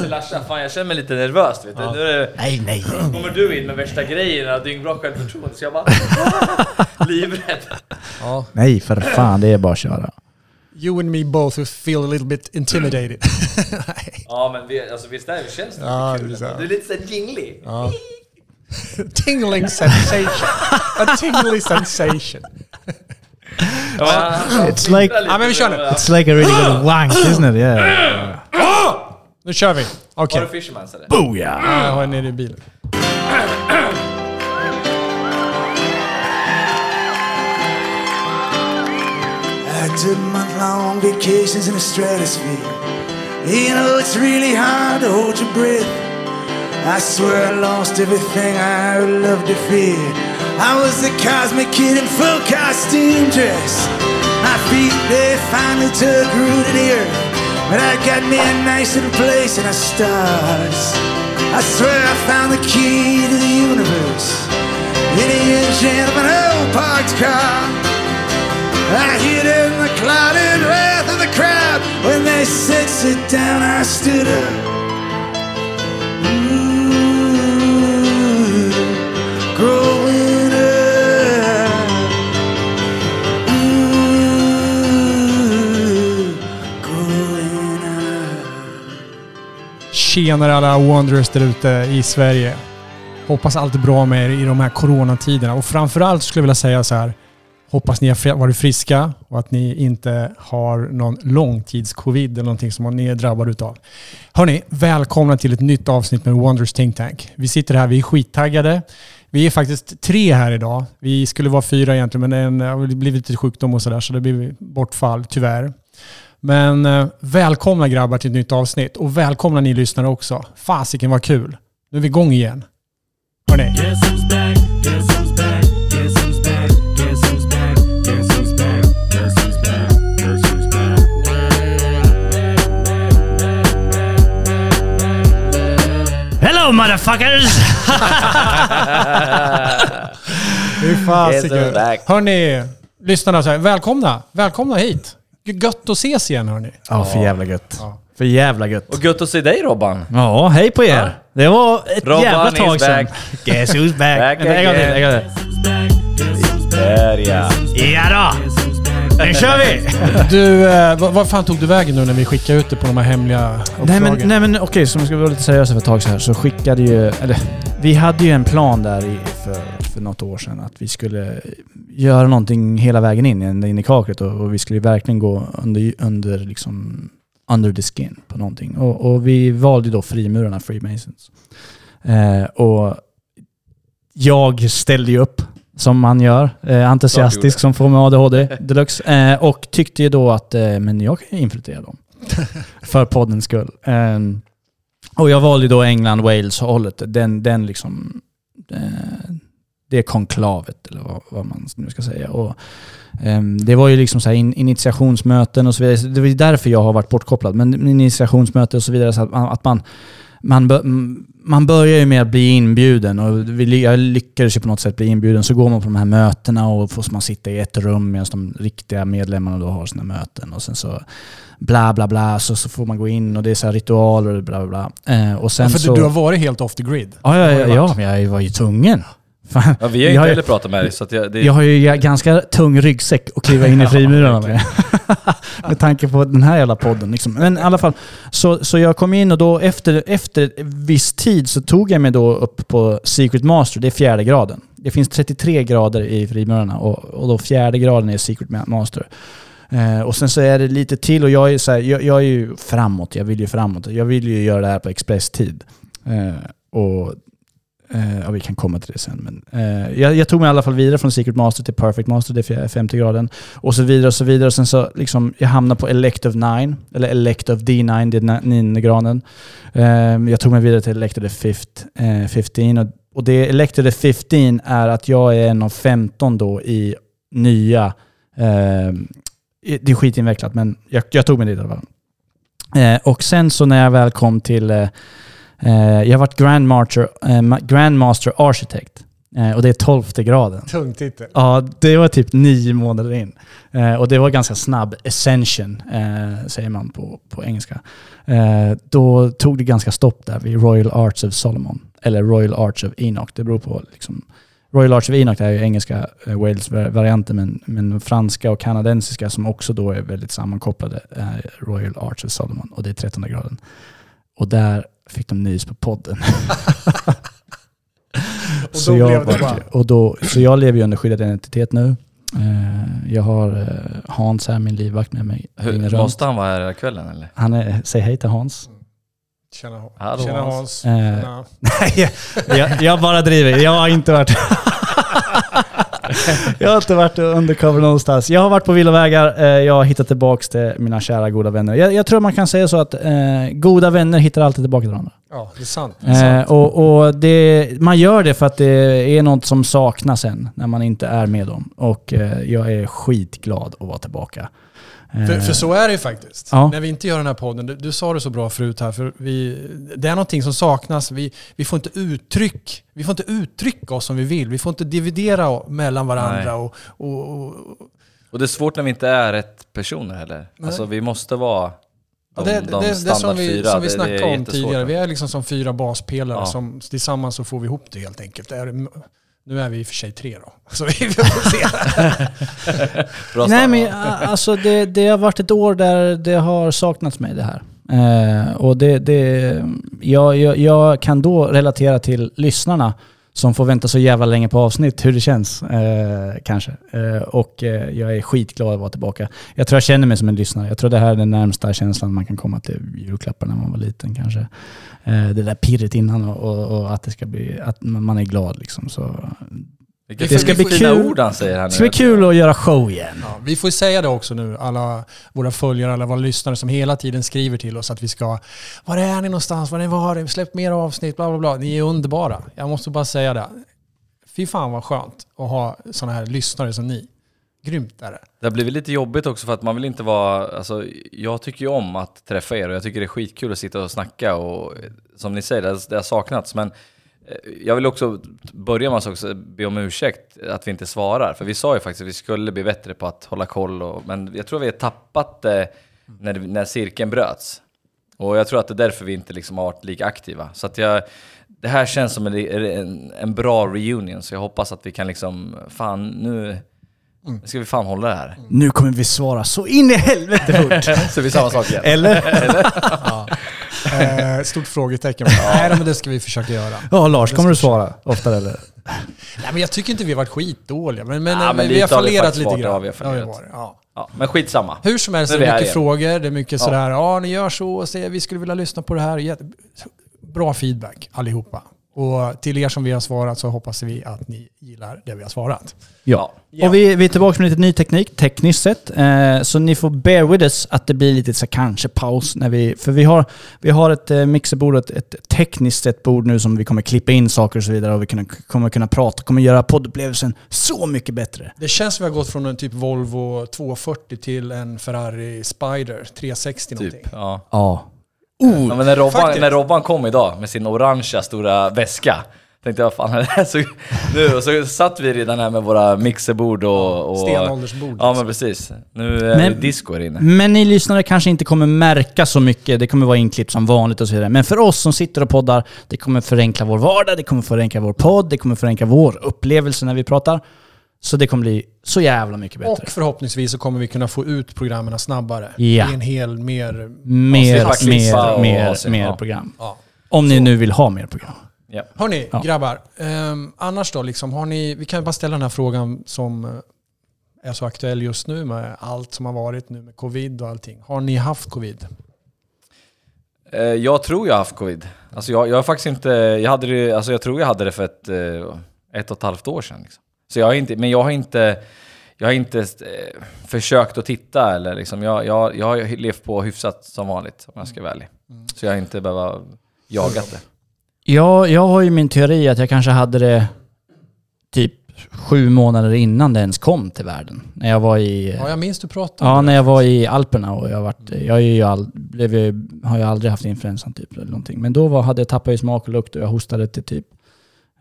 till Larsa, fan jag känner mig lite nervös vet du. Nu är det, Nej, nej. kommer du in med värsta grejerna, dyngbra självförtroende, så jag bara... livrädd. Ja. Nej, för fan. Det är bara att köra. You and me both feel a little bit intimidated. Nej. Ja men vi, alltså, visst är det, känns det Ja, lite kul? det är. Du är lite såhär jinglig. Ja. Tingling sensation. A tingly sensation. Ja, It's like- Ja, men vi kör nu. It's like a really good wank, isn't it? Yeah. Nu kör vi. Okej. Har du Fishermans eller? Booyah! Ja, Jag har en nere i bilen. I took month-long vacations in the stratosphere. You know, it's really hard to hold your breath. I swear I lost everything I would love to fear. I was the cosmic kid in full costume dress. My feet, they finally took root in the earth. But I got me a nice little place in the stars. I swear I found the key to the universe. In a engine of an old oh, parked car. I hid in the clouded wrath of the crowd. When they said sit down, I stood up. Ooh, Tjenare alla Wanderers där ute i Sverige. Hoppas allt är bra med er i de här coronatiderna. Och framförallt skulle jag vilja säga så här. Hoppas ni har varit friska och att ni inte har någon långtidscovid eller någonting som ni är drabbade utav. Hörni, välkomna till ett nytt avsnitt med Wanderers Think Tank. Vi sitter här, vi är skittaggade. Vi är faktiskt tre här idag. Vi skulle vara fyra egentligen, men en har blivit lite sjukdom och sådär, så det blir bortfall, tyvärr. Men eh, välkomna grabbar till ett nytt avsnitt och välkomna ni lyssnare också. Fasiken vad kul. Nu är vi igång igen. Hörni. Hello motherfuckers! Guess fasiken. Hörni, lyssnarna, så här, välkomna. Välkomna hit. Gött att ses igen hörni. Ja, för jävla gött. Ja. För jävla gött. Och gött att se dig Robban. Ja, hej på er! Det var ett Robban jävla tag sedan. Guess who's back? Back en gång till, en gång back? Guess who's back? Där ja. till. Ja då! Nu kör vi! Du, eh, vad, vad fan tog du vägen nu när vi skickade ut det på de här hemliga uppdragen? Nej men, nej men okej, så om vi ska vara lite seriösa för ett tag så här så skickade ju... Eller, vi hade ju en plan där i, för, för något år sedan att vi skulle göra någonting hela vägen in, in i kaklet och, och vi skulle verkligen gå under, under liksom under the skin på någonting. Och, och vi valde då frimurarna, Freemasons. Eh, och jag ställde ju upp som man gör, eh, entusiastisk som får med ADHD deluxe. Eh, och tyckte ju då att eh, men jag kan ju infiltrera dem. för poddens skull. Ehm, och jag valde då England, Wales hållet. Den, den liksom... Eh, det konklavet, eller vad, vad man nu ska säga. Och, ehm, det var ju liksom så in, initiationsmöten och så vidare. Det var därför jag har varit bortkopplad. Men initiationsmöten och så vidare, så att man, att man man, bör, man börjar ju med att bli inbjuden och jag lyckades ju på något sätt bli inbjuden. Så går man på de här mötena och får man sitta i ett rum medan de riktiga medlemmarna då har sina möten. Och sen så bla bla bla, så, så får man gå in och det är så ritualer och bla bla bla. Eh, och sen Ja, för så... du, har varit helt off the grid. Ja, ja, ja, ja, jag var ju tvungen. Fan. ja vi har Jag inte ju- heller pratat med dig så jag, det, Jag har ju ganska tung ryggsäck att kliva in i frimurarna med. med tanke på den här jävla podden. Liksom. Men i alla fall, så, så jag kom in och då efter, efter viss tid så tog jag mig då upp på Secret Master, det är fjärde graden. Det finns 33 grader i frimurarna och, och då fjärde graden är Secret Ma- Master. Eh, och sen så är det lite till och jag är, så här, jag, jag är ju framåt, jag vill ju framåt. Jag vill ju göra det här på expresstid. Eh, och Uh, ja, vi kan komma till det sen. Men, uh, jag, jag tog mig i alla fall vidare från Secret Master till Perfect Master, det är 50 graden. Och så vidare och så vidare. Och sen så liksom, jag hamnade på Elect of 9, eller Elect of D9, det är na- nionde graden. Uh, jag tog mig vidare till Elect of the fifth, eh, 15. Och, och det Elect of the 15 är att jag är en av 15 då i nya... Ehm, det är skitinvecklat, men jag, jag tog mig dit i alla fall. Och sen så när jag väl kom till... Eh, jag har varit Grandmaster, eh, ma- Grandmaster Architect. Eh, och det är tolfte graden. Tung titel. Ja, det var typ nio månader in. Och det var ganska snabb ascension, säger man på, på engelska. Då tog det ganska stopp där vid Royal Arts of Solomon. Eller Royal Arts of Enoch. Det beror på liksom, Royal Arts of Enoch är ju engelska eh, Wales-varianten, men, men franska och kanadensiska som också då är väldigt sammankopplade är Royal Arts of Solomon. Och det är 13 graden. Och där fick de nys på podden. Och så, jag blev det vart- bara- och då, så jag lever ju under skyddad identitet nu. Eh, jag har eh, Hans här, min livvakt med mig. Hur, måste han vara här hela kvällen eller? Han är, säg hej till Hans. Tjena, Hallå, Tjena Hans. Hans. Eh, Tjena. Nej, jag, jag bara driver. Jag har inte varit... jag har inte varit undercover någonstans. Jag har varit på vilovägar. eh, Jag har hittat tillbaka till mina kära goda vänner. Jag, jag tror man kan säga så att eh, goda vänner hittar alltid tillbaka till varandra. Ja, det är sant. Det är Eh, sant. och och det, man gör det för att det är något som saknas sen när man inte är med dem. Och eh, jag är skitglad att vara tillbaka. Eh, För, för så är det ju faktiskt. Ja. När vi inte gör den här podden, du, du sa det så bra förut här, för vi, det är någonting som saknas. Vi, vi, får inte uttryck, vi får inte uttrycka oss som vi vill. Vi får inte dividera mellan varandra. Och, och, och, Och det är svårt när vi inte är rätt personer heller. Nej. Alltså vi måste vara Ja, de, det, de det, det är standard som vi, fyra. som vi Det- det snackade om tidigare. Vi är liksom som fyra baspelare Ja. som tillsammans så får vi ihop det helt enkelt. Det är, nu är vi i och för sig tre då. Så vi får se. Bra Nej men alltså det, det har varit ett år där det har saknats mig det här. Eh, och det, det, jag, jag, jag kan då relatera till lyssnarna som får vänta så jävla länge på avsnitt, hur det känns eh, kanske. Eh, och eh, jag är skitglad att vara tillbaka. Jag tror jag känner mig som en lyssnare. Jag tror det här är den närmsta känslan man kan komma till julklappar när man var liten kanske. Eh, det där pirret innan och, och, och att det ska bli, att man är glad liksom. Så vilka det ska bli kul. ord han säger här nu. det ska bli kul att göra show igen. Ja, vi får ju säga det också nu, alla våra följare, alla våra lyssnare som hela tiden skriver till oss att vi ska Var är ni någonstans? Var är ni var? Släpp mer avsnitt, bla bla bla. Ni är underbara. Jag måste bara säga det. Fy fan vad skönt att ha sådana här lyssnare som ni. Grymt är det. Det har blivit lite jobbigt också för att man vill inte vara, alltså jag tycker ju om att träffa er och jag tycker det är skitkul att sitta och snacka och som ni säger, det har, det har saknats men Eh, jag vill också börja med att också be om ursäkt att vi inte svarar. För vi sa ju faktiskt att vi skulle bli bättre på att hålla koll. Och, men jag tror vi har tappat det när, när cirkeln bröts. Och jag tror att det är därför vi inte liksom har varit lika aktiva. Så att jag, det här känns som en, en, en bra reunion. Så jag hoppas att vi kan liksom, fan nu, nu ska vi fan hålla det här. Nu kommer vi svara så in i helvete fort. Så vi är samma sak igen. Eller? Eh, stort frågetecken. Nej men det ska vi försöka göra. Ja, Lars, kommer du svara oftare eller? Nej, men jag tycker inte vi har varit skitdåliga. Men, men, Ja, men vi har fallerat lite grann. Ja, vi har vi fallerat. varit, ja. Ja, men skitsamma. Hur som helst, det är är mycket igen. frågor, det är mycket Ja. sådär, ja ni gör så, så, vi skulle vilja lyssna på det här. Bra feedback allihopa. Och till er som vi har svarat så hoppas vi att ni gillar det vi har svarat. Ja. Och vi, vi är tillbaka med lite ny teknik, tekniskt sett. Eh, så ni får bear with us att det blir lite så kanske paus när vi... För vi har, vi har ett eh, mixerbord, ett, ett tekniskt sett bord nu som vi kommer klippa in saker och så vidare och vi kan, kommer kunna prata, kommer göra poddupplevelsen så mycket bättre. Det känns som vi har gått från en typ Volvo 240 till en Ferrari Spider 360 någonting. Typ. Ja. Ja. ja men när Robban, faktiskt. när Robban kom idag med sin orangea stora väska, tänkte jag fan är det? Så, nu, och så satt vi redan här med våra mixerbord och... och Stenåldersbord. Ja liksom. men precis. Nu är Men- det disco här inne. Men ni lyssnare kanske inte kommer märka så mycket. Det kommer vara inklippt som vanligt och så vidare. Men för oss som sitter och poddar, det kommer förenkla vår vardag, det kommer förenkla vår podd, det kommer förenkla vår upplevelse när vi pratar. Så det kommer bli så jävla mycket bättre. Och förhoppningsvis så kommer vi kunna få ut programmen snabbare. Ja. I en hel mer... mer, mer, och mer, mer ja. program. Ja. Om ni nu vill ha mer program. Ja. Hörni, Ja. grabbar. ehm, annars då, liksom, har ni, vi kan bara ställa den här frågan som eh, är så aktuell just nu med allt som har varit nu med covid och allting. Har ni haft covid? Eh, Jag tror jag har haft covid. Alltså jag, jag har faktiskt inte... Jag, hade det, alltså jag tror jag hade det för ett, eh, ett och ett halvt år sedan. Liksom. Så jag har inte, men jag har inte... Jag har inte eh, försökt att titta eller liksom, jag, jag, jag har levt på hyfsat som vanligt om jag ska vara ärlig. Så jag har inte behövt jagat det. Ja, jag har ju min teori att jag kanske hade det typ sju månader innan det ens kom till världen. När jag var i... Ja, jag minns du pratade Ja, när jag var i Alperna och jag varit, jag är ju all, blev ju, har ju aldrig haft influensan typ eller någonting. Men då var, hade jag tappat i smak och lukt och jag hostade till typ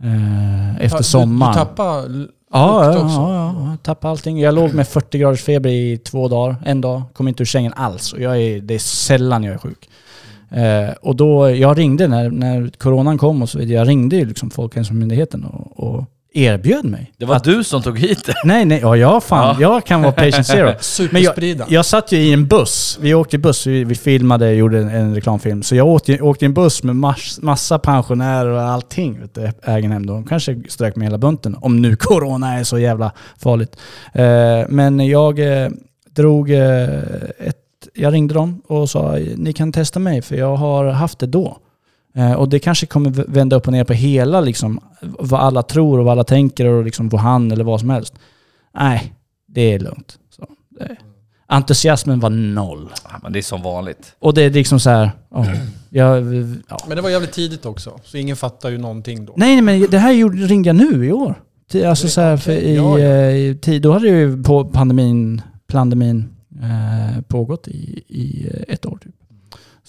Eh, efter sommaren. du tappade Ja, ja, också. ja, tappade allting. Jag låg med 40 graders feber i två dagar. En dag. Kom inte ur sängen alls. Och jag är, det är sällan jag är sjuk. Eh, och då, jag ringde när, när coronan kom och så vidare. Jag ringde ju liksom Folkhälsomyndigheten och, och erbjöd mig. Det var du som tog hit det. Nej, nej, ja, jag fan, jag kan vara patient zero. Men jag, jag satt ju i en buss. Vi åkte i buss, vi, vi filmade, gjorde en, en reklamfilm. Så jag åkte, åkte i en buss med mass, massa pensionärer och allting. Vet du, Ägenhem då. De kanske strök med hela bunten. Om nu corona är så jävla farligt. Eh, men jag eh, drog eh, ett... Jag ringde dem och sa ni kan testa mig för jag har haft det då. Eh, och det kanske kommer vända upp och ner på hela liksom, vad alla tror och vad alla tänker och liksom Wuhan eller vad som helst. Nej, det är lugnt. Så, det. Entusiasmen var noll. Ja, men det är som vanligt. Och det är liksom så här, ja, jag, ja. Men det var jävligt tidigt också, så ingen fattar ju någonting då. Nej, men det här gjorde, ringde jag nu i år. Alltså så här, för i, ja, ja. eh, i tid, då hade ju på pandemin, pandemin eh, pågått i, i ett år typ.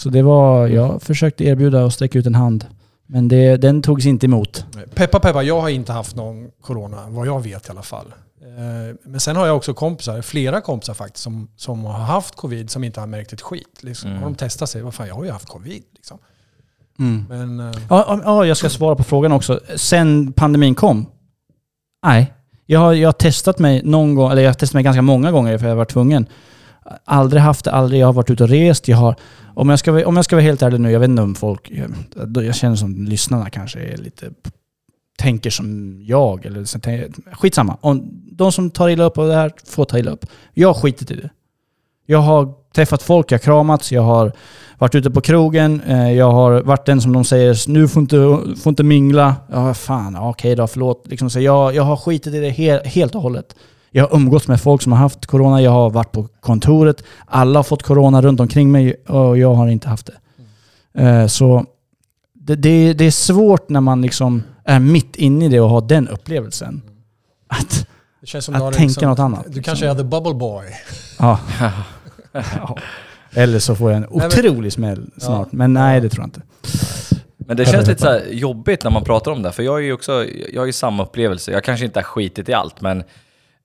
Så det var, jag försökte erbjuda och sträcka ut en hand. Men det, den togs inte emot. Peppa peppa, jag har inte haft någon corona, vad jag vet i alla fall. Eh, Men sen har jag också kompisar, flera kompisar faktiskt, som, som har haft covid som inte har märkt ett skit. Liksom. Mm. Har de testat sig, vad fan jag har ju haft covid. Liksom. Men, eh, Ja, ja, ja, jag ska svara på frågan också. Sen pandemin kom? Nej. Jag har, jag har testat mig någon gång, eller jag har testat mig ganska många gånger för jag har varit tvungen. Aldrig haft det, aldrig. Jag har varit ute och rest. Jag har, om, jag ska, vara- om jag ska vara helt ärlig nu, jag vet inte om folk... Jag, jag känner som lyssnarna kanske är lite... Tänker som jag. Eller, så skitsamma. Om de som tar illa upp av det här får ta illa upp. Jag har skitit i det. Jag har träffat folk, jag har kramats, jag har varit ute på krogen, eh, jag har varit den som de säger nu får inte, får inte mingla. Ja, fan, okej okej då, förlåt. Liksom, så jag, jag har skitit i det helt, helt och hållet. Jag har umgåtts med folk som har haft corona, jag har varit på kontoret, alla har fått corona runt omkring mig och jag har inte haft det. Eh, så det, det, det är svårt när man liksom är mitt inne i det och har den upplevelsen. Att, det känns som Att du har tänka liksom, något annat, Du liksom. kanske är the bubble boy. ja. Ja. Eller så får jag en otrolig smäll snart. Men nej, det tror jag inte. Men det känns lite så här jobbigt när man pratar om det, för jag är ju också, jag har ju samma upplevelse. Jag kanske inte har skitit i allt, men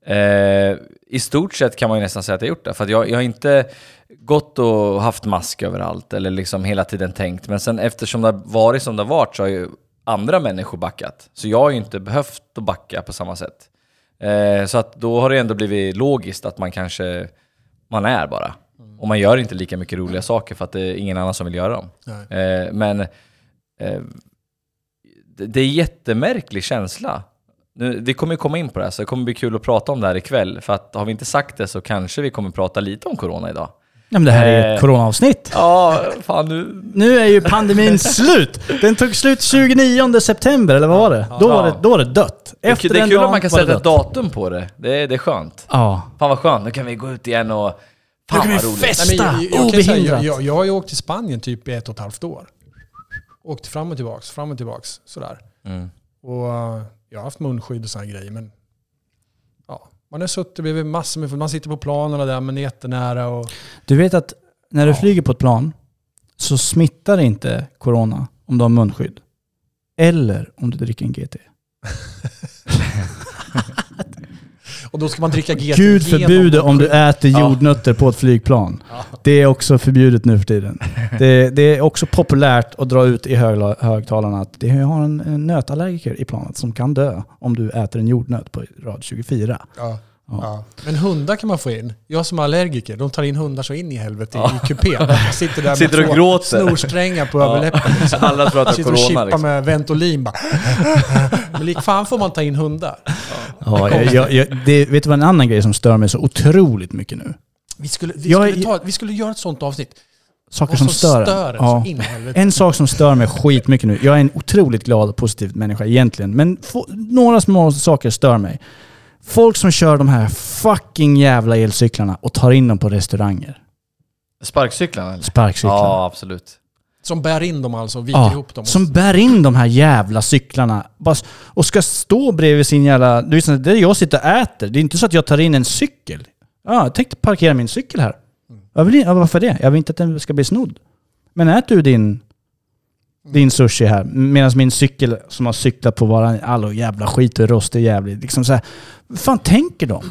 eh, i stort sett kan man ju nästan säga att jag gjort det. För jag, jag har inte gått och haft mask överallt, eller liksom hela tiden tänkt. Men sen eftersom det har varit som det har varit så har ju andra människor backat. Så jag har ju inte behövt att backa på samma sätt. Eh, så att då har det ändå blivit logiskt att man kanske, man är bara. Och man gör inte lika mycket roliga saker för att det är ingen annan som vill göra dem. Eh, men eh, det, det är jättemärklig känsla. Nu, vi kommer ju komma in på det här, så det kommer bli kul att prata om det här ikväll. För att har vi inte sagt det så kanske vi kommer prata lite om corona idag. Ja, men det här är Eh. ett coronaavsnitt. Ja, fan nu... Nu är ju pandemin slut. Den tog slut 29 september, eller vad var det? Då var det, då var det dött. Efter det är kul att man kan sätta ett datum på det. Det är, det är skönt. Ja. Fan vad skönt, nu kan vi gå ut igen och... Nu Fan kan vi vad roligt. festa. Nej, jag, Obehindrat. jag, jag, jag har ju åkt till Spanien typ i ett och ett halvt år. Åkt fram och tillbaks, fram och tillbaks. Sådär. Mm. Och eh, jag har haft munskydd och sådana grejer. Men ja, man har suttit bredvid massor med Man sitter på planen där, men är jättenära. Och, Du vet att när du Ja. flyger på ett plan så smittar inte corona om du har munskydd. Eller om du dricker en GT. och då ska man dricka GT Gud förbjude om du äter Ja. jordnötter på ett flygplan. Det är också förbjudet nu för tiden. Det, det är också populärt att dra ut i högla- högtalarna att det har en, en nötallergiker i planet som kan dö om du äter en jordnöt på rad 24. Ja. Ja. Ja. Men hundar kan man få in. Jag som är allergiker, de tar in hundar så in i helvete i kupén. Sitter där med Sitter och två gråter. snorsträngar på Ja. överläppen. Liksom. Alla tror att det Sitter är och corona chippar liksom. med Ventolin bara. Men lik fan får man ta in hundar. Ja, jag, jag, jag, det, vet du vad en annan grej som stör mig så otroligt mycket nu? Vi skulle, vi Jag skulle, ta, vi skulle göra ett sånt avsnitt. Saker som som stör, stör Ja. En sak som stör mig skitmycket nu. Jag är en otroligt glad och positiv människa egentligen. Men få, några små saker stör mig. Folk som kör de här fucking jävla elcyklarna och tar in dem på restauranger. Sparkcyklarna eller? Sparkcyklar. Ja, absolut. Som bär in dem alltså och viker Ja, ihop dem. som bär in de här jävla cyklarna bara och ska stå bredvid sin jävla... Du vet, det är jag sitter och äter. Det är inte så att jag tar in en cykel. Ja, jag tänkte parkera min cykel här. Jag vill, ja, varför det? Jag vill inte att den ska bli snodd. Men ät du din din sushi här. Medan min cykel som har cyklat på bara all jävla skit och rost är jävligt. Liksom så här, fan tänker de?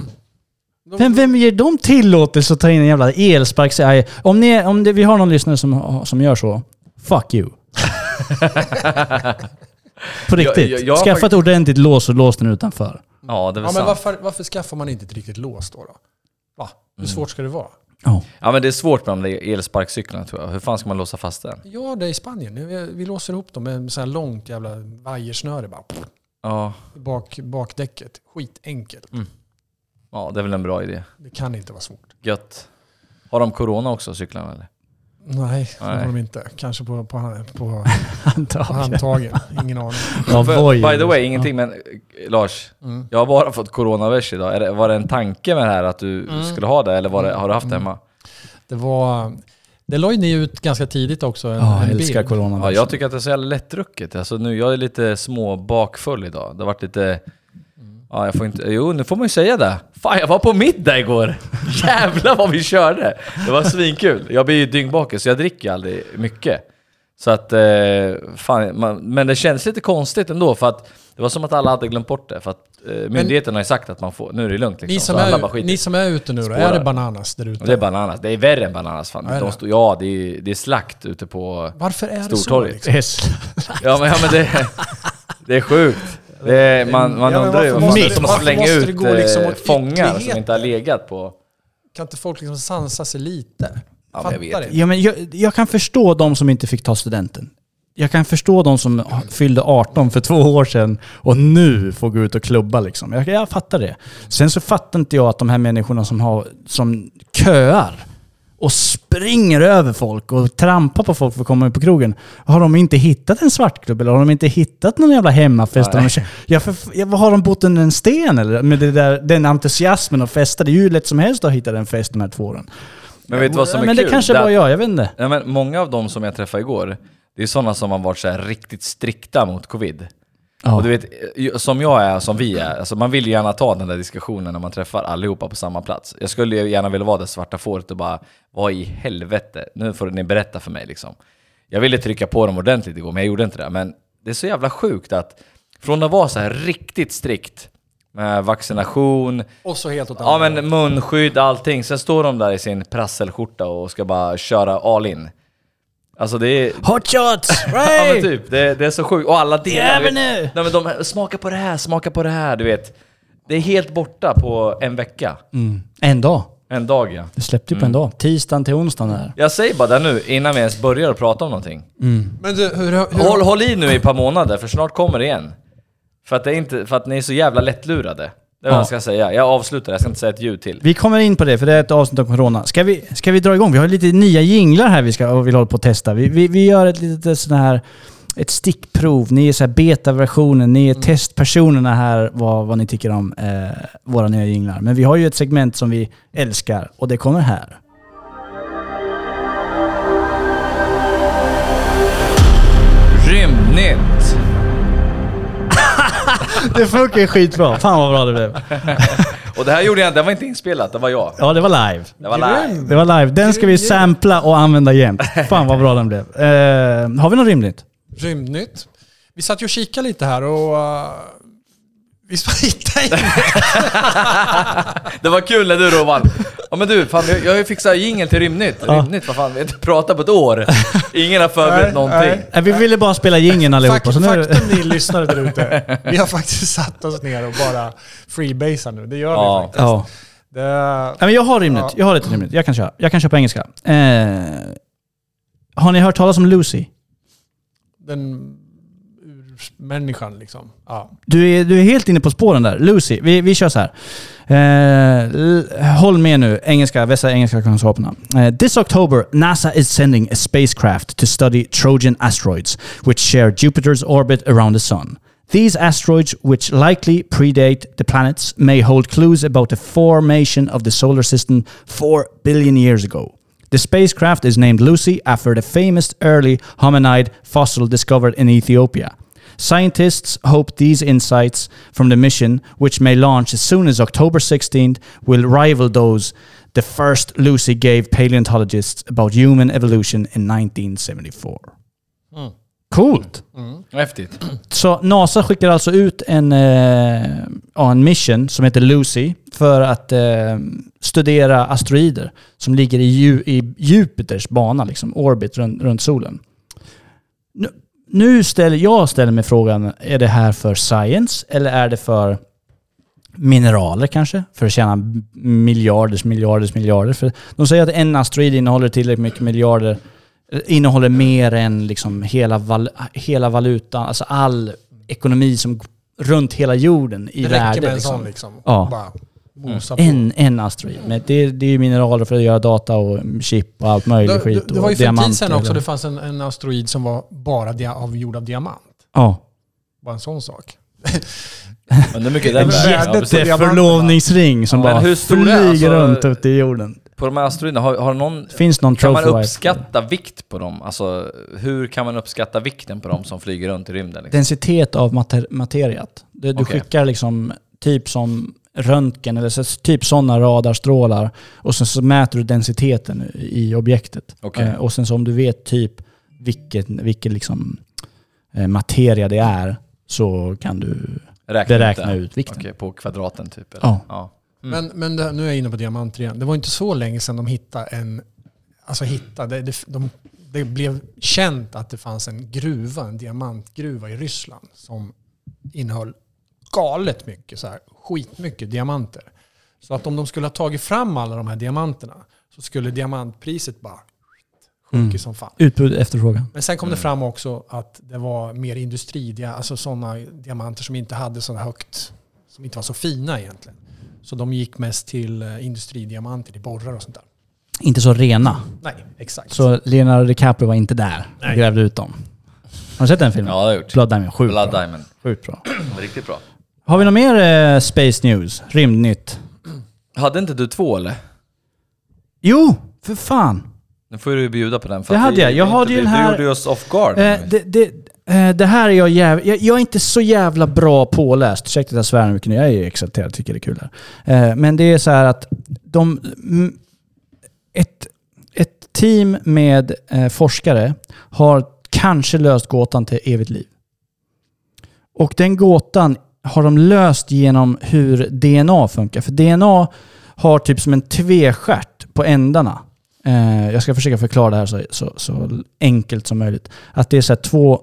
Vem, vem ger dem tillåtelse att ta in en jävla elsparks... Om, ni, om det, vi har någon lyssnare som, som gör så, fuck you. På riktigt. jag- jag har Skaffa ett ordentligt lås och lås den utanför. Ja, det är väl Ja, men varför, varför skaffar man inte ett riktigt lås då? då? Va? Hur svårt ska det vara? Ja. Ja men det är svårt med de där elsparkcyklarna tror jag. Hur fan ska man låsa fast den? Ja, det är i Spanien. Vi, vi låser ihop dem med så här långt jävla vajersnöre bara. Ja, Bak, bakdäcket. Skitenkelt. ja, det är väl en bra idé. Det kan inte vara svårt. Gött. Har de corona också, cyklarna eller? Nej, det har de inte. Kanske på, på, på, på Antagligen. handtagen. Ingen aning. Ja, För, by the way, ingenting men eh, Lars. Mm. Jag har bara fått coronavirus idag. Är det, var det en tanke med det här att du Mm. skulle ha det eller var det, har du haft det hemma? Det var... Det la ju ni ut ganska tidigt också. En, Ja, en jag älskar bild. corona. Ja, jag tycker att det är så jävla lättdrucket. Alltså nu, jag är lite små bakfull idag. Det har varit lite... Ja, jag får inte... Jo, nu får man ju säga det. Fan, jag var på middag igår! Jävlar vad vi körde! Det var svinkul. Jag blir ju dyngbakis, så jag dricker ju aldrig mycket. Så att... Eh, fan, man, men det känns lite konstigt ändå, för att det var som att alla hade glömt bort det. För att eh, myndigheten har ju sagt att man får... Nu är det lugnt liksom. Ni så som, alla bara är, skiter. ni som är ute nu då, Spårar. är det bananas där ute? det är bananas. Det är värre än bananas fan. Är De det? stod, ja, det är, det är slakt ute på... Varför är det så? Stortorget. Liksom? Ja men, ja, men det, det är sjukt. Det är, man man Ja, undrar ju varför måste man slänga ut gå liksom eh, fångar som inte har legat på... Kan inte folk liksom sansa sig lite? Ja, men jag vet. Ja, men jag, jag kan förstå de som inte fick ta studenten. Jag kan förstå de som fyllde 18 för två år sedan och nu får gå ut och klubba liksom. Jag, jag fattar det. Sen så fattar inte jag att de här människorna som, har, som köar och springer över folk och trampar på folk för att komma ut på krogen. Har de inte hittat en svartklubb eller har de inte hittat någon jävla hemmafest? där De, ja, för, ja, har de bott under en sten eller? Med det där, den entusiasmen att festa. Det är ju lätt som helst att hitta en fest de här två åren. Men vet du vad som är men kul? det kanske var jag, jag vet inte. Ja, men många av dem som jag träffade igår, det är sådana som har varit så här riktigt strikta mot covid. Ja. Och du vet, som jag är, som vi är, alltså man vill ju gärna ta den där diskussionen när man träffar allihopa på samma plats. Jag skulle ju gärna vilja vara det svarta fåret och bara, vad i helvete, nu får ni berätta för mig liksom. Jag ville trycka på dem ordentligt igår, men jag gjorde inte det. Men det är så jävla sjukt att från att vara så här riktigt strikt med vaccination, Och så helt åt Ja men munskydd, allting. Sen står de där i sin prasselskjorta och ska bara köra all in. Alltså det är... Hot shots! Ja men typ, det, det är så sjukt. Och alla delar... Vet- nu! Nej men de, smaka på det här, smaka på det här, du vet. Det är helt borta på en vecka. Mm. En dag. En dag ja. Det släppte ju på en dag. Tisdagen till onsdagen där. Jag säger bara det nu, innan vi ens börjar att prata om någonting. Men du, hur, hur, Håll, håll i nu i ett par månader, för snart kommer det igen. För att, det är inte, för att ni är så jävla lättlurade. Det är vad Ja. jag ska säga. Jag avslutar, jag ska inte säga ett ljud till. Vi kommer in på det, för det är ett avsnitt om Corona. Ska vi, ska vi dra igång? Vi har lite nya jinglar här vi ska och vill hålla på att testa. Vi, vi, vi gör ett litet sån här... Ett stickprov. Ni är så här beta-versionen. Ni är testpersonerna här, vad, vad ni tycker om eh, våra nya jinglar. Men vi har ju ett segment som vi älskar och det kommer här. Rymdnytt! Det funkar ju skitbra. Fan vad bra det blev. Och det här gjorde jag, det var inte inspelat, det var jag. Ja, det var live. Det var live. Det var live. Den ska vi sampla och använda jämt. Fan vad bra den blev. Eh, har vi något rimligt? Rymdnytt. Vi satt ju och kikade lite här och... Vi hittade inget. Det var kul när du Roman, ja men du, fan, jag, jag har ju fixat jingel till Rymdnytt. Ja. Rymdnytt, vad fan, vi har inte pratat på ett år. Ingen har förberett Nej, någonting. nej. Vi ville bara spela jingeln allihopa. Fakt, så nu, faktum ni lyssnare där ute. Vi har faktiskt satt oss ner och bara freebasar nu. Det gör Ja. vi faktiskt. ja. Det, men jag har. Ja. Jag har ett rimligt. Jag kan köra. Jag kan köra på engelska. Eh, har ni hört talas om Lucy? den människan liksom. Ja. Du är, du är helt inne på spåren där. Lucy, vi, vi kör så här. Eh, håll med nu, engelska, vässa engelska kunskaperna. Eh, this October, NASA is sending a spacecraft to study Trojan asteroids, which share Jupiter's orbit around the Sun. These asteroids, which likely predate the planets, may hold clues about the formation of the solar system 4 billion years ago. The spacecraft is named Lucy after the famous early hominid fossil discovered in Ethiopia. Scientists hope these insights from the mission, which may launch as soon as October 16th, will rival those the first Lucy gave paleontologists about human evolution in 1974. Coolt! Häftigt. Så NASA skickar alltså ut en, eh, en mission som heter Lucy för att eh, studera asteroider som ligger i, i Jupiters bana, liksom orbit runt, runt solen. Nu, nu ställer jag ställer mig frågan, är det här för science eller är det för mineraler kanske? För att tjäna miljarders, miljarders, miljarder. För de säger att en asteroid innehåller tillräckligt mycket miljarder innehåller mer än liksom hela, val, hela valutan, alltså all ekonomi som runt hela jorden i Det räcker värde. med en liksom. sån liksom. Ja. Bara mosa på. En, en asteroid. Men det, det är ju mineraler för att göra data och chip och allt möjligt Det, skit. det, det och var ju för en tid sedan också det fanns en, en asteroid som var bara dia, av, gjord av diamant. Ja. Bara en sån sak. Men hur mycket den Värdet? Ja, är förlovningsring som Ja, bara hur stor är flyger alltså- runt ute i jorden. På de här asteroiderna, har, har någon... Finns någon Kan man trophy wife? uppskatta vikt på dem? Alltså, hur kan man uppskatta vikten på dem som flyger runt i rymden? Liksom? Densitet av mater materiat. Du, du Okej. skickar liksom typ som röntgen eller så, typ sådana radarstrålar och sen så mäter du densiteten i objektet. Okej. Eh, och sen så om du vet typ vilket, vilket liksom, eh, materia det är så kan du Räkna beräkna det. ut vikten. Okej, på kvadraten typ? Eller? Ja. ja. Men, men det, nu är jag inne på diamanter igen. Det var inte så länge sedan de hittade en... Alltså hittade, det, de, det blev känt att det fanns en gruva, en diamantgruva i Ryssland som innehöll galet mycket, så här, skitmycket diamanter. Så att om de skulle ha tagit fram alla de här diamanterna så skulle diamantpriset bara sjunkit Mm. som fan. Utbud efterfrågan. Men sen kom Mm. det fram också att det var mer industri, alltså sådana diamanter som inte hade så högt, som inte var så fina egentligen. Så de gick mest till eh, industridiamanter, till borrar och sånt där. Inte så rena. Nej, exakt. Så Leonardo DiCaprio var inte där och Nej. grävde ut dem. Har du sett den filmen? ja, det har jag gjort. Blood Diamond. Sjukt Blood bra. Diamond. Sjukt bra. Riktigt bra. Har vi något mer eh, Space News? Rymdnytt? Hade inte du två eller? Jo, för fan. Nu får du ju bjuda på den. För Det att hade vi- jag. Jag hade ju den Du här- gjorde ju oss off guard. Eh, det, det, eh, det här är jag jävla... Jag, jag är inte så jävla bra påläst. Ursäkta att jag svär mycket nu. Jag är exalterad tycker det är kul här. Eh, men det är så här att de... mm, Ett, ett team med eh, forskare har kanske löst gåtan till evigt liv. Och den gåtan har de löst genom hur DNA funkar. För DNA har typ som en tvestjärt på ändarna. Eh, jag ska försöka förklara det här så, så, så enkelt som möjligt. Att det är så här två,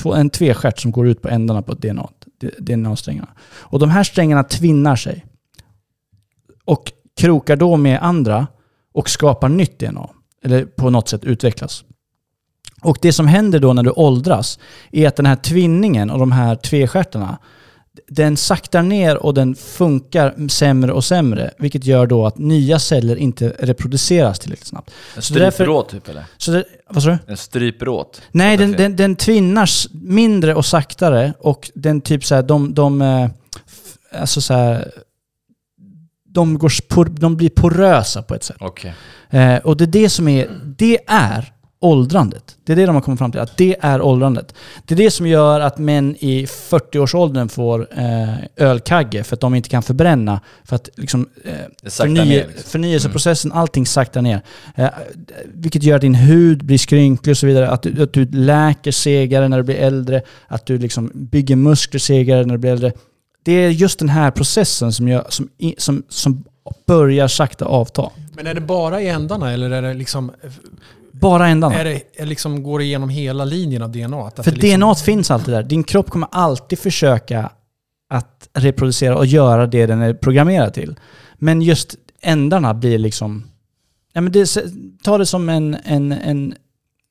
två, en tvestjärt som går ut på ändarna på DNA, DNA-strängarna. Och de här strängarna tvinnar sig. Och krokar då med andra och skapar nytt DNA. Eller på något sätt utvecklas. Och det som händer då när du åldras är att den här tvinningen och de här tvestjärtarna den saktar ner och den funkar sämre och sämre. Vilket gör då att nya celler inte reproduceras tillräckligt snabbt. En så därför- stryper åt typ eller? Så det, vad sa du? En stryper åt? Nej, den, den, den tvinnas mindre och saktare och den typ så här, de, de, eh, alltså så här, de, går, de blir porösa på ett sätt. Okej. Eh, och det är det som är, det är åldrandet. Det är det de har kommit fram till, att det är åldrandet. Det är det som gör att män i 40-årsåldern får eh, ölkagge för att de inte kan förbränna. För att liksom, eh, förny- ner liksom. förnyelseprocessen, allting saktar ner. Eh, vilket gör att din hud blir skrynklig och så vidare. Att du, att du läker segare när du blir äldre. Att du liksom bygger muskler segare när du blir äldre. Det är just den här processen som, gör, som, som, som börjar sakta avta. Men är det bara i ändarna eller är det liksom, Bara ändarna. är det, liksom, går det igenom hela linjen av DNA? Att För liksom, DNA finns alltid där. Din kropp kommer alltid försöka att reproducera och göra det den är programmerad till. Men just ändarna blir liksom... Ja, men det, ta det som en, en, en,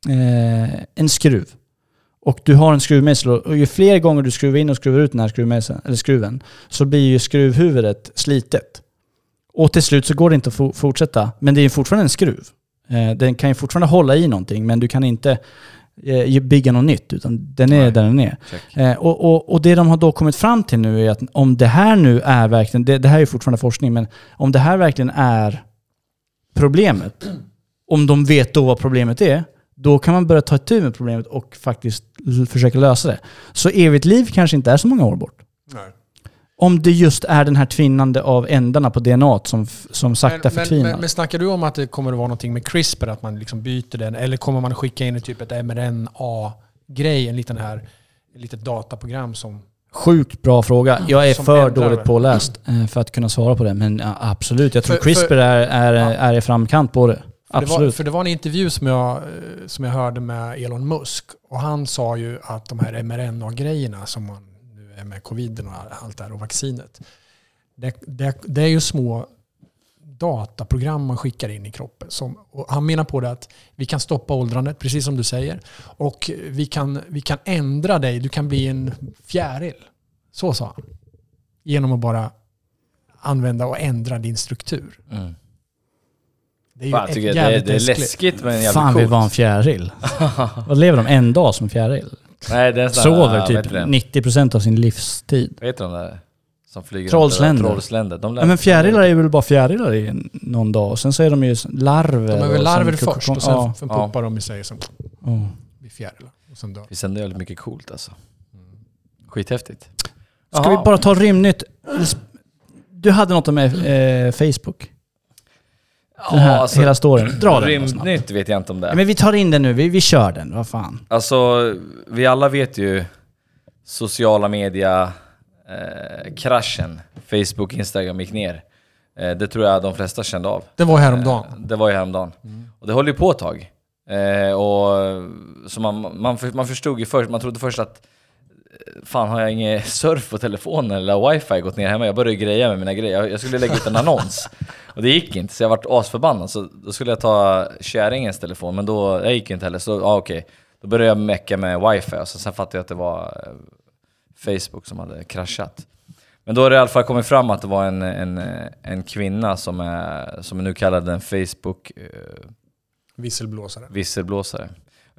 eh, en skruv. Och du har en skruvmejsel och ju fler gånger du skruvar in och skruvar ut den här skruvmejseln, eller skruven, så blir ju skruvhuvudet slitet. Och till slut så går det inte att fo- fortsätta. Men det är fortfarande en skruv. Eh, den kan ju fortfarande hålla i någonting, men du kan inte eh, bygga något nytt, utan den är Nej. där den är. Eh, och, och, och det de har då kommit fram till nu är att om det här nu är verkligen, det, det här är fortfarande forskning, men om det här verkligen är problemet, om de vet då vad problemet är, då kan man börja ta itu med problemet och faktiskt försöka lösa det. Så evigt liv kanske inte är så många år bort. Nej. Om det just är den här tvinnande av ändarna på DNA som, som sakta men, men, förtvinar. men, men snackar du om att det kommer att vara någonting med CRISPR, att man liksom byter den? Eller kommer man skicka in ett typ ett mRNA grej, en liten här, ett litet dataprogram som... Sjukt bra fråga. Jag är för ändrar dåligt påläst eh, för att kunna svara på det. Men absolut, jag tror För- CRISPR för- är, är, Ja. är i framkant på det. För det, var, Absolut. för det var en intervju som jag, som jag hörde med Elon Musk. Och han sa ju att de här mRNA-grejerna som man med coviden och allt det här och vaccinet. Det, det, det är ju små dataprogram man skickar in i kroppen. Som, och han menar på det att vi kan stoppa åldrandet, precis som du säger. Och vi kan, vi kan ändra dig, du kan bli en fjäril. Så sa han. Genom att bara använda och ändra din struktur. Mm. Det är ju Fan, ett tycker det, det är läskligt. läskigt men jävligt Fan, vi coolt. var en fjäril. Vad lever de? En dag som fjäril? Nej, det är här, Sover typ heter det? 90% av sin livstid. Vad heter de där? Som flyger Trollsländer. Trollsländer. De Ja, men fjärilar är väl bara fjärilar i någon dag. Och sen så är de ju larver. De är väl larver sen kokon- först och sen Ja. ja. Ja. puppar de i sig som ja. blir fjärilar. Och sen dör. Det finns ändå jävligt mycket coolt alltså. Skithäftigt. Ska Jaha. vi bara ta rymdnytt? Du hade något om eh, Facebook? Den här, Ja, alltså, hela storyn. Dra den. Rymdnytt vet jag inte om det Ja, är. men vi tar in den nu, vi, vi kör den. Vad fan. Alltså, vi alla vet ju sociala media eh, kraschen. Facebook, Instagram gick ner. Eh, det tror jag de flesta kände av. Det var häromdagen. Eh, Det var ju häromdagen. Och det höll ju på ett tag. Eh, och, så man, man, man förstod ju först, man trodde först att eh, Fan har jag ingen surf på telefonen eller wifi gått ner hemma? Jag började greja med mina grejer. Jag, jag skulle lägga ut en annons. Och det gick inte, så jag vart asförbannad. Så då skulle jag ta kärringens telefon, men då, det gick inte heller. Så ja, okej. Då började jag mecka med wifi och så, sen fattade jag att det var eh, Facebook som hade kraschat. Men då har det i alla fall kommit fram att det var en, en, en kvinna som är, som är nu kallad en Facebook eh, Visselblåsare. visselblåsare.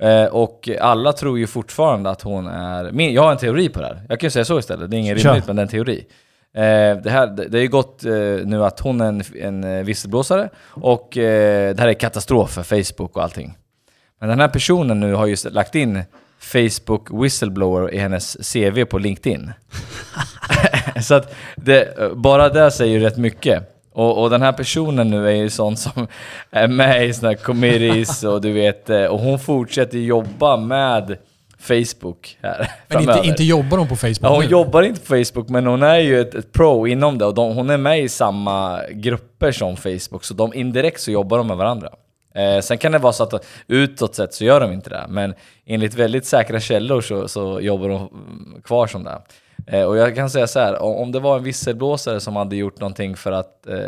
Eh, och alla tror ju fortfarande att hon är... Min, jag har en teori på det här. Jag kan ju säga så istället. Det är ingen Kör. rimligt, men det är en teori. Eh, det, här, det, det har ju gått eh, nu att hon är en, en eh, visselblåsare och eh, det här är katastrof för Facebook och allting. Men den här personen nu har ju lagt in Facebook whistleblower i hennes CV på LinkedIn. Så att det, bara det säger ju rätt mycket. Och, och den här personen nu är ju sån som är med i såna här committees och du vet, eh, och hon fortsätter jobba med Facebook här Men inte, framöver. inte jobbar de på Facebook Ja, hon nu? jobbar inte på Facebook, men hon är ju ett, ett pro inom det och de, hon är med i samma grupper som Facebook, så de indirekt så jobbar de med varandra. Eh, sen kan det vara så att utåt sett så gör de inte det, men enligt väldigt säkra källor så, så jobbar de kvar som det. Eh, och jag kan säga så här, om, det var en visselblåsare som hade gjort någonting för att eh,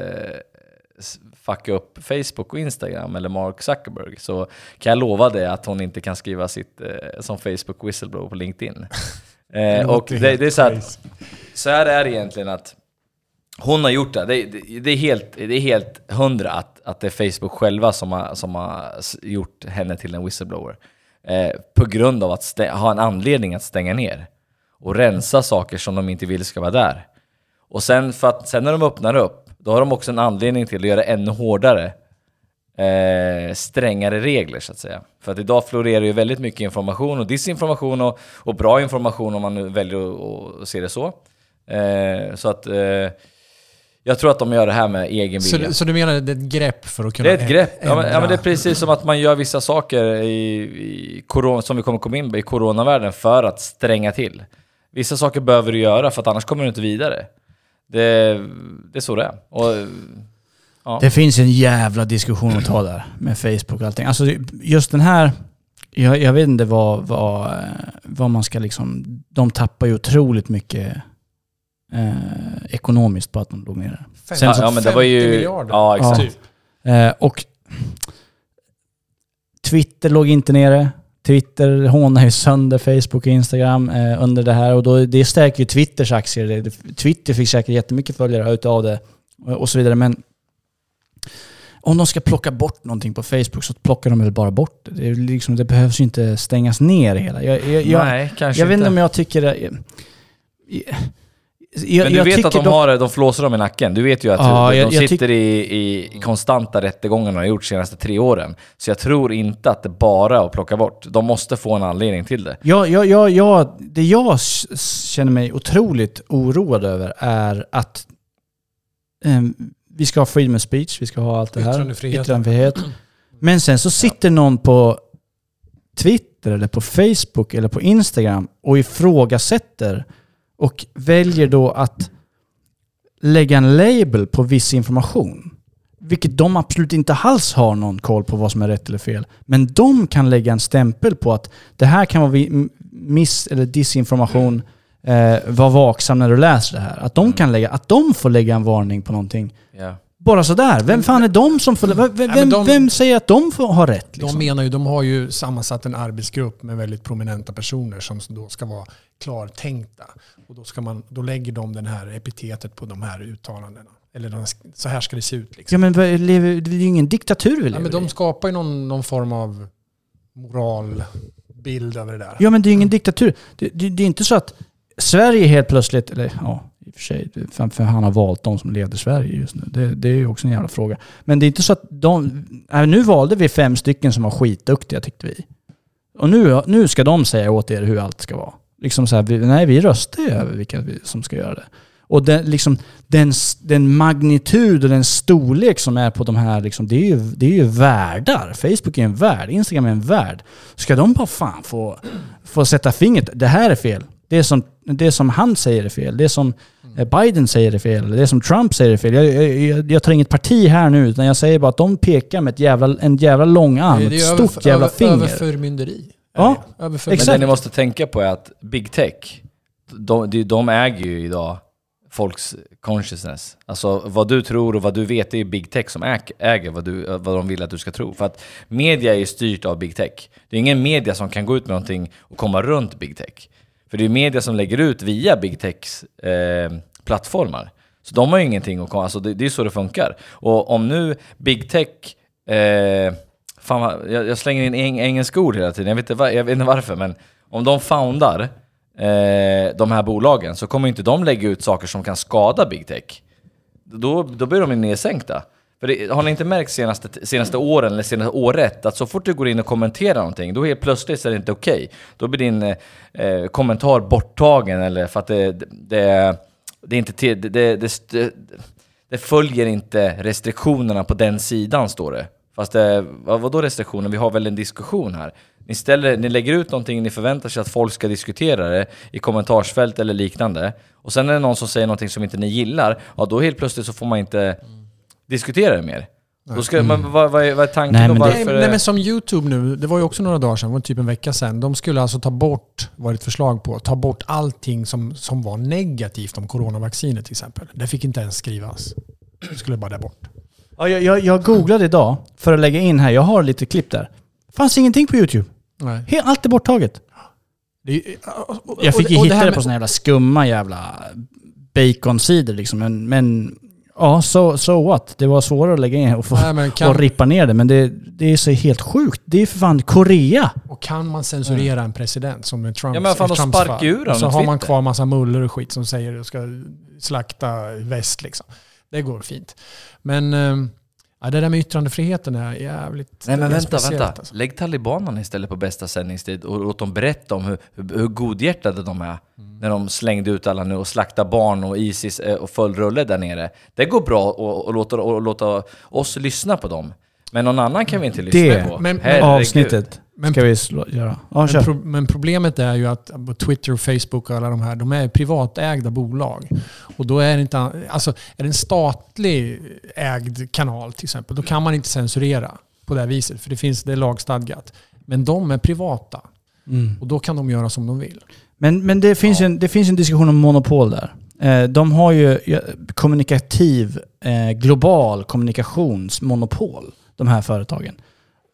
fucka upp Facebook och Instagram eller Mark Zuckerberg så kan jag lova dig att hon inte kan skriva sitt eh, som Facebook whistleblower på LinkedIn. Eh, och det, det är så här, så här är det egentligen att hon har gjort det. Det, det, det, är, helt, det är helt hundra att, att det är Facebook själva som har, som har gjort henne till en whistleblower. Eh, på grund av att ha en anledning att stänga ner. Och rensa saker som de inte vill ska vara där. Och sen, för att, sen när de öppnar upp, då har de också en anledning till att göra ännu hårdare. Eh, strängare regler så att säga. För att idag florerar ju väldigt mycket information och disinformation och, och bra information om man nu väljer att, att se det så. Eh, så att eh, jag tror att de gör det här med egen Så, vilja. du- så du menar att det är ett grepp för att kunna Det är ett grepp. Ja men, ja, men det är precis som att man gör vissa saker i, i corona, som vi kommer komma in på i coronavärlden för att stränga till. Vissa saker behöver du göra för att annars kommer du inte vidare. Det, det är så det är. Och, ja. Det finns en jävla diskussion att ta där med Facebook och allting. Alltså just den här, jag, jag vet inte vad, vad, vad man ska liksom... De tappar ju otroligt mycket eh, ekonomiskt på att de låg ner. Fem- Sen så- ja, men det var ju... 50 miljarder. Ja, exakt. Typ. Eh, och Twitter låg inte nere. Twitter hånar ju sönder Facebook och Instagram eh, under det här och då, det stärker ju Twitters aktier. Twitter fick säkert jättemycket följare utav det och, så vidare. Men om de ska plocka bort någonting på Facebook så plockar de väl bara bort det. Det, liksom, det behövs ju inte stängas ner hela. Jag, jag, jag, Nej, kanske jag vet inte inte. om jag tycker det... Jag, Men du jag vet att de dock- har de flåsar dem i nacken. Du vet ju att Ja, de jag- jag sitter i, i konstanta rättegångar och har gjort de senaste tre åren. Så jag tror inte att det bara är att plocka bort. De måste få en anledning till det. Ja, ja, ja, ja, det jag känner mig otroligt oroad över är att ehm, vi ska ha freedom of speech, vi ska ha allt det här. Yttrandefrihet. Yttrandefrihet. Men sen så sitter någon på Twitter Twitter eller på Facebook eller på Instagram och ifrågasätter och väljer då att lägga en label på viss information. Vilket de absolut inte alls har någon koll på vad som är rätt eller fel. Men de kan lägga en stämpel på att det här kan vara miss eller disinformation. Eh, var vaksam när du läser det här. Att de, kan lägga, att de får lägga en varning på någonting. Ja. Bara sådär. Vem fan är de som får... Vem, vem, de- vem säger att de får ha rätt? De Liksom? menar ju, de har ju sammansatt en arbetsgrupp med väldigt prominenta personer som då ska vara klartänkta. Och då, ska man, då lägger de den här epitetet på de här uttalandena. Eller de, så här ska det se ut. Liksom. Ja men lever, det är ju ingen diktatur vi Ja, lever men de skapar ju någon, någon form av moralbild över det där. Ja men det är ju ingen diktatur. Det, det, det är inte så att Sverige helt plötsligt, eller ja i och för sig, för, för han har valt de som leder Sverige just nu. Det, det är ju också en jävla fråga. Men det är inte så att de... Äh, nu valde vi fem stycken som var skitduktiga tyckte vi. Och nu, nu ska de säga åt er hur allt ska vara. Liksom så här, vi, nej vi röstar ju över vilka vi, som ska göra det. Och den, liksom, den, den magnitud och den storlek som är på de här, liksom, det, är ju, det är ju världar. Facebook är en värld, Instagram är en värld. Ska de bara fan få, få sätta fingret, det här är fel. Det som, det som han säger är fel. Det som eh, Biden säger är fel. Det som Trump säger är fel. Jag, jag, jag, tar inget parti här nu, utan jag säger bara att de pekar med ett jävla, en jävla lång arm, ett stort över- jävla över, finger. Överförmynderi. Ja, Överförmynderi. Men Exakt. det ni måste tänka på är att Big Tech, de, de, äger ju idag folks consciousness. Alltså vad du tror och vad du vet, det är Big Tech som äg, äger vad, du, vad de vill att du ska tro. För att media är ju styrt av Big Tech. Det är ingen media som kan gå ut med någonting och komma runt Big Tech. För det är media som lägger ut via Big Techs eh, plattformar. Så de har ju ingenting att komma, alltså det, det är så det funkar. Och om nu Big Tech eh, Fan vad, jag, jag slänger in eng, engelska ord hela tiden, jag vet, inte, var, jag vet inte varför men om de foundar eh, de här bolagen så kommer inte de lägga ut saker som kan skada Big Tech. Då, då blir de ju nedsänkta. För det, har ni inte märkt senaste, senaste åren eller senaste året att så fort du går in och kommenterar någonting, då helt plötsligt så är det inte okej. Då blir din eh, kommentar borttagen eller för att det, det, det är inte till, det, det, det, det följer inte restriktionerna på den sidan står det. Fast det, vad, vadå restriktioner? Vi har väl en diskussion här. Ni, ställer, ni lägger ut någonting, ni förväntar sig att folk ska diskutera det i kommentarsfält eller liknande. Och sen är det någon som säger någonting som inte ni gillar, ja då helt plötsligt så får man inte diskutera det mer. Då ska, men, vad, vad, är, vad är tanken Nej, då? men det- Varför? Nej, nej, men som YouTube nu, det var ju också några dagar sedan, det var typ en vecka sedan. De skulle alltså ta bort, var det ett förslag på, ta bort allting som, som var negativt om coronavaccinet till exempel. Det fick inte ens skrivas. Det skulle bara där bort. Ja, jag, jag, jag googlade idag för att lägga in här. Jag har lite klipp där. fanns ingenting på YouTube. Nej. Allt är borttaget. Det, och- och- Jag fick ju och hitta det med- på såna jävla skumma jävla baconsidor liksom. Men, men ja, so, so what? Det var svårare att lägga in och, få, Nej, men och kan, rippa ner det. Men det, det är så helt sjukt. Det är för fan Korea. och kan man censurera en president som är Trumps, Ja, men fan, de Trumps sparkar ur Och så honom har man Twitter. kvar massa muller och skit som säger att du ska slakta väst liksom. Det går fint. Men eh, ja, det där med yttrandefriheten är jävligt Nej men det vänta, vänta. alltså. Lägg talibanerna istället på bästa sändningstid och låt dem berätta om hur, hur, hur godhjärtade de är. När de slängde ut alla nu och slaktade barn och Isis eh, och full rulle där nere. Det går bra att och låta, och låta oss lyssna på dem. Men någon annan kan vi inte lyssna Det på. men- men-. Avsnittet Men- ska vi slå, göra. Ja, Men, pro men problemet är ju att Twitter och Facebook och alla de här, de är privatägda bolag. Och då är det inte, alltså är det en statlig ägd kanal till exempel, då kan man inte censurera på det här viset. För det finns, det är lagstadgat. Men de är privata Mm. och då kan de göra som de vill. Men, men det, finns ju en, det finns en diskussion om monopol där. Eh, de har ju ja, kommunikativ, eh, global kommunikationsmonopol, de här företagen.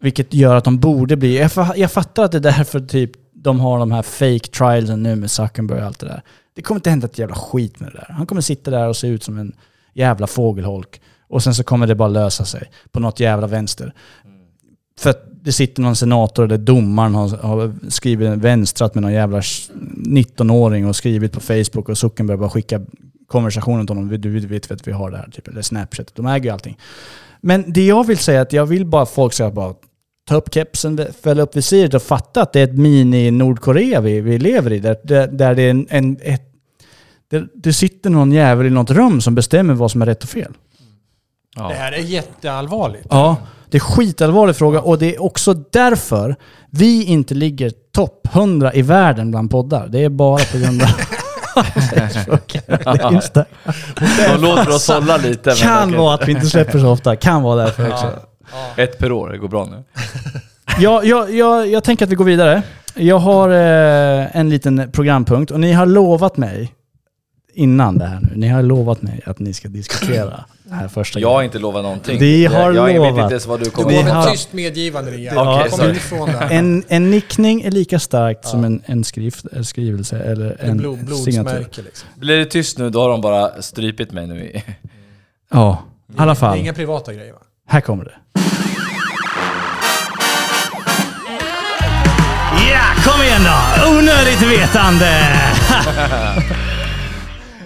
Vilket gör att de borde bli... Jag, jag fattar att det är därför typ de har de här fake trialsen nu med Zuckerberg och allt det där. Det kommer inte hända ett jävla skit med det där. Han kommer sitta där och se ut som en jävla fågelholk. Och sen så kommer det bara lösa sig på något jävla vänster. För att det sitter någon senator eller domaren har, har skrivit vänstrat med någon jävla 19-åring och skrivit på Facebook och Zuckerberg bara skickar konversationen till honom. Du vet att vi har det här, typ, eller Snapchat. De äger ju allting. Men det jag vill säga är att jag vill bara att folk ska bara ta upp kepsen, fälla upp visiret och fatta att det är ett mini-Nordkorea vi, vi lever i. Där, där, där det är en, en ett, det, det sitter någon jävel i något rum som bestämmer vad som är rätt och fel. Ja. Det här är jätteallvarligt. Ja, det är skitallvarlig fråga och det är också därför vi inte ligger topp 100 i världen bland poddar. Det är bara på grund av Facebook. eller Instagram. De låter oss hålla lite. Kan vara att vi inte släpper så ofta. Kan vara därför också. Ett per år, det går bra nu. Jag, jag, jag, jag tänker att vi går vidare. Jag har eh, en liten programpunkt och ni har lovat mig innan det här nu. Ni har lovat mig att ni ska diskutera det här första Jag har inte lovat någonting. Vi Jag- har jag, vet lovat. inte ens vad du Du kommer Vi gav har- ett tyst medgivande Rickard. Okej, Kom sorry. ifrån det. En, en nickning är lika starkt som en, en skrift, en skrivelse eller En en blod, signatur. blodsmärke liksom. Blir det tyst nu, då har de bara strypit mig nu. i- Ja, i alla Det är fall. inga privata grejer va? Här kommer det. Ja, kom igen då! Onödigt vetande!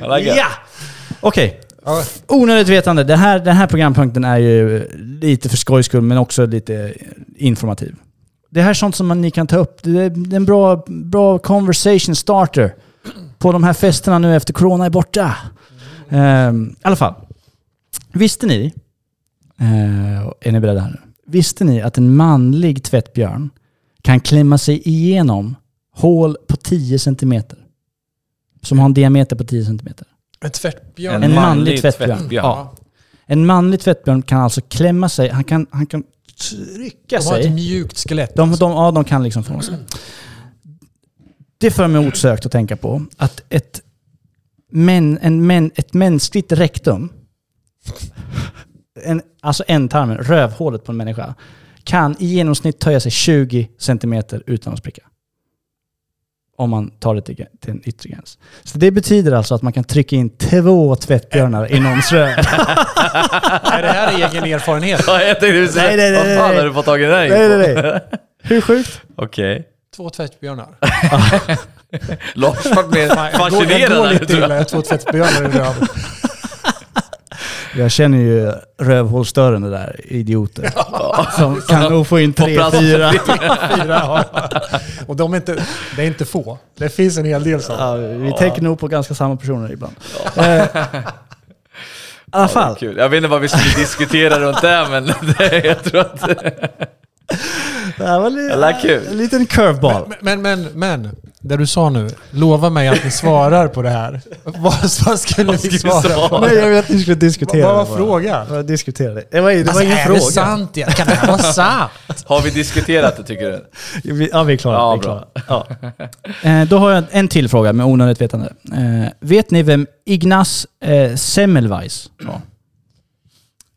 I like. Ja! Okej. Ja. Onödigt vetande. Det här, den här programpunkten är ju lite för skojs skull, men också lite informativ. Det här är sånt som man, ni kan ta upp. Det är, det är en bra, bra conversation starter på de här festerna nu efter corona är borta. Ehm, I alla fall. Visste ni, eh, är ni beredda här nu? Visste ni att en manlig tvättbjörn kan klämma sig igenom hål på 10 centimeter? Som har en diameter på 10 centimeter. En tvättbjörn. En manlig tvättbjörn. tvättbjörn. Ja. En manlig tvättbjörn kan alltså klämma sig, han kan, han kan trycka De har ett sig. mjukt skelett. De, de, ja, de kan liksom få sig. Det för mig osökt att tänka på att ett, men, en, men, ett mänskligt rektum, en, alltså ändtarmen, rövhålet på en människa, kan i genomsnitt töja sig 20 centimeter utan att spricka. Om man tar det till, till en yttre gräns. Så det betyder alltså att man kan trycka in två tvättbjörnar i någons röv. Är det här egen erfarenhet? Ja, jag tänkte säga, Nej, nej, nej, vad fan nej. har du fått tag i den här Nej, nej, nej. Hur sjukt? Okej. Två tvättbjörnar. Lars vart mer går, jag går fascinerad. lite illa, jag har två tvättbjörnar i röven. Jag känner ju rövhålsdörren, det där idioter. Som kan nog få in tre, fyra. Fyra, ja. Och de är inte, det är inte få. Det finns en hel del sånt. Ja, vi tänker nog på ganska samma personer ibland. Eh, I alla fall. Jag vet inte vad vi skulle diskutera runt det, men det, jag tror att... Det här var li- en liten curveball. Men, men, men, det du sa nu. Lova mig att ni svarar på det här. Vad, vad skulle Vad vi svara? svara? på? Nej, jag vill att ni skulle diskutera Vad var frågan? Vad diskutera det? Det var, det var Alltså, ingen är fråga. det sant? Ja, Kan det här vara sant? Har vi diskuterat det tycker du? Ja, vi är klara. Ja, vi är klara. Ja. Eh, Då har jag en till fråga med onödigt vetande. Eh, Vet ni vem Ignaz eh, Semmelweis var?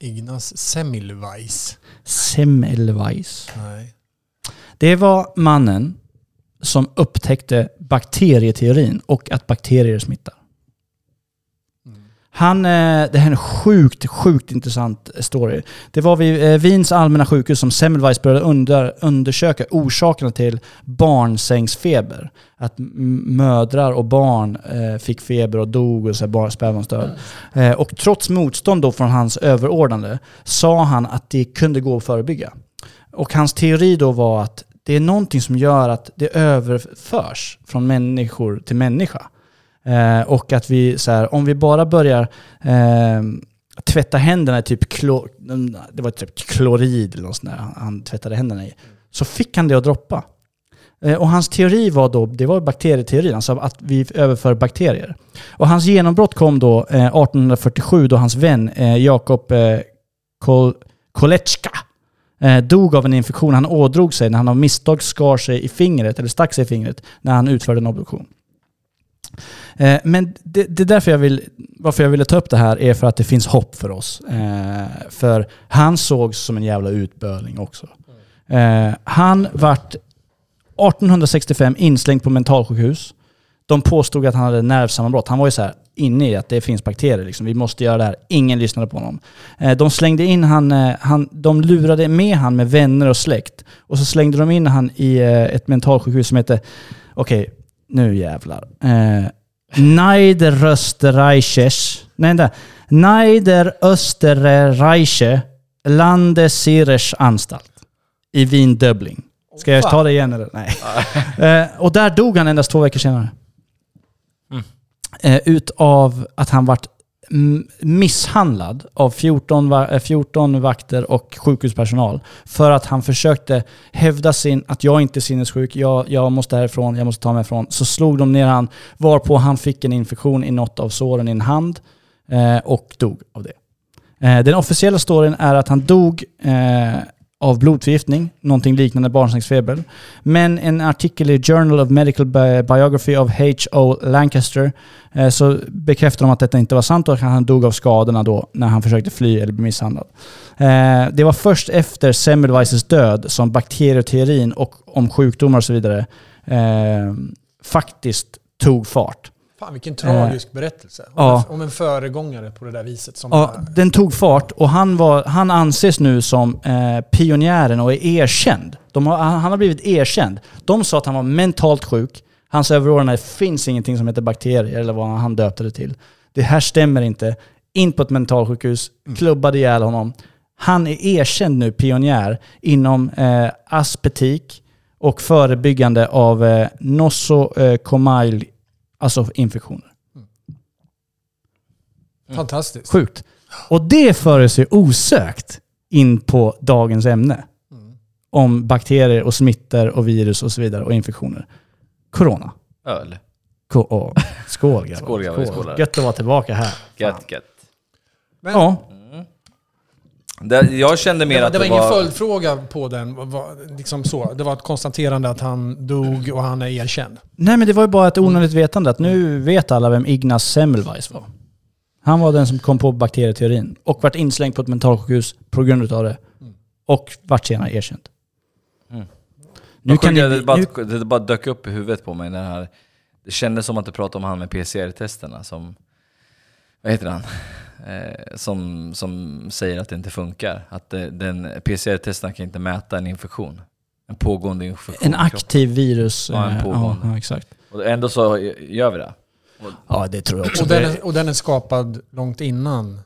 Ignas Semmelweis. Semmelweis. Nej. Det var mannen som upptäckte bakterieteorin och att bakterier smittar. Han, eh, det här är en sjukt, sjukt intressant story. Det var vid eh, Wiens allmänna sjukhus som Semmelweis började under, undersöka orsakerna till barnsängsfeber. Att mödrar och barn eh, fick feber och dog och spädbarnsdöd. Eh, och trots motstånd då från hans överordnade sa han att det kunde gå att förebygga. Och hans teori då var att det är någonting som gör att det överförs från människor till människa. Eh, och att vi, så här, om vi bara börjar eh, tvätta händerna i typ, klo, det var typ klorid eller något sånt där han, tvättade händerna i. Så fick han det att droppa. Eh, och hans teori var då, det var bakterieteorin, alltså att vi överför bakterier. Och hans genombrott kom då eh, 1847 då hans vän eh, Jakob eh, Kol, Kolecka eh, dog av en infektion han ådrog sig när han av misstag skar sig i fingret, eller stack sig i fingret, när han utförde en obduktion. Eh, men det, det är därför jag vill, varför jag ville ta upp det här är för att det finns hopp för oss. Eh, för han sågs som en jävla utböling också. Eh, han vart 1865 inslängd på mentalsjukhus. De påstod att han hade nervsammanbrott. Han var ju så här inne i att det finns bakterier. Liksom. Vi måste göra det här. Ingen lyssnade på honom. Eh, de slängde in han, eh, han, de lurade med han med vänner och släkt. Och så slängde de in han i eh, ett mentalsjukhus som heter, okej, nu jävlar. Eh, Niederösterreiches, nej där. Niederösterreiche Landesirers anstalt i Wien Döbling. Ska jag ta det igen eller? Nej. eh, och där dog han endast två veckor senare. Mm. Eh, utav att han vart misshandlad av 14, 14 eh, vakter och sjukhuspersonal för att han försökte hävda sin, att jag inte är sinnessjuk, jag, jag måste härifrån, jag måste ta mig ifrån. Så slog de ner han, varpå han fick en infektion i något av såren i en hand eh, och dog av det. Eh, den officiella storyn är att han dog eh, av blodförgiftning, någonting liknande barnsängsfeber. Men en artikel i Journal of Medical Biography of H.O. Lancaster eh, så bekräftar de att detta inte var sant och att han dog av skadorna då när han försökte fly eller bli misshandlad. Eh, det var först efter Semmelweises död som bakterieteorin och om sjukdomar och så vidare eh, faktiskt tog fart. Fan vilken tragisk berättelse. Om, ja. en, om en föregångare på det där viset. Som Ja, är- den tog fart och han, var, han anses nu som eh, pionjären och är erkänd. Har, han har blivit erkänd. De sa att han var mentalt sjuk. Hans överordnade, det finns ingenting som heter bakterier eller vad han döpte det till. Det här stämmer inte. In på ett mentalsjukhus, klubbade ihjäl honom. Han är erkänd nu pionjär inom eh, aspetik och förebyggande av eh, nosocomial, alltså infektioner. Fantastiskt. Sjukt. Och det för sig osökt in på dagens ämne. Om bakterier och smittor och virus och så vidare och infektioner. Corona. Öl. Ko- skål grabbar. Skål, grabbar, vi skålar. Gött att vara tillbaka här. Gött, gött. Men Ja, Det, jag kände mer det var, att det var det ingen var... följdfråga på den. Vad- Liksom så. Det var ett konstaterande att han dog och han är erkänd. nej men det var ju bara ett onödigt vetande att nu vet alla vem Ignaz Semmelweis var. Han var den som kom på bakterieteorin och vart inslängd på ett mentalsjukhus på grund utav det. Och vart senare erkänd. Mm. Nu kan ni, det, bara, nu, det bara dök upp i huvudet på mig. Den här, det kändes som att du pratade om han med PCR-testerna som... Vad heter han? Eh, som, som säger att det inte funkar. Att det, den, PCR-testerna kan inte mäta en infektion. En pågående infektion. en aktiv virus. Ja, en eh, pågående. ja, exakt. Och ändå så gör vi det. Ja, det tror jag också. Och den, är, och den är skapad långt innan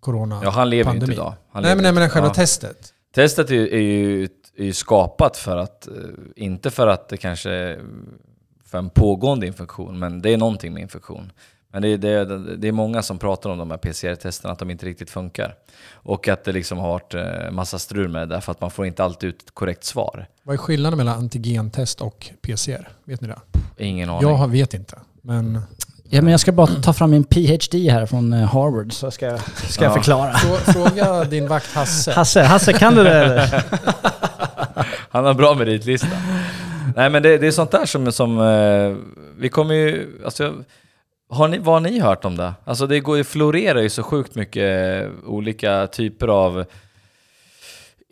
corona. Ja, han lever ju Pandemi. inte idag. Han nej, lever men, nej, men inte. själva Ja. testet. Testet är ju, är, ju, är ju skapat för att, eh, inte för att det kanske är för en pågående infektion, men det är någonting med infektion. Men det är, det, är- det är många som pratar om de här PCR-testerna, att de inte riktigt funkar. Och att det liksom har varit eh, massa strul med det, därför att man får inte alltid ut ett korrekt svar. Vad är skillnaden mellan antigentest och PCR? Vet ni det? Ingen aning. Jag har- vet inte. Men Ja, men jag ska bara ta fram min PhD här från eh, Harvard så ska, jag- ska jag Ja. förklara. frå- fråga din vakt Hasse. Hasse, Hasse kan du det eller? Han har bra meritlista. Nej men det, det är sånt där som, som eh, vi kommer ju, alltså, har ni, vad har ni hört om det? Alltså det går ju, florerar ju så sjukt mycket eh, olika typer av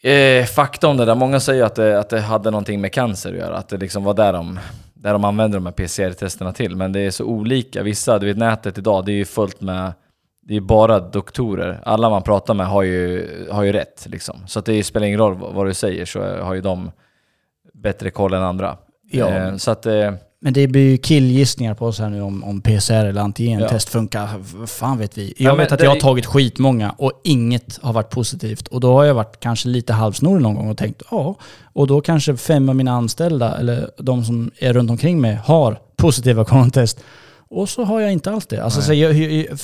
eh, fakta om det där. Många säger att det, att det hade någonting med cancer att göra, att det liksom var där de, där de använder de här PCR-testerna till. Men det är så olika. Vissa, du vet nätet idag, det är ju fullt med det är bara doktorer. Alla man pratar med har ju, har ju rätt. Liksom. Så att det spelar ingen roll vad vad du säger så har ju de bättre koll än andra. Ja. Eh, så att, eh, Men det blir ju killgissningar på oss här nu om, om PCR eller antigentest funkar. Vad fan vet vi? Jag Ja, vet att jag har tagit skitmånga och inget har varit positivt. Och då har jag varit kanske lite halvsnorig någon gång och tänkt ja. Och då kanske fem av mina anställda, eller de som är runt omkring mig, har positiva coronatest. Och så har jag inte alls det. Alltså, Nej. så jag, jag, jag,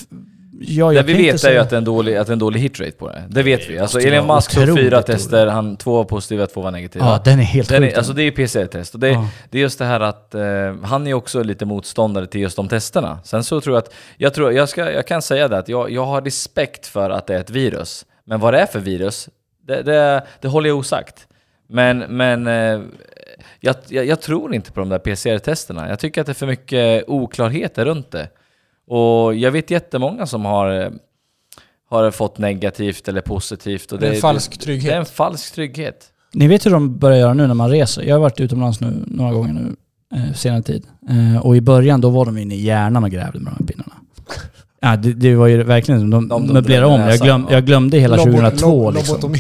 jag, det vi vet är ju att det är en dålig, att det är en dålig hitrate på det. Det vet vi. Alltså Elon Musk tog fyra tester, han, två var positiva, två var negativa. Ja, den är helt Den sjuk. är, alltså det är ju PCR-test. Och det, Ja. det är just det här att eh, han är också lite motståndare till just de testerna. Sen så tror jag att, jag, tror, jag, ska, jag kan säga det att jag, jag har respekt för att det är ett virus. Men vad det är för virus, det, det, det håller jag osagt. Men, men eh, jag, jag, jag tror inte på de där PCR-testerna. Jag tycker att det är för mycket oklarheter runt det. Och jag vet jättemånga som har, eh, har fått negativt eller positivt. Och Det är en falsk trygghet. Det är en falsk trygghet. Ni vet hur de börjar göra nu när man reser? Jag har varit utomlands nu några gånger nu, eh, senare tid. Eh, och i början då var de inne i hjärnan och grävde med de här pinnarna. Ja, det, det var ju verkligen, de, De- de möblerade om. Jag, glöm, ja. jag glömde hela Lobo- 2002 lob- liksom.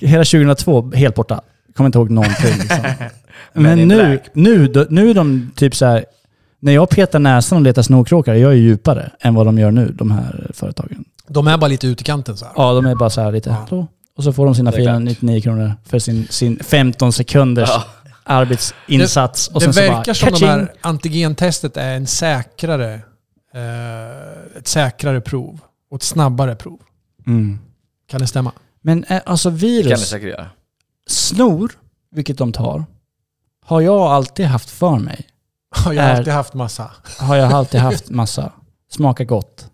Hela 2002, helt borta. Kommer inte ihåg någonting liksom. Men Men nu, nu, nu är de typ så här. När jag petar näsan och letar snorkråkar, jag är djupare än vad de gör nu, de här företagen. De är bara lite ute i kanten så här. Ja, de är bara så här lite, Ja. Och så får de sina Det är klart. 499 kronor för sin, sin 15 sekunders Ja. arbetsinsats. och det sen så verkar bara, som de här antigentestet är en säkrare eh, ett säkrare prov och ett snabbare prov. Mm. Kan det stämma? Men eh, alltså Det kan det virus, säkert göra. snor, vilket de tar, har jag alltid haft för mig. Jag har Är- alltid haft massa. Har jag alltid haft massa. Smakar gott.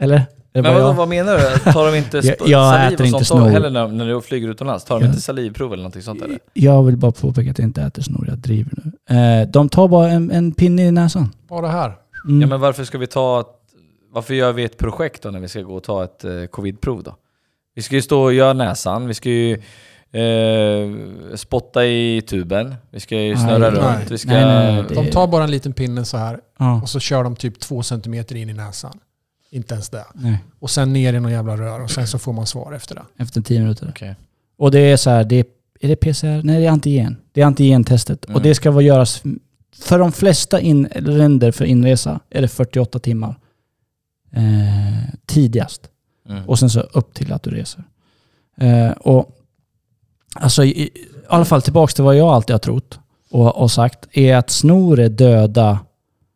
Eller? Men vad, jag? vad menar du? Tar de inte Jag- jag saliv äter och inte sånt heller när, när du flyger utomlands? Tar de Ja. inte salivprov eller någonting sånt eller? Jag vill bara påpeka att jag inte äter snor, jag driver nu. Eh, de tar bara en, en pinne i näsan. Bara här. Mm. Ja men varför ska vi ta Varför gör vi ett projekt då när vi ska gå och ta ett eh, covidprov då? Vi ska ju stå och göra näsan, vi ska ju eh, spotta i tuben, vi ska ju snurra Nej. runt, Nej. vi ska... Nej, nej, De tar bara en liten pinne så här ja. och så kör de typ två centimeter in i näsan. Inte ens det. Nej, Och sen ner i någon jävla rör och sen så får man svar efter det. efter tio minuter. Okej. Och det är så här, det är, är det PCR? Nej, det är antigen. Det är antigentestet. Mm. Och det ska vara göras... För de flesta in, länder för inresa är det 48 timmar. Eh, tidigast. Mm. Och sen så upp till att du reser. Eh, och alltså i, i alla fall tillbaks till vad jag alltid har trott och, och sagt är att snor är döda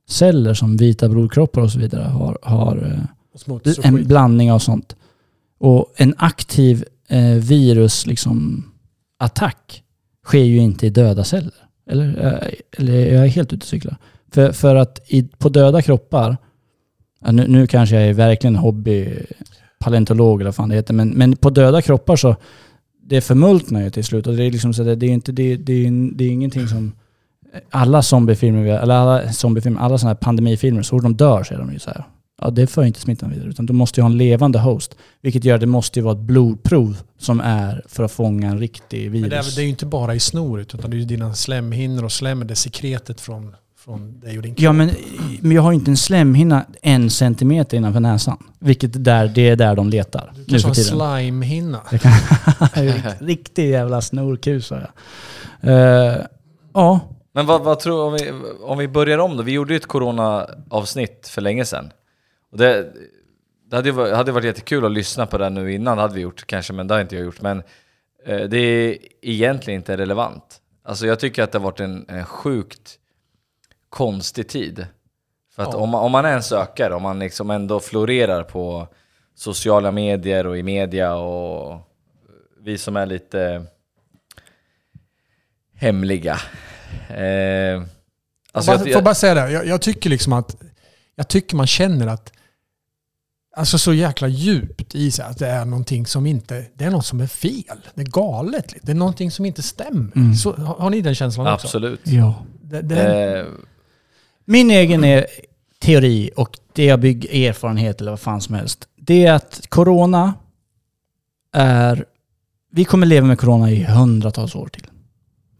celler som vita blodkroppar och så vidare har, har eh, en skit. blandning av sånt. Och en aktiv eh, virus liksom, attack sker ju inte i döda celler. Eller, eh, eller jag är helt ute och cyklar. För, för att i, på döda kroppar, nu, nu kanske jag är verkligen hobby paleontolog eller vad fan det heter, men, men på döda kroppar så det förmultnar ju till slut. Och det är liksom så där, det är inte, det, det, är, det är ingenting som alla zombiefilmer, eller alla zombiefilmer, alla sådana här pandemifilmer, så fort de dör så är de ju så här. Ja, det för inte smittan vidare. Utan du måste ju ha en levande host. Vilket gör att det måste ju vara ett blodprov som är för att fånga en riktig Men virus. det, är, det är ju inte bara i snoret utan det är ju dina slemhinnor och slem, det är sekretet från, från dig och din kropp. Ja, men, men jag har ju inte en slemhinna en centimeter innanför näsan. Vilket där, det är där de letar. Du Nu kanske för har en tiden. slimehinna. Det riktig jävla snorkus har jag. Eh, ja, Men vad, vad tror om vi, om vi börjar om då? Vi gjorde ju ett corona-avsnitt för länge sedan. Och det, det hade ju varit, hade varit jättekul att lyssna på det nu innan, hade vi gjort kanske, men det har inte jag gjort. Men eh, det är egentligen inte relevant. Alltså jag tycker att det har varit en, en sjukt konstig tid. För att Ja. om, man- om man är en sökare, om man liksom ändå florerar på sociala medier och i media och vi som är lite hemliga. Eh, alltså jag jag, får bara säga det, jag, jag tycker liksom att jag tycker man känner att Alltså så jäkla djupt i sig att det är någonting som inte, det är något som är fel. Det är galet. Det är någonting som inte stämmer. Mm. Så, har, har ni den känslan också? absolut. ja. Det, det, Eh, min egen är teori och det jag bygger erfarenhet eller vad fan som helst. Det är att corona är... Vi kommer leva med corona i hundratals år till.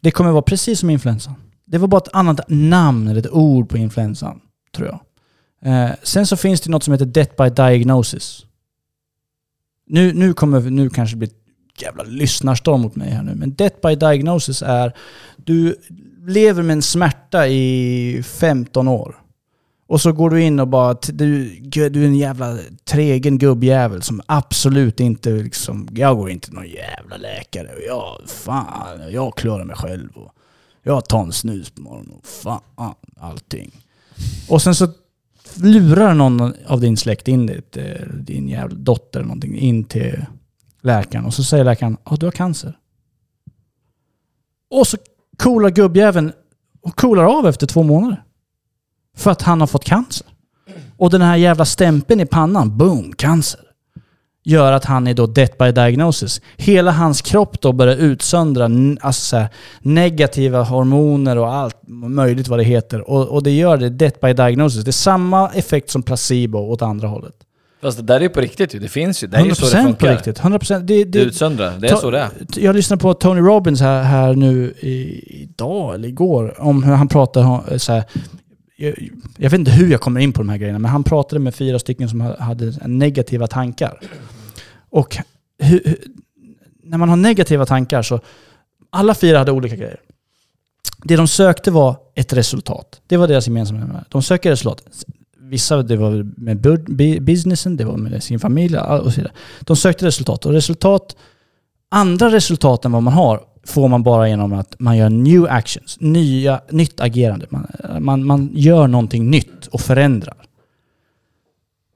Det kommer vara precis som influensan. Det var bara ett annat namn eller ett ord på influensan, tror jag. Eh, sen så finns det något som heter Death by Diagnosis. Nu, nu kommer nu kanske det bli jävla lyssnarstorm mot mig här nu. Men Death by Diagnosis är... Du lever med en smärta i 15 år. Och så går du in och bara, du, du är en jävla tregen gubbjävel som absolut inte liksom, jag går inte till någon jävla läkare och jag, fan, jag klarar mig själv och jag tar en snus på morgonen och fan, allting. Och sen så lurar någon av din släkt in dit, eh, din jävla dotter eller någonting in till läkaren och så säger läkaren, ja du har cancer. Och så Coola gubbjäveln coolar av efter två månader. För att han har fått cancer. Och den här jävla stämpeln i pannan, boom, cancer. Gör att han är då death by diagnosis. Hela hans kropp då börjar utsöndra alltså negativa hormoner och allt möjligt vad det heter. Och, och det gör det death by diagnosis. Det är samma effekt som placebo åt andra hållet fast det där är ju på riktigt ju, det finns ju. Det är ju så det 100% funkar. på riktigt. 100%. Det, Det det, utsöndrar, det är så det är. jag lyssnade på Tony Robbins här, här nu i, idag eller igår om hur han pratade ha- så här, jag, jag vet inte hur jag kommer in på de här grejerna, men han pratade med fyra stycken som ha- hade negativa tankar. Och hur, hur, när man har negativa tankar så, alla fyra hade olika grejer. Det de sökte var ett resultat. Det var deras gemensamma nämnare. De söker resultat. Vissa det var med businessen, det var med sin familj och så vidare. De sökte resultat. Och resultat, andra resultat än vad man har får man bara genom att man gör new actions, nya, nytt agerande. Man, man, man gör någonting nytt och förändrar.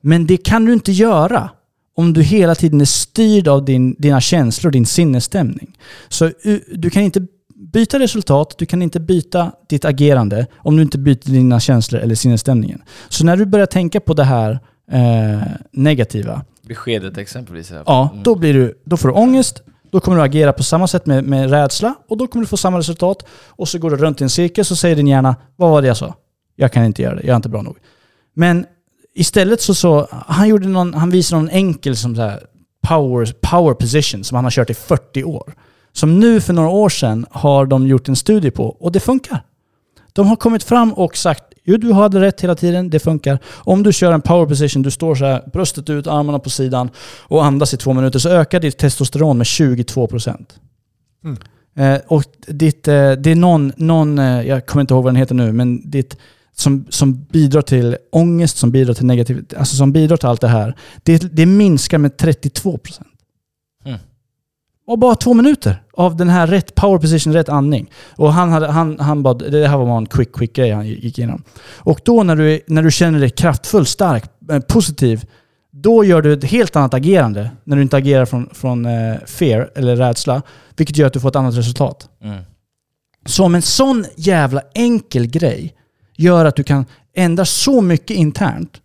Men det kan du inte göra om du hela tiden är styrd av din, dina känslor din sinnesstämning. Så eh, du kan inte byta resultat, du kan inte byta ditt agerande om du inte byter dina känslor eller sinnesstämningen. Så när du börjar tänka på det här eh, negativa, Beskedet exempelvis. här. Ja, Mm. då, blir du, då får du ångest, då kommer du agera på samma sätt med, med rädsla och då kommer du få samma resultat. Och så går du runt i en cirkel så säger din hjärna, vad var det jag sa? Jag kan inte göra det, jag är inte bra nog. Men istället så, så han, gjorde någon, han visade någon enkel som så här power, power position som han har kört i 40 år. Som nu för några år sedan har de gjort en studie på och det funkar. De har kommit fram och sagt jo du hade rätt hela tiden, det funkar. Om du kör en power position, du står så här, bröstet ut, armarna på sidan och andas i två minuter så ökar ditt testosteron med 22%. Mm. Eh, och ditt, eh, det är någon, någon eh, jag kommer inte ihåg vad den heter nu, men ditt som, som bidrar till ångest, som bidrar till negativitet, alltså som bidrar till allt det här. Det, det minskar med 32%. Mm. Och bara två minuter av den här rätt power position, rätt andning. Och han, hade, han, han bad, det här var bara en quick, quick grej han gick igenom. Och då när du, är- när du känner dig kraftfull, stark, eh, positiv, då gör du ett helt annat agerande när du inte agerar från, från eh, fear eller rädsla. Vilket gör att du får ett annat resultat. Mm. Så om en sån jävla enkel grej gör att du kan ändra så mycket internt.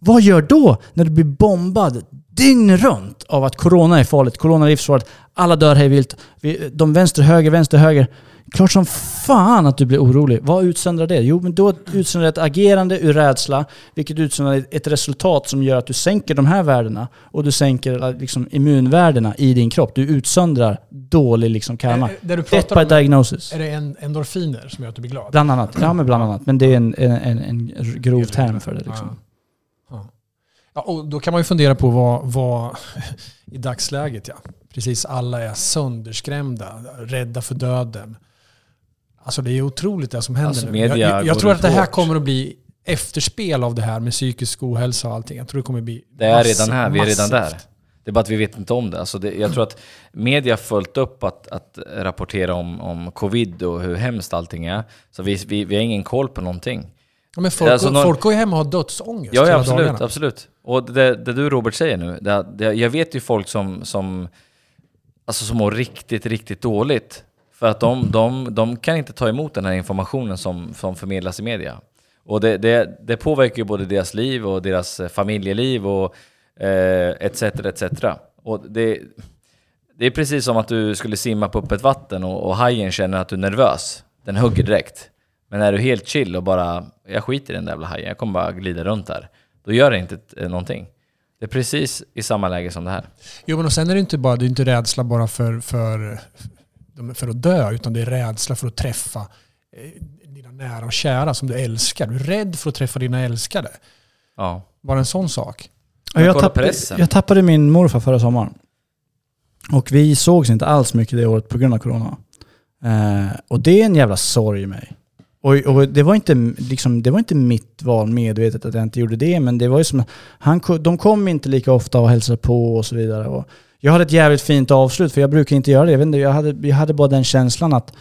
Vad gör då när du blir bombad dygn runt av att corona är farligt, corona är livsfarligt, alla dör hej vilt, Vi- de vänster, höger, vänster, höger. Klart som fan att du blir orolig. Vad utsöndrar det? Jo, men då utsöndrar det ett agerande ur rädsla, vilket utsöndrar ett resultat som gör att du sänker de här värdena och du sänker liksom, immunvärdena i din kropp. Du utsöndrar dålig liksom, karma. Är- Det du Death pratar by om, diagnosis. är det en, endorfiner som gör att du blir glad? Bland annat. Ja, men bland annat. Men det är en, en, en, en grov term för det. Liksom. Ja. Och då kan man ju fundera på vad, vad i dagsläget, ja. Precis alla är sönderskrämda, rädda för döden. Alltså det är otroligt det som händer Alltså, nu. jag jag, tror att det här hårt. kommer att bli efterspel av det här med psykisk ohälsa och allting. Jag tror det kommer bli Det är mass- redan här, vi är redan där. massivt. Det är bara att vi vet inte om det. Alltså det jag tror att media har följt upp att, att rapportera om, om covid och hur hemskt allting är. Så vi, vi, vi har ingen koll på någonting. Ja, men folk, Alltså, någon- folk går ju hem och har dödsångest Ja, ja absolut, dagarna. absolut. Och det, det du Robert säger nu, det, det, jag vet ju folk som, som, alltså som mår riktigt, riktigt dåligt. För att de, de, de kan inte ta emot den här informationen som, som förmedlas i media. Och det, det, det påverkar ju både deras liv och deras eh, familjeliv och eh, etc. etc. Och det, det är precis som att du skulle simma på öppet vatten och, och hajen känner att du är nervös. Den hugger direkt. Men är du helt chill och bara, jag skiter i den där jävla hajen, jag kommer bara glida runt här. Då gör det inte eh, någonting. Det är precis i samma läge som det här. Jo, men och sen är det inte bara det är inte rädsla bara för, för, för att dö, utan det är rädsla för att träffa eh, dina nära och kära som du älskar. Du är rädd för att träffa dina älskade. Ja. Bara en sån sak. Men jag, tappade, jag tappade min morfar förra sommaren. Och vi sågs inte alls mycket det året på grund av corona. Eh, och det är en jävla sorg i mig. Och, och det, var inte, liksom, det var inte mitt val medvetet att jag inte gjorde det, men det var ju som... Han, de kom inte lika ofta och hälsade på och så vidare. Och jag hade ett jävligt fint avslut, för jag brukar inte göra det. Jag, vet inte, jag, hade, jag hade bara den känslan att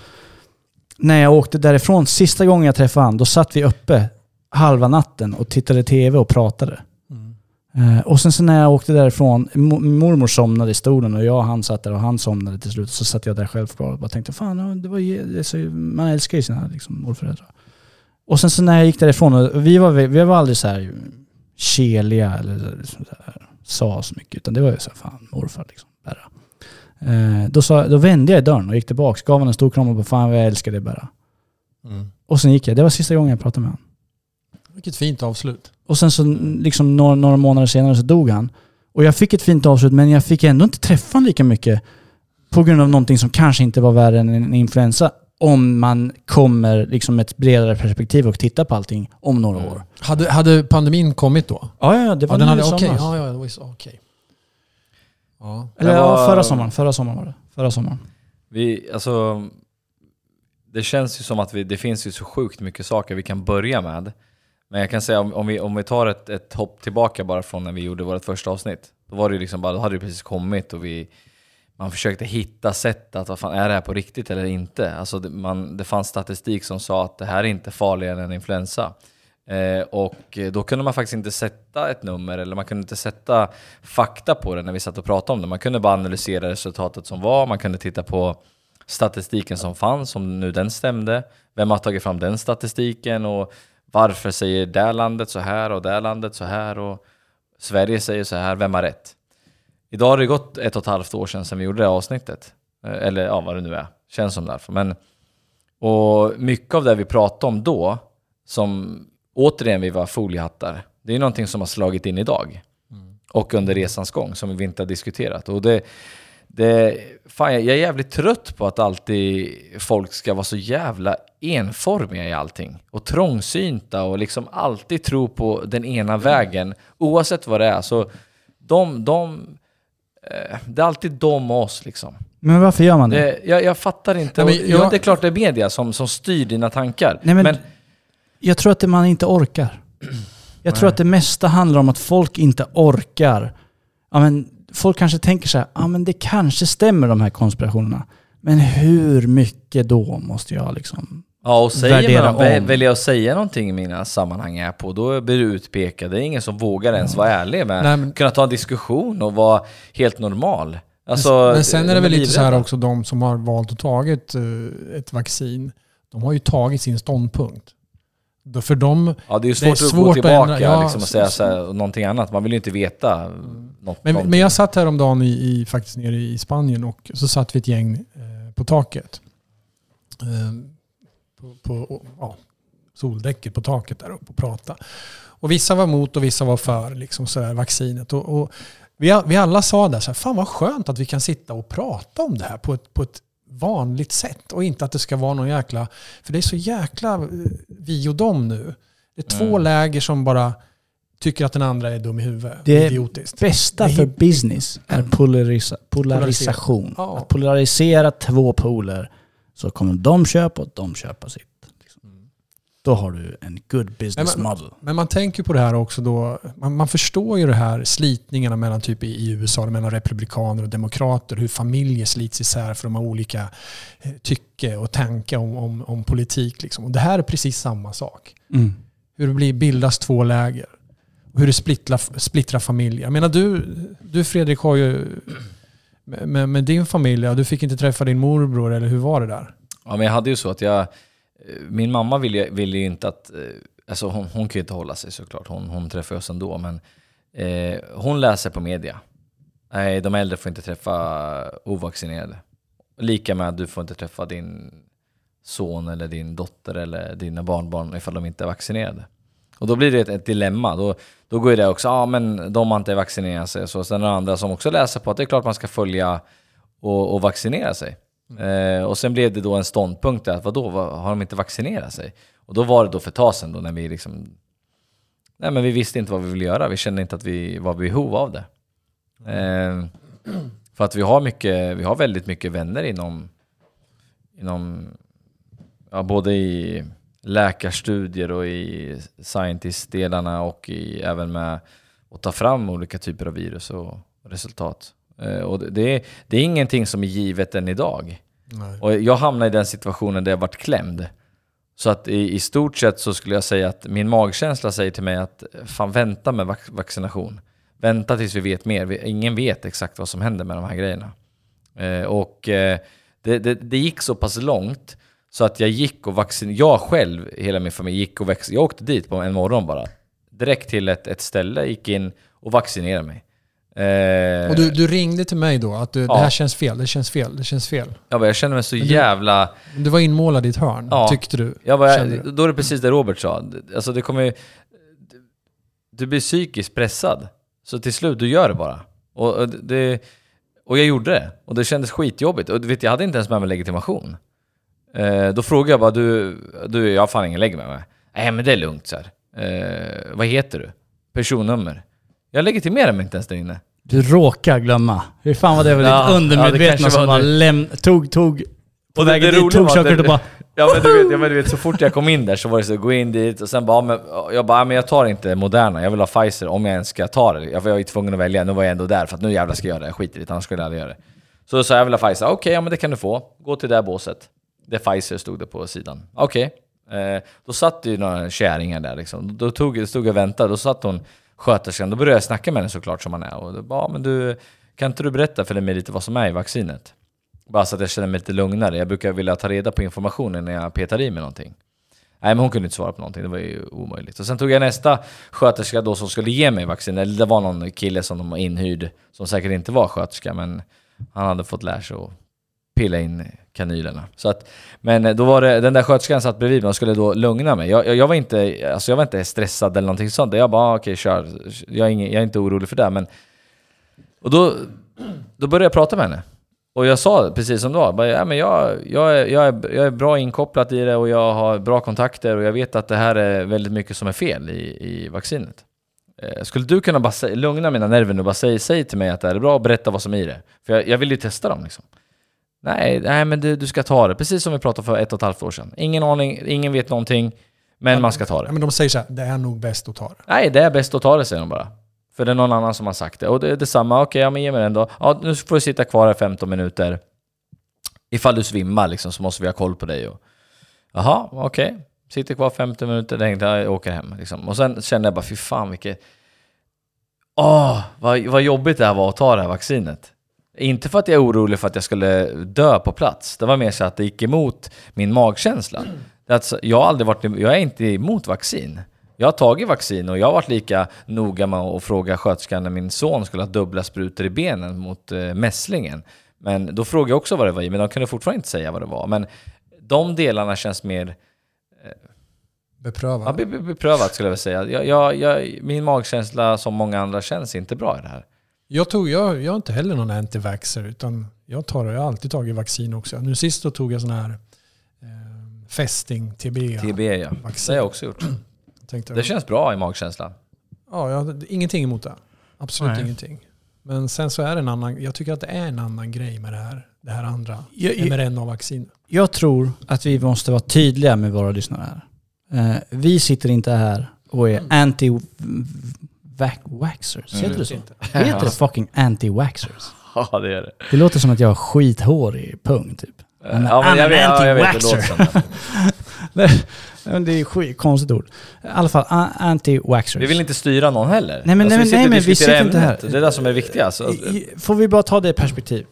när jag åkte därifrån, sista gången jag träffade han, då satt vi uppe halva natten och tittade tv och pratade. Eh, och sen så när jag åkte därifrån, mo- mormor somnade i stolen och jag och han satt där och han somnade till slut. Så satt jag där själv och bara tänkte fan, det var, det så, man älskar ju sina liksom, morföräldrar. Och sen så när jag gick därifrån, och vi var, vi var aldrig så här keliga eller så här, sa så mycket. Utan det var ju så här, fan morfar liksom. Bara. Eh, då, sa, då vände jag i dörren och gick tillbaka, gav honom en stor kram och bara fan vad jag älskar dig bara. Och sen gick jag. Det var sista gången jag pratade med honom. Vilket fint avslut. Och sen så liksom några, några månader senare så dog han. Och jag fick ett fint avslut men jag fick ändå inte träffa honom lika mycket på grund av någonting som kanske inte var värre än en influensa. Om man kommer liksom med ett bredare perspektiv och tittar på allting om några år. Hade, hade pandemin kommit då? Ja, ja, det var Ja, den hade, i somras. Ja, ja, det var så- okej. Ja. Eller Det ja, var- förra sommaren. Förra sommaren var det. Förra sommaren. Vi, alltså, det känns ju som att vi, det finns ju så sjukt mycket saker vi kan börja med. Men jag kan säga om, om, vi, om vi tar ett, ett hopp tillbaka bara från när vi gjorde vårt första avsnitt. Då var det liksom bara, då hade det precis kommit och vi, man försökte hitta sätt att, vad fan, är det här på riktigt eller inte? Alltså det, man, det fanns statistik som sa att det här är inte farligare än influensa. Eh, och då kunde man faktiskt inte sätta ett nummer eller man kunde inte sätta fakta på det när vi satt och pratade om det. Man kunde bara analysera resultatet som var, man kunde titta på statistiken som fanns, om nu den stämde. Vem har tagit fram den statistiken och varför säger det landet så här och det landet så här och Sverige säger så här, vem har rätt? Idag har det gått ett och ett halvt år sedan, sedan vi gjorde det avsnittet. Eh, Eller ja, vad det nu är. Känns som därför. Men, och mycket av det vi pratade om då, som återigen vi var foliehattar, det är någonting som har slagit in idag. Och under resans gång, som vi inte har diskuterat. Och det, det, fan, jag är jävligt trött på att alltid folk ska vara så jävla enformiga i allting. Och trångsynta och liksom alltid tro på den ena vägen, oavsett vad det är. Så de, de, eh, det är alltid de och oss liksom. Men varför gör man det? Det, jag, jag fattar inte. Nej, men Och, ja, jag- det är klart det är media som, som styr dina tankar. Nej, men, men jag tror att man inte orkar. Jag tror att det mesta handlar om att folk inte orkar. Ja, men folk kanske tänker så här, ja men det kanske stämmer de här konspirationerna. Men hur mycket då måste jag liksom... Ja, och säger man, om. väljer jag att säga någonting i mina sammanhang jag är på, då blir du utpekad. Det är ingen som vågar ens vara ärlig med Nej, men- kunna ta en diskussion och vara helt normal. Alltså, Men sen är det de väl lite så här också, de som har valt att tagit eh, ett vaccin, de har ju tagit sin ståndpunkt. För dem, Ja, det är ju det är svårt, att svårt gå tillbaka. Ja, liksom, och säga så- här, någonting annat. Man vill ju inte veta något. men, någonting. men jag satt häromdagen i, i, faktiskt nere i Spanien och så satt vi ett gäng eh, på taket. Eh, på, på ja, soldäcket på taket där uppe och pratade. Och vissa var emot och vissa var för liksom så vaccinet. Och, och vi, vi alla sa där så här, fan vad skönt att vi kan sitta och prata om det här på ett, på ett vanligt sätt. Och inte att det ska vara någon jäkla... För det är så jäkla eh, vi och dem nu. Det är två Mm. läger som bara tycker att den andra är dum i huvudet. Det är Idiotiskt. Bästa för business är polarisa, polarisation. Ja. Att polarisera två poler så kommer de köpa och de köpa sitt. Liksom. Då har du en good business men- model. Men man tänker på det här också då. Man, man förstår ju det här slitningarna mellan typ i, i USA, mellan republikaner och demokrater. Hur familjer slits isär för de har olika eh, tycke och tankar om, om, om politik. Liksom. Och det här är precis samma sak. Mm. Hur det blir, bildas två läger. Och hur det splittrar, splittrar familjer. Jag menar du, du Fredrik har ju men, men din familj, ja, du fick inte träffa din morbror eller hur var det där? Ja, men jag hade ju så att jag... Eh, min mamma ville, ju- ville ju inte att... Eh, alltså hon, hon kan ju inte hålla sig såklart, hon, hon träffar oss ändå. Men eh, hon läser på media. Nej, de äldre får inte träffa ovaccinerade. Lika med att du får inte träffa din son eller din dotter eller dina barnbarn ifall de inte är vaccinerade. Och då blir det ett, ett dilemma. Då, då går ju det också, ja men de har inte vaccinerat sig. Så sen är det andra som också läser på att det är klart man ska följa och, och vaccinera sig. Eh, och sen blev det då en ståndpunkt där, att vadå, vad, har de inte vaccinerat sig? Och då var det då för ett tag sedan då när vi liksom... Nej men vi visste inte vad vi ville göra, vi kände inte att vi var i behov av det. Eh, för att vi har, mycket, vi har väldigt mycket vänner inom, inom ja, både i läkarstudier och i scientist-delarna och i, även med att ta fram olika typer av virus och resultat. Eh, och det, är, det är ingenting som är givet än idag. Nej. Och jag hamnade i den situationen där jag vart klämd. Så att i, i stort sett så skulle jag säga att min magkänsla säger till mig att fan vänta med vac- vaccination. Vänta tills vi vet mer. Vi, ingen vet exakt vad som händer med de här grejerna. Eh, och eh, det, det, det gick så pass långt så att jag gick och vaccinerade, jag själv, hela min familj gick och vac- jag åkte dit på en morgon bara. Direkt till ett, ett ställe, gick in och vaccinerade mig. Eh, Och du, du ringde till mig då att du, Ja. det här känns fel, det känns fel, det känns fel. jag, bara, jag känner mig så du- jävla... Du var inmålad i ett hörn, Ja. tyckte du. Jag bara, Kände då är det precis det Robert sa. Alltså det kommer Du blir psykiskt pressad. Så till slut, du gör det bara. Och, och, det, och jag gjorde det. Och det kändes skitjobbigt. Och du vet, jag hade inte ens med mig legitimation. Eh, då frågade jag bara, du, du jag har fan ingen lägg med mig. Nej men det är lugnt så här. Eh, vad heter du? Personnummer. Jag legitimerar mig inte ens där inne. Du råkar glömma. Hur fan var det för Ja, ditt ja, undermedvetna kanske som bara läm- tog, tog, på Och vägen dit, tog körkortet och bara... Ja men du vet, ja, men du vet, så fort jag kom in där så var det så, gå in dit och sen bara, ja, men, jag bara, ja, men jag tar inte Moderna, jag vill ha Pfizer om jag ens ska ta det. Jag var ju tvungen att välja, nu var jag ändå där för att nu jävlar ska jag göra det, jag skiter i det, annars skulle jag aldrig göra det. Så då sa jag, jag vill ha Pfizer, okej ja men det kan du få, gå till det här båset. Det är Pfizer stod det på sidan. Okej, Eh, då satt det ju några kärringar där liksom. Då tog, stod jag och väntade, då satt hon sköterskan, då började jag snacka med henne såklart som man är. Och då bara, men du, kan inte du berätta för mig lite vad som är i vaccinet? Bara så att jag känner mig lite lugnare. Jag brukar vilja ta reda på informationen när jag petar i mig någonting. Nej men hon kunde inte svara på någonting, det var ju omöjligt. Och sen tog jag nästa sköterska då som skulle ge mig vaccin. Eller det var någon kille som de var inhyrd, som säkert inte var sköterska, men han hade fått lära sig att pilla in kanylerna. Så att, men eh, då var det, den där sköterskan satt bredvid mig och skulle då lugna mig. Jag, jag, jag, var, inte, alltså jag var inte stressad eller någonting sånt. Jag bara, okej okej kör. Jag är, ingen, jag är inte orolig för det. Men, och då, då började jag prata med henne. Och jag sa precis som det var, bara, ja, men jag, jag, är, jag, är, jag är bra inkopplad i det och jag har bra kontakter och jag vet att det här är väldigt mycket som är fel i, i vaccinet. Eh, skulle du kunna bara lugna mina nerver nu och bara säga säg till mig att det här är bra och berätta vad som är i det? För jag, jag vill ju testa dem liksom. Nej, nej men du, du ska ta det, precis som vi pratade för ett och ett halvt år sedan. Ingen aning, ingen vet någonting, men man ska ta Ja, det. men de säger så här, det är nog bäst att ta det. Nej, det är bäst att ta det säger de bara. För det är någon annan som har sagt det. Och det är detsamma, okej, ja men ge mig den då. Ja, nu får du sitta kvar här 15 minuter. Ifall du svimmar liksom, så måste vi ha koll på dig. Och, Jaha, okej. Sitter kvar 15 minuter, tänkte jag åker hem. Liksom. Och sen kände jag bara, fy fan vilket... Åh, vad, vad jobbigt det här var att ta det här vaccinet. Inte för att jag är orolig för att jag skulle dö på plats. Det var mer så att det gick emot min magkänsla. Är Alltså, jag, har aldrig varit, jag är inte emot vaccin. Jag har tagit vaccin och jag har varit lika noga med att fråga sköterskan när min son skulle ha dubbla sprutor i benen mot eh, mässlingen. Men då frågade jag också vad det var i, men de kunde fortfarande inte säga vad det var. Men de delarna känns mer Bepröva. ja, be- be- beprövat skulle jag vilja säga. Jag, jag, jag, min magkänsla som många andra känns inte bra i det här. Jag, tog, jag, jag är inte heller någon antivaxxer utan jag, tar, jag har alltid tagit vaccin också. Nu sist då tog jag sån här eh, fästing, TB. TB ja, det har jag också gjort. Tänkte, Det känns bra i magkänslan. Ja, jag hade ingenting emot det. Absolut Nej. ingenting. Men sen så är det en annan, jag tycker att det är en annan grej med det här, det här andra jag, mRNA-vaccin. jag tror att vi måste vara tydliga med våra lyssnare här. Eh, vi sitter inte här och är anti-waxers. Heter det så? Heter det fucking anti-waxers? Ja, det är det. Det låter som att jag har skithårig pung typ. Men Ja, men jag vet, ja, jag vet det anti-waxer. låter det. Det är skit, konstigt ord. I alla fall, anti-waxers. Vi vill inte styra någon heller. Nej, men- nej, men- sitter nej, men vi sitter inte här. ämnet. Det är det som är viktigt alltså. Får vi bara ta det i perspektiv?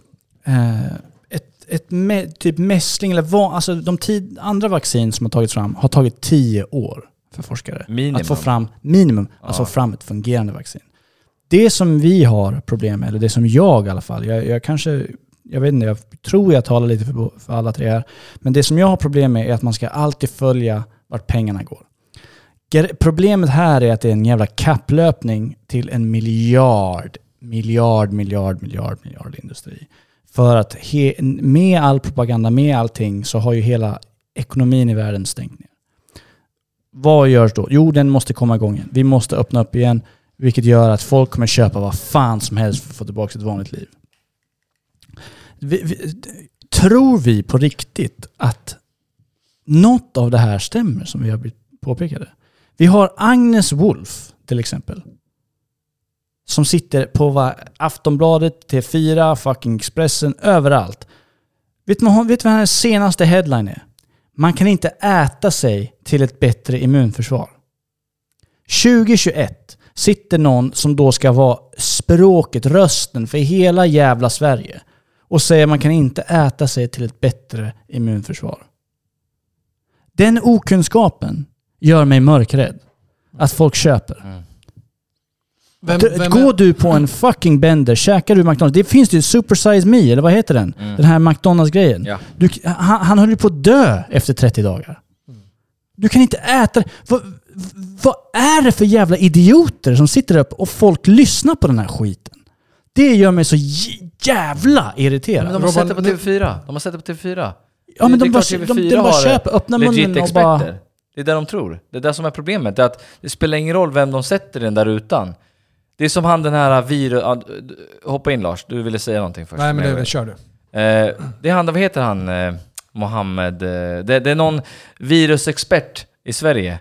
Eh, ett ett me, typ mässling eller vad, alltså de tid, andra vaccin som har tagits fram har tagit 10 år för forskare. Minimum. Att få fram, minimum, att Ja. få fram ett fungerande vaccin. Det som vi har problem med, eller det som jag i alla fall, jag, jag kanske, jag vet inte, jag tror jag talar lite för, för alla tre här, men det som jag har problem med är att man ska alltid följa vart pengarna går. Problemet här är att det är en jävla kapplöpning till en miljard, miljard, miljard, miljard, miljard industri. För att he, med all propaganda, med allting, så har ju hela ekonomin i världen stängt ner. Vad görs då? Jo, den måste komma igång igen. Vi måste öppna upp igen, vilket gör att folk kommer köpa vad fan som helst för att få tillbaka sitt vanligt liv. Vi, vi, tror vi på riktigt att något av det här stämmer som vi har blivit påpekade? Vi har Agnes Wolf till exempel. Som sitter på Aftonbladet, T4, fucking Expressen, överallt. Vet vet du vad hennes senaste headline är? Man kan inte äta sig till ett bättre immunförsvar. 2021 sitter någon som då ska vara språket, rösten för hela jävla Sverige och säger man kan inte äta sig till ett bättre immunförsvar. Den okunskapen gör mig mörkrädd. Att folk köper. Mm. Vem, vem Går du på en fucking bender, käkar du McDonalds. Det finns ju Super Size Me, eller vad heter den? Den här McDonalds-grejen. Ja. Du, han, han höll ju på att dö efter 30 dagar. Du kan inte äta. Vad, vad är det för jävla idioter som sitter upp och folk lyssnar på den här skiten? Det gör mig så jävla irriterad. Men de har sett det på nu- TV4. De har sett det på TV4. ja, men det de bara, de, TV4 de bara har köper, öppnar munnen och bara... experter. Det är det de tror. Det är det som är problemet. Det, är att det spelar ingen roll vem de sätter i den där rutan. Det är som han den här virus... Hoppa in Lars, du ville säga någonting först. nej men det, det kör du. Eh, det är han, vad heter han? Eh, Mohammed... Eh, det, det är någon virusexpert i Sverige.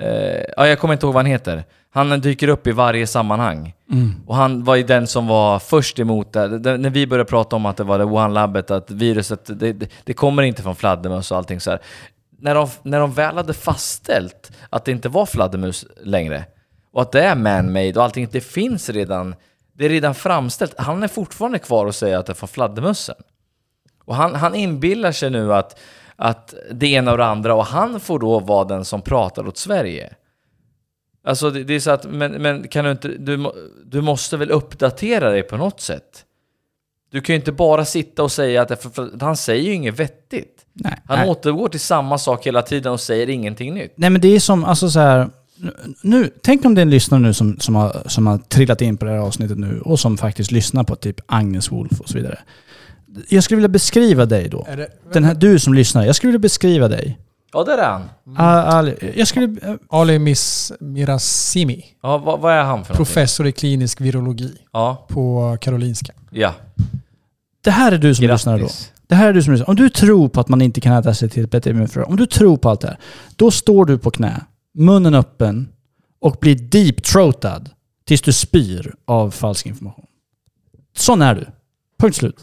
Eh, ja, jag kommer inte ihåg vad han heter. Han dyker upp i varje sammanhang. Mm. Och han var ju den som var först emot det. det när vi började prata om att det var det Wuhan-labbet, att viruset, det, det, det kommer inte från fladdermöss och allting så här. när de, när de väl hade fastställt att det inte var fladdermus längre och att det är man-made och allting, det finns redan, det är redan framställt. Han är fortfarande kvar och säger att det är från fladdermössen. Och han, han inbillar sig nu att, att det ena och det andra och han får då vara den som pratar åt Sverige. Alltså det, det är så att, men, men kan du inte, du, du måste väl uppdatera dig på något sätt? Du kan ju inte bara sitta och säga att, för, för, han säger ju inget vettigt. Nej. Han Nej. återgår till samma sak hela tiden och säger ingenting nytt. Nej men det är som, alltså så här. Nu, tänk om det är en lyssnare nu som, som, har, som har trillat in på det här avsnittet nu och som faktiskt lyssnar på typ Agnes Wolf och så vidare. Jag skulle vilja beskriva dig då. Är det, Den här, du som lyssnar, jag skulle vilja beskriva dig. Ja, där är han. Al, al, jag skulle... eh, Ali Miss Mirasimi, Ja, vad, vad är han för någonting? professor i klinisk virologi Ja, på Karolinska. ja. Det här är du som lyssnar då. Grattis. Det här är du som lyssnar. Om du tror på att man inte kan äta sig till ett bättre immunförsvar, om du tror på allt det här, då står du på knä, munnen öppen och blir deep-throatad tills du spyr av falsk information. Sån är du. Punkt slut.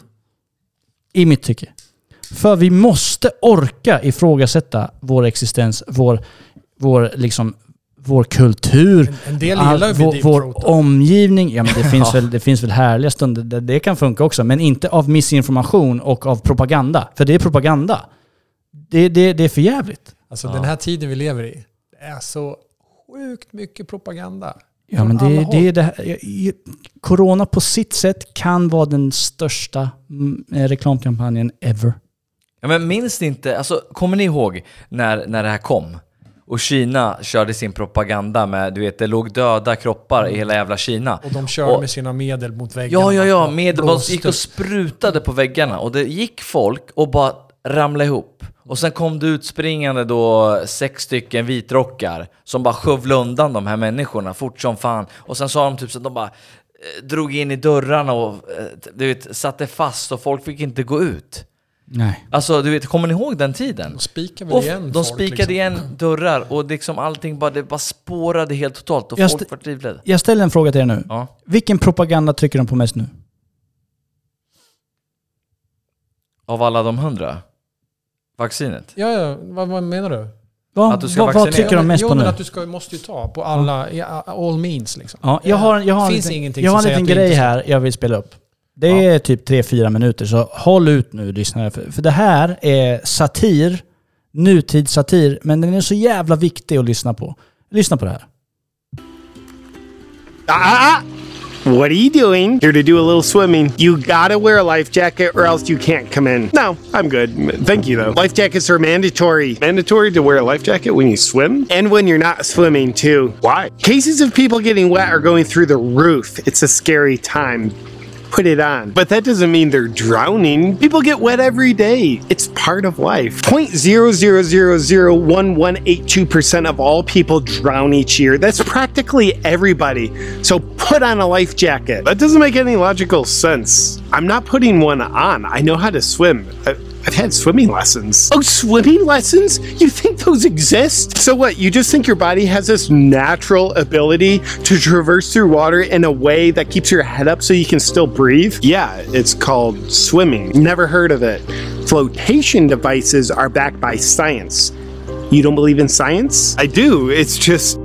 I mitt tycke. För vi måste orka ifrågasätta vår existens, vår, vår, liksom, vår kultur, En, en del All- bli vår, vår omgivning, ja men det finns, Ja. väl, det finns väl härliga stunder där det kan funka också, men inte av missinformation och av propaganda. För det är propaganda. Det, det, det är för jävligt. Alltså Ja. den här tiden vi lever i, är så sjukt mycket propaganda. Ja men det, det är det här. Corona på sitt sätt kan vara den största mm, eh, reklamkampanjen ever. Ja, men minns ni inte, alltså kommer ni ihåg när, när det här kom? Och Kina körde sin propaganda med, du vet, det låg döda kroppar i hela jävla Kina. Och de kör Och- med sina medel mot väggarna. Ja, ja, ja, Och med, de blåste. gick och sprutade på väggarna och det gick folk och bara ramlade ihop. Och sen kom det ut springande då sex stycken vitrockar som bara skövlade undan de här människorna fort som fan. Och sen sa de typ så att de bara eh, drog in i dörrarna och eh, du vet, satte fast och folk fick inte gå ut. Nej. Alltså, du vet, kommer ni ihåg den tiden? De spikar väl Och igen de folk, spikade liksom. igen dörrar och liksom allting bara, det bara spårade helt totalt och Jag folk var livrädda. Jag ställer en fråga till er nu. Ja. Vilken propaganda trycker de på mest nu? Av alla de hundra? Vaccinet? Ja, ja, vad, vad menar du? Vad, Att du ska vad, vad vaccinera. tycker de mest jo, på men nu? att du ska, måste ju ta på alla, i all means liksom. Ja, jag har, jag har en finns liten, ingenting jag har en som säger liten att grej inte ska- här jag vill spela upp. Det är typ 3-4 minuter, så håll ut nu lyssnare. För, för det här är satir, nutidssatir, men den är så jävla viktig att lyssna på. Lyssna på det här. Ah, ah, what are you doing? Here to do a little swimming. You gotta wear a life jacket or else you can't come in. No, I'm good. Thank you though. Life jackets are mandatory. Mandatory to wear a life jacket when you swim and when you're not swimming too. Why? Cases of people getting wet are going through the roof. It's a scary time. Put it on. But that doesn't mean they're drowning. People get wet every day. It's part of life. 0.00001182% of all people drown each year. That's practically everybody. So put on a life jacket. That doesn't make any logical sense. I'm not putting one on. I know how to swim. I- I've had swimming lessons. Oh, swimming lessons? You think those exist? So what? You just think your body has this natural ability to traverse through water in a way that keeps your head up so you can still breathe? Yeah, it's called swimming. Never heard of it. Flotation devices are backed by science. You don't believe in science? I do. It's just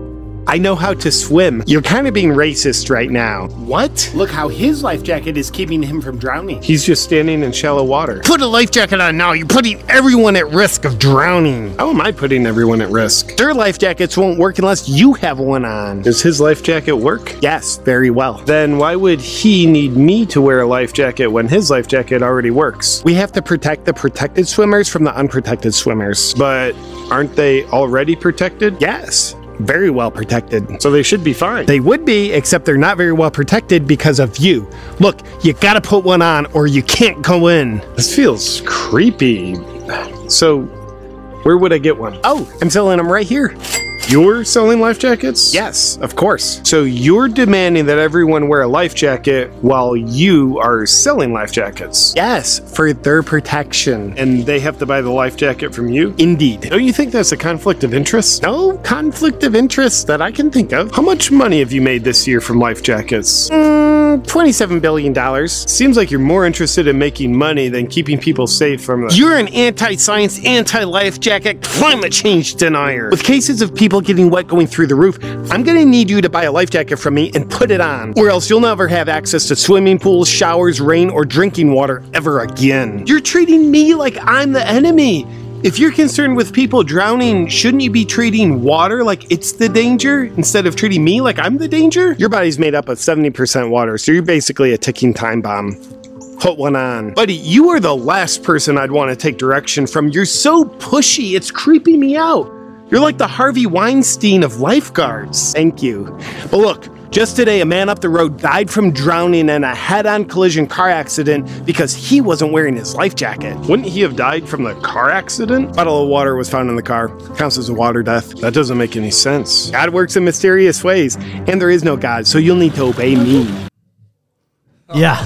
I know how to swim. You're kind of being racist right now. What? Look how his life jacket is keeping him from drowning. He's just standing in shallow water. Put a life jacket on now. You're putting everyone at risk of drowning. How am I putting everyone at risk? Their life jackets won't work unless you have one on. Does his life jacket work? Yes, very well. Then why would he need me to wear a life jacket when his life jacket already works? We have to protect the protected swimmers from the unprotected swimmers. But aren't they already protected? Yes very well protected. So they should be fine. They would be, except they're not very well protected because of you. Look, you gotta put one on or you can't go in. This feels creepy. So, where would I get one? Oh, I'm selling them right here. You're selling life jackets? Yes, of course. So you're demanding that everyone wear a life jacket while you are selling life jackets? Yes, for their protection. And they have to buy the life jacket from you? Indeed. Don't you think that's a conflict of interest? No conflict of interest that I can think of. How much money have you made this year from life jackets? Mm, $27 billion. Seems like you're more interested in making money than keeping people safe from the. You're an anti science, anti life jacket, climate change denier. With cases of people getting wet going through the roof, I'm gonna need you to buy a life jacket from me and put it on, or else you'll never have access to swimming pools, showers, rain, or drinking water ever again. You're treating me like I'm the enemy. If you're concerned with people drowning, shouldn't you be treating water like it's the danger instead of treating me like I'm the danger? Your body's made up of 70% water, so you're basically a ticking time bomb. Put one on. Buddy, you are the last person I'd want to take direction from. You're so pushy, it's creeping me out. You're like the Harvey Weinstein of lifeguards. Thank you. But look, just today, a man up the road died from drowning in a head on collision car accident because he wasn't wearing his life jacket. Wouldn't he have died from the car accident? A Bottle of water was found in the car. Counts as a water death. That doesn't make any sense. God works in mysterious ways, and there is no God, so you'll need to obey me. Ja,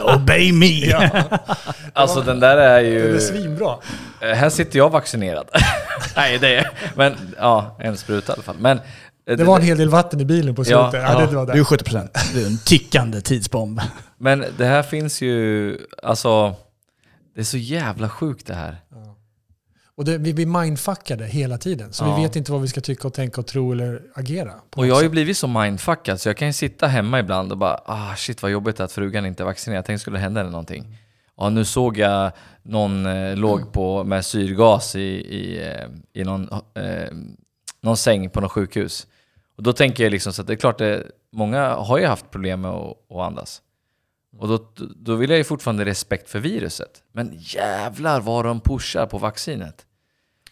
obey me. Alltså den där är Det är ju... svinbra. Eh, Här sitter jag vaccinerad. Nej, det är... Men ja, en spruta i alla fall. Men... eh, Det var en hel del vatten i bilen på Ja, slutet. Ja, ja. det var Du det. är 70%. Du är en tickande tidsbomb. Men det här finns ju... Alltså... Det är så jävla sjukt det här. Och det, vi blir mindfuckade hela tiden. Så Ja. vi vet inte vad vi ska tycka och tänka och tro eller agera. på Och jag har ju blivit så mindfuckad så jag kan ju sitta hemma ibland och bara ah shit vad jobbigt att frugan inte är vaccinerad. Jag tänkte skulle det hända eller någonting. Ja nu såg jag någon eh, låg på med syrgas i, i, eh, i någon, eh, någon säng på något sjukhus. Och då tänker jag liksom så att det är klart det, många har ju haft problem med att, att andas. Och då, då vill jag ju fortfarande respekt för viruset. Men jävlar vad de pushar på vaccinet.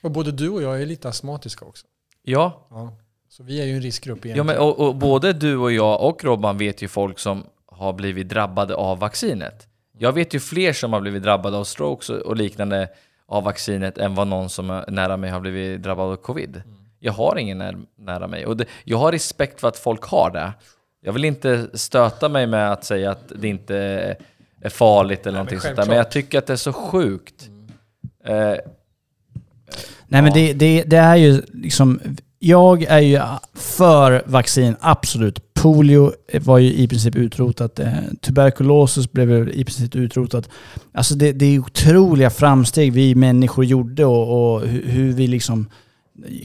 Och både du och jag är lite astmatiska också. Ja, Ja. Så vi är ju en riskgrupp Ja, egentligen. men, och, och både du och jag och Robban vet ju folk som har blivit drabbade av vaccinet. Jag vet ju fler som har blivit drabbade av strokes och, liknande av vaccinet än vad någon som är nära mig har blivit drabbad av covid. Jag har ingen när, nära mig. Och det, jag har respekt för att folk har det. Jag vill inte stöta mig med att säga att det inte är farligt eller någonting sånt där. Men jag tycker att det är så sjukt. Eh, Nej men Ja. det, det, det är ju liksom... Jag är ju för vaccin, absolut. Polio var ju i princip utrotat. Eh, tuberkulosis blev i princip utrotat. Alltså det, det är otroliga framsteg vi människor gjorde och, och hur, hur vi liksom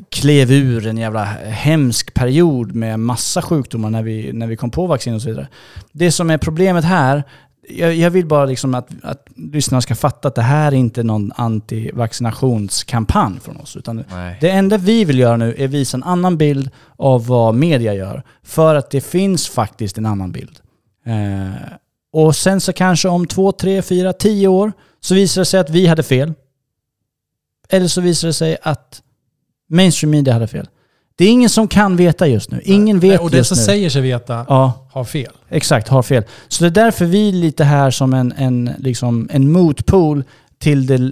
klev ur en jävla hemsk period med massa sjukdomar när vi, när vi kom på vaccin och så vidare. Det som är problemet här, jag, jag vill bara liksom att, att lyssnarna ska fatta att det här är inte någon antivaccinationskampanj från oss. Utan nej. det enda vi vill göra nu är visa en annan bild av vad media gör. För att det finns faktiskt en annan bild. Eh, och sen så kanske om två, tre, fyra, tio år så visar det sig att vi hade fel. Eller så visar det sig att mainstream media hade fel. Det är ingen som kan veta just nu. Ingen vet Nej, och den som nu. säger sig veta Ja, har fel. exakt. Har fel. Så det är därför vi är lite här som en, en, liksom en motpol till det,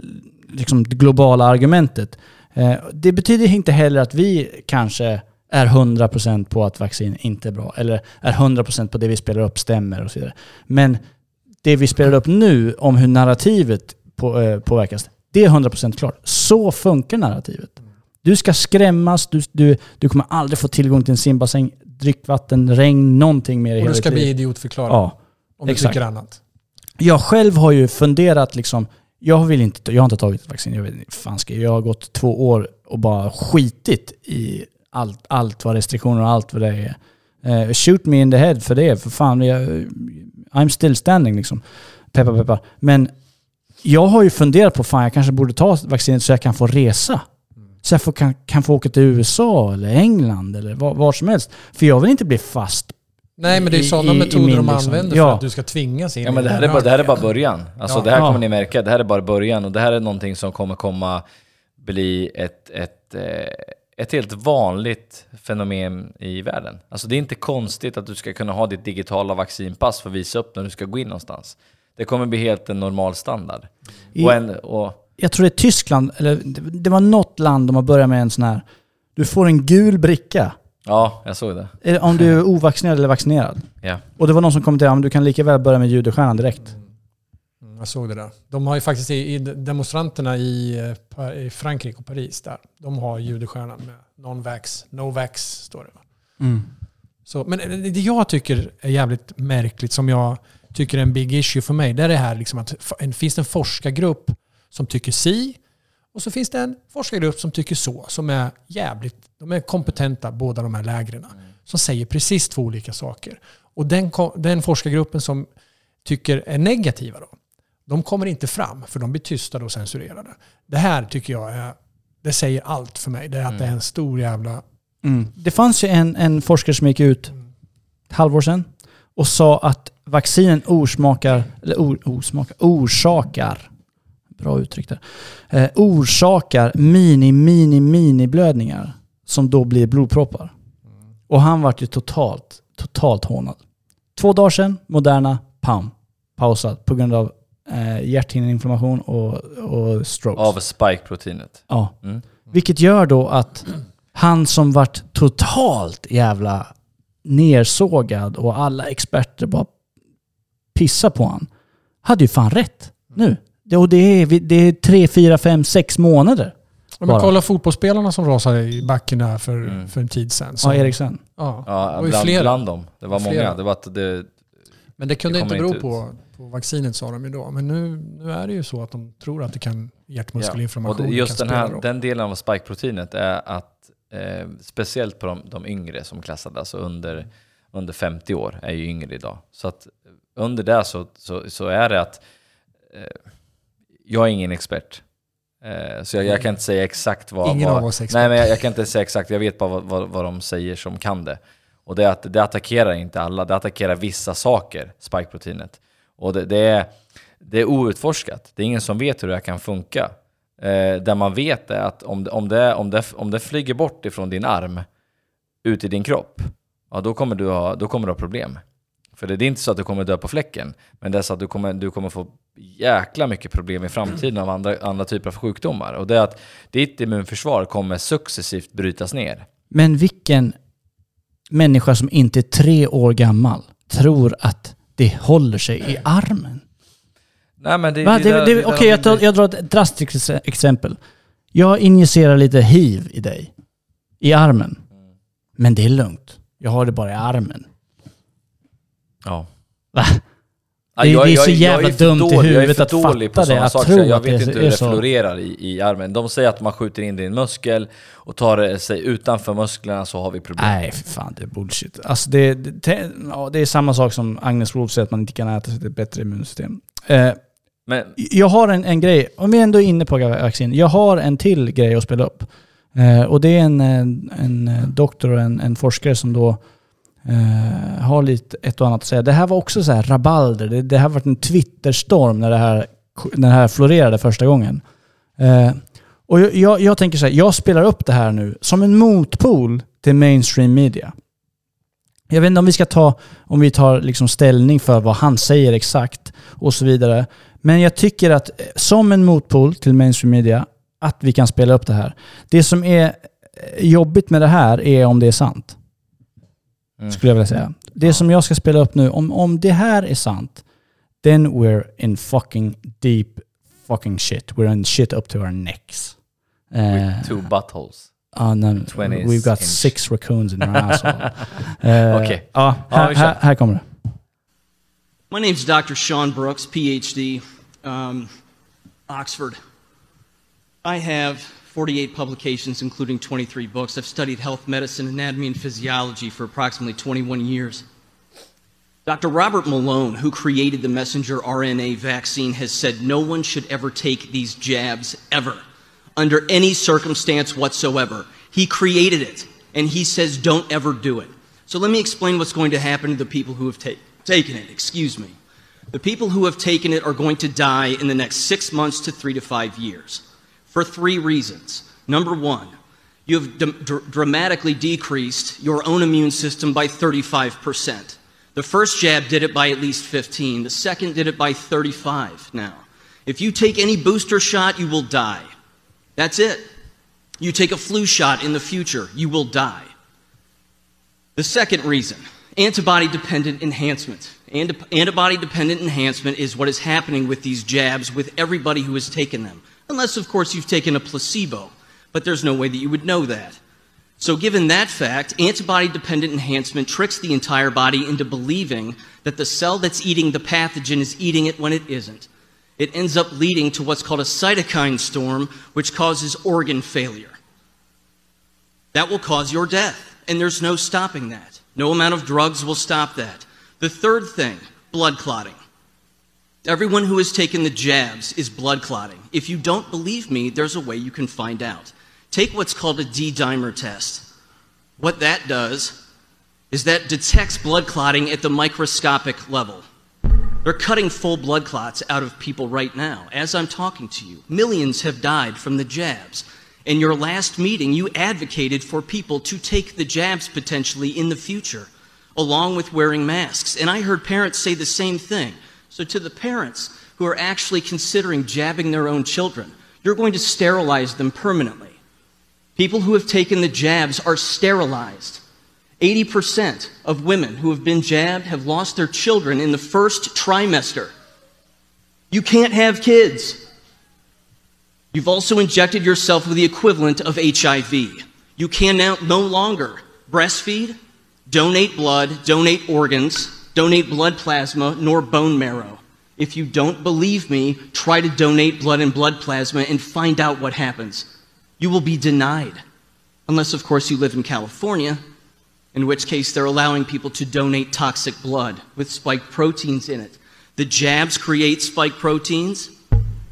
liksom, globala argumentet. Eh, det betyder inte heller att vi kanske är 100% på att vaccin inte är bra. Eller är 100% på det vi spelar upp stämmer och så vidare. Men det vi spelar upp nu om hur narrativet på, eh, påverkas, det är 100% klart. Så funkar narrativet. Du ska skrämmas, du, du, du kommer aldrig få tillgång till en simbassäng, drickvatten, regn, någonting mer i Och hela du ska bli idiotförklarad. Ja. om du exakt. tycker annat. Jag själv har ju funderat liksom, jag vill inte, jag har inte tagit ett vaccin, jag vet inte, fan ska jag, har gått två år och bara skitit i allt, allt vad restriktioner och allt vad det är. Eh, shoot me in the head för det, för fan, jag, I'm still standing liksom. Peppa peppa. Men jag har ju funderat på, fan jag kanske borde ta vaccinet så jag kan få resa. Så jag får, kan, kan få åka till USA eller England eller var, var som helst. För jag vill inte bli fast. Nej, men det är I- sådana i- i metoder min de liksom- använder ja. för att du ska tvingas in Ja men i det här, är bara, det här är bara början. Alltså Ja. det här Ja. kommer ni märka, det här är bara början och det här är någonting som kommer komma bli ett, ett, eh, ett helt vanligt fenomen i världen. Alltså det är inte konstigt att du ska kunna ha ditt digitala vaccinpass för att visa upp när du ska gå in någonstans. Det kommer bli helt en normal standard. I- Och en, och, jag tror det är Tyskland, eller det var något land de har börjat med en sån här, Du får en gul bricka Ja, jag såg det. om du är ovaccinerad eller vaccinerad. Ja. Och det var någon som kommenterade att du kan lika väl börja med judestjärnan direkt. Mm, Jag såg det där. De har ju faktiskt i, demonstranterna i, eh, i Frankrike och Paris där. De har judestjärnan med non-vax, no-vax står det. va? Så, men det jag tycker är jävligt märkligt, som jag tycker är en big issue för mig, det är det här liksom att finns det en forskargrupp som tycker si och så finns det en forskargrupp som tycker så, som är jävligt, de är kompetenta båda de här lägren, som säger precis två olika saker. Och den, den forskargruppen som tycker är negativa då, de kommer inte fram för de blir tystade och censurerade. Det här tycker jag är, det säger allt för mig. Det är att det är en stor jävla... Mm. Det fanns ju en, en forskare som gick ut ett halvår sedan och sa att vaccinen orsmakar, eller or, orsmakar, orsakar, bra uttryck där, eh, orsakar mini, mini, mini blödningar som då blir blodproppar. Och han vart ju totalt, totalt hånad. Två dagar sedan, Moderna, pam, pausad på grund av eh, hjärthinneinflammation och, och strokes. Av spike-proteinet. Ja. Mm. Vilket gör då att han som vart totalt jävla nersågad och alla experter bara pissar på han, hade ju fan rätt nu. Det, och det är, det är tre, fyra, fem, sex månader. Ja, men kolla fotbollsspelarna som rasade i backen där för, Mm. för en tid sedan. Ja, Så, Eriksen. ja, det Ja, var ju bland, flera. bland dem. Det var Flera. många. Det var att det, Men det kunde Det inte bero inte på, på vaccinet sa de ju då. Men nu, nu är det ju så att de tror att det kan och hjärtmuskelinflammation det, just kan den, här, den delen av spike-proteinet är att eh, speciellt på de, de yngre som klassade, alltså under, under 50 år, är ju yngre idag. Så att under det så, så, så är det att eh, jag är ingen expert. Eh, så jag, jag kan inte säga exakt vad... Ingen vad, av oss expert. Nej, men jag, jag kan inte säga exakt. Jag vet bara vad, vad, vad de säger som kan det. Och det är att det attackerar inte alla, det attackerar vissa saker, spike-proteinet. Och det, det, är, det är outforskat. Det är ingen som vet hur det här kan funka. Eh, där man vet är att om det, om, det, om, det, om det flyger bort ifrån din arm ut i din kropp, ja, då, kommer du ha, då kommer du ha problem. För det är inte så att du kommer dö på fläcken, men det är så att du kommer, du kommer få jäkla mycket problem i framtiden av andra, andra typer av sjukdomar. Och det är att ditt immunförsvar kommer successivt brytas ner. Men vilken människa som inte är tre år gammal tror att det håller sig i armen? Nej, men det, Va? Det, det, där Okej, de jag, tar- jag drar ett drastiskt ex- exempel. Jag injicerar lite hiv i dig. I armen. Men det är lugnt. Jag har det bara i armen. Ja. Va? Det- jag- det är så jag- jag jävla för dumt i dålig- jag är huvudet för att dålig på fatta det, sådana att saker, tro jag att vet det inte är hur det florerar i, i armen. De säger att man skjuter in det i en muskel och tar det sig utanför musklerna så har vi problem. Nej, för fan det är bullshit. Alltså det, det, ja, det är samma sak som Agnes Wolf säger att man inte kan äta sig till ett bättre immunsystem. Eh, Men jag har en, en grej, om vi ändå är inne på vaccin. Jag har en till grej att spela upp. Eh, och det är en, en, en doktor och en, en forskare som då eh, har lite ett och annat att säga. Det här var också så här rabalder. Det, det här var en Twitterstorm när det här, när det här florerade första gången. Eh, och jag, jag, jag tänker så här, jag spelar upp det här nu som en motpol till mainstream media. Jag vet inte om vi ska ta, om vi tar liksom ställning för vad han säger exakt och så vidare. Men jag tycker att eh, som en motpol till mainstream media, att vi kan spela upp det här. Det som är eh, jobbigt med det här är om det är sant. Mm. Skulle jag vilja säga. Det som jag ska spela upp nu, om, om det här är sant, then we're in fucking deep fucking shit. We're in shit up to our necks. Eh, with two buttholes. ah, no, 20 we've got inch. six raccoons in our asshole. Eh, Okej. Ja, Ja, här, här, här kommer det. My name's Dr. Sean Brooks, PhD, um, Oxford. I have 48 publications, including 23 books. I've studied health, medicine, anatomy, and physiology for approximately 21 years. Dr. Robert Malone, who created the messenger RNA vaccine, has said no one should ever take these jabs ever, under any circumstance whatsoever. He created it, and he says don't ever do it. So let me explain what's going to happen to the people who have ta- taken it. Excuse me. The people who have taken it are going to die in the next six months to three to five years for three reasons. Number one, you have d- dr- dramatically decreased your own immune system by 35%. The first jab did it by at least 15. The second did it by 35 now. If you take any booster shot, you will die. That's it. You take a flu shot in the future, you will die. The second reason antibody dependent enhancement. Antibody dependent enhancement is what is happening with these jabs with everybody who has taken them. Unless, of course, you've taken a placebo, but there's no way that you would know that. So, given that fact, antibody dependent enhancement tricks the entire body into believing that the cell that's eating the pathogen is eating it when it isn't. It ends up leading to what's called a cytokine storm, which causes organ failure. That will cause your death, and there's no stopping that. No amount of drugs will stop that. The third thing blood clotting. Everyone who has taken the jabs is blood clotting. If you don't believe me, there's a way you can find out. Take what's called a D dimer test. What that does is that detects blood clotting at the microscopic level. They're cutting full blood clots out of people right now as I'm talking to you. Millions have died from the jabs. In your last meeting, you advocated for people to take the jabs potentially in the future, along with wearing masks. And I heard parents say the same thing. So, to the parents who are actually considering jabbing their own children, you're going to sterilize them permanently. People who have taken the jabs are sterilized. 80% of women who have been jabbed have lost their children in the first trimester. You can't have kids. You've also injected yourself with the equivalent of HIV. You can now no longer breastfeed, donate blood, donate organs, donate blood plasma, nor bone marrow. If you don't believe me, try to donate blood and blood plasma and find out what happens. You will be denied. Unless, of course, you live in California, in which case they're allowing people to donate toxic blood with spike proteins in it. The jabs create spike proteins.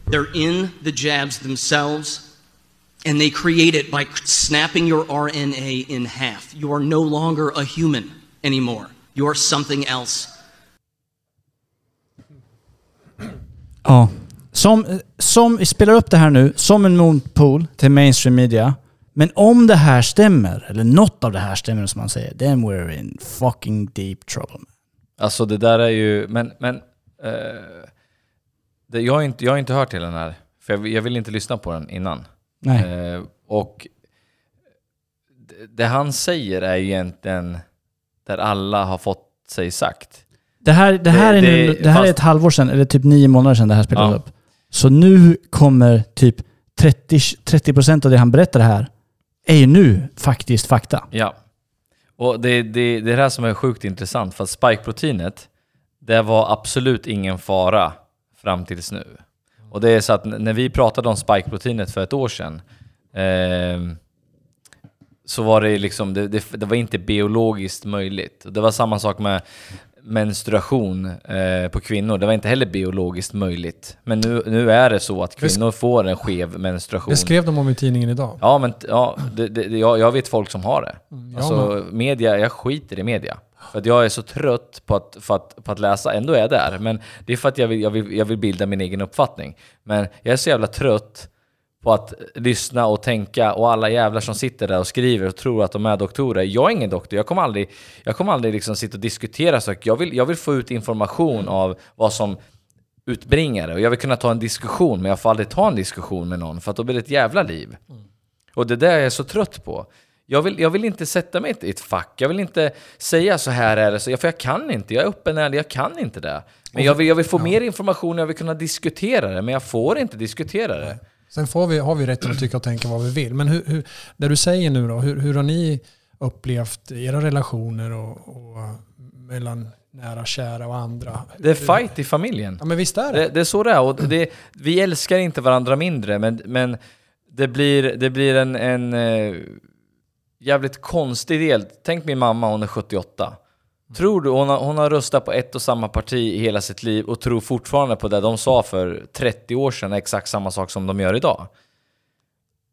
They're in the jabs themselves, and they create it by snapping your RNA in half. You are no longer a human anymore. You are something else. Ja. Som, som vi spelar upp det här nu som en motpol till mainstream media. Men om det här stämmer, eller något av det här stämmer som man säger, then we're in fucking deep trouble. Alltså det där är ju, men, men eh, det, jag, har inte, jag har inte hört till den här, för jag, jag vill inte lyssna på den innan. Nej. Eh, och det, det han säger är ju egentligen där alla har fått sig sagt. Det här, det här, Det- är, nu, det- det här är fast- ett halvår sedan, eller typ nio månader sedan det här spelades Ja. upp. Så nu kommer typ 30, 30% av det han berättar här, är ju nu faktiskt fakta. Ja. Och det, det, det är det här som är sjukt intressant, för att spike-proteinet, det var absolut ingen fara fram tills nu. Och det är så att när vi pratade om spike-proteinet för ett år sedan, ehm, så var det liksom, det, det, det var inte biologiskt möjligt. Det var samma sak med menstruation eh, på kvinnor, det var inte heller biologiskt möjligt. Men nu, nu är det så att kvinnor får en skev menstruation. Det skrev de om i tidningen idag. Ja, men ja, det, det, jag, jag vet folk som har det. jag Alltså, media, jag skiter i media. För att jag är så trött på att, för att, på att läsa, ändå är jag där. Men det är för att jag vill, jag, vill, jag vill bilda min egen uppfattning. Men jag är så jävla trött på att lyssna och tänka och alla jävlar som sitter där och skriver och tror att de är doktorer. Jag är ingen doktor, jag kommer aldrig, jag kommer aldrig liksom sitta och diskutera saker. Jag vill, jag vill få ut information av vad som utbringar det. Och jag vill kunna ta en diskussion, men jag får aldrig ta en diskussion med någon för att då blir det ett jävla liv. Och det där är jag så trött på. Jag vill, jag vill inte sätta mig i ett fack. Jag vill inte säga så här är det, så, för jag kan inte. Jag är öppen ärlig, jag kan inte det. Men jag vill, jag vill få mer information, jag vill kunna diskutera det, men jag får inte diskutera det. Sen får vi, har vi rätten att tycka och tänka vad vi vill. Men hur, hur, det du säger nu då, hur, hur har ni upplevt era relationer och, och mellan nära, kära och andra? Det är fight i familjen. Ja men visst är det. Det, det är så det är. Och det, vi älskar inte varandra mindre, men, men det blir, det blir en, en eh, jävligt konstig del. Tänk min mamma, hon är 78. Tror du hon har, hon har röstat på ett och samma parti i hela sitt liv och tror fortfarande på det de sa för 30 år sedan exakt samma sak som de gör idag?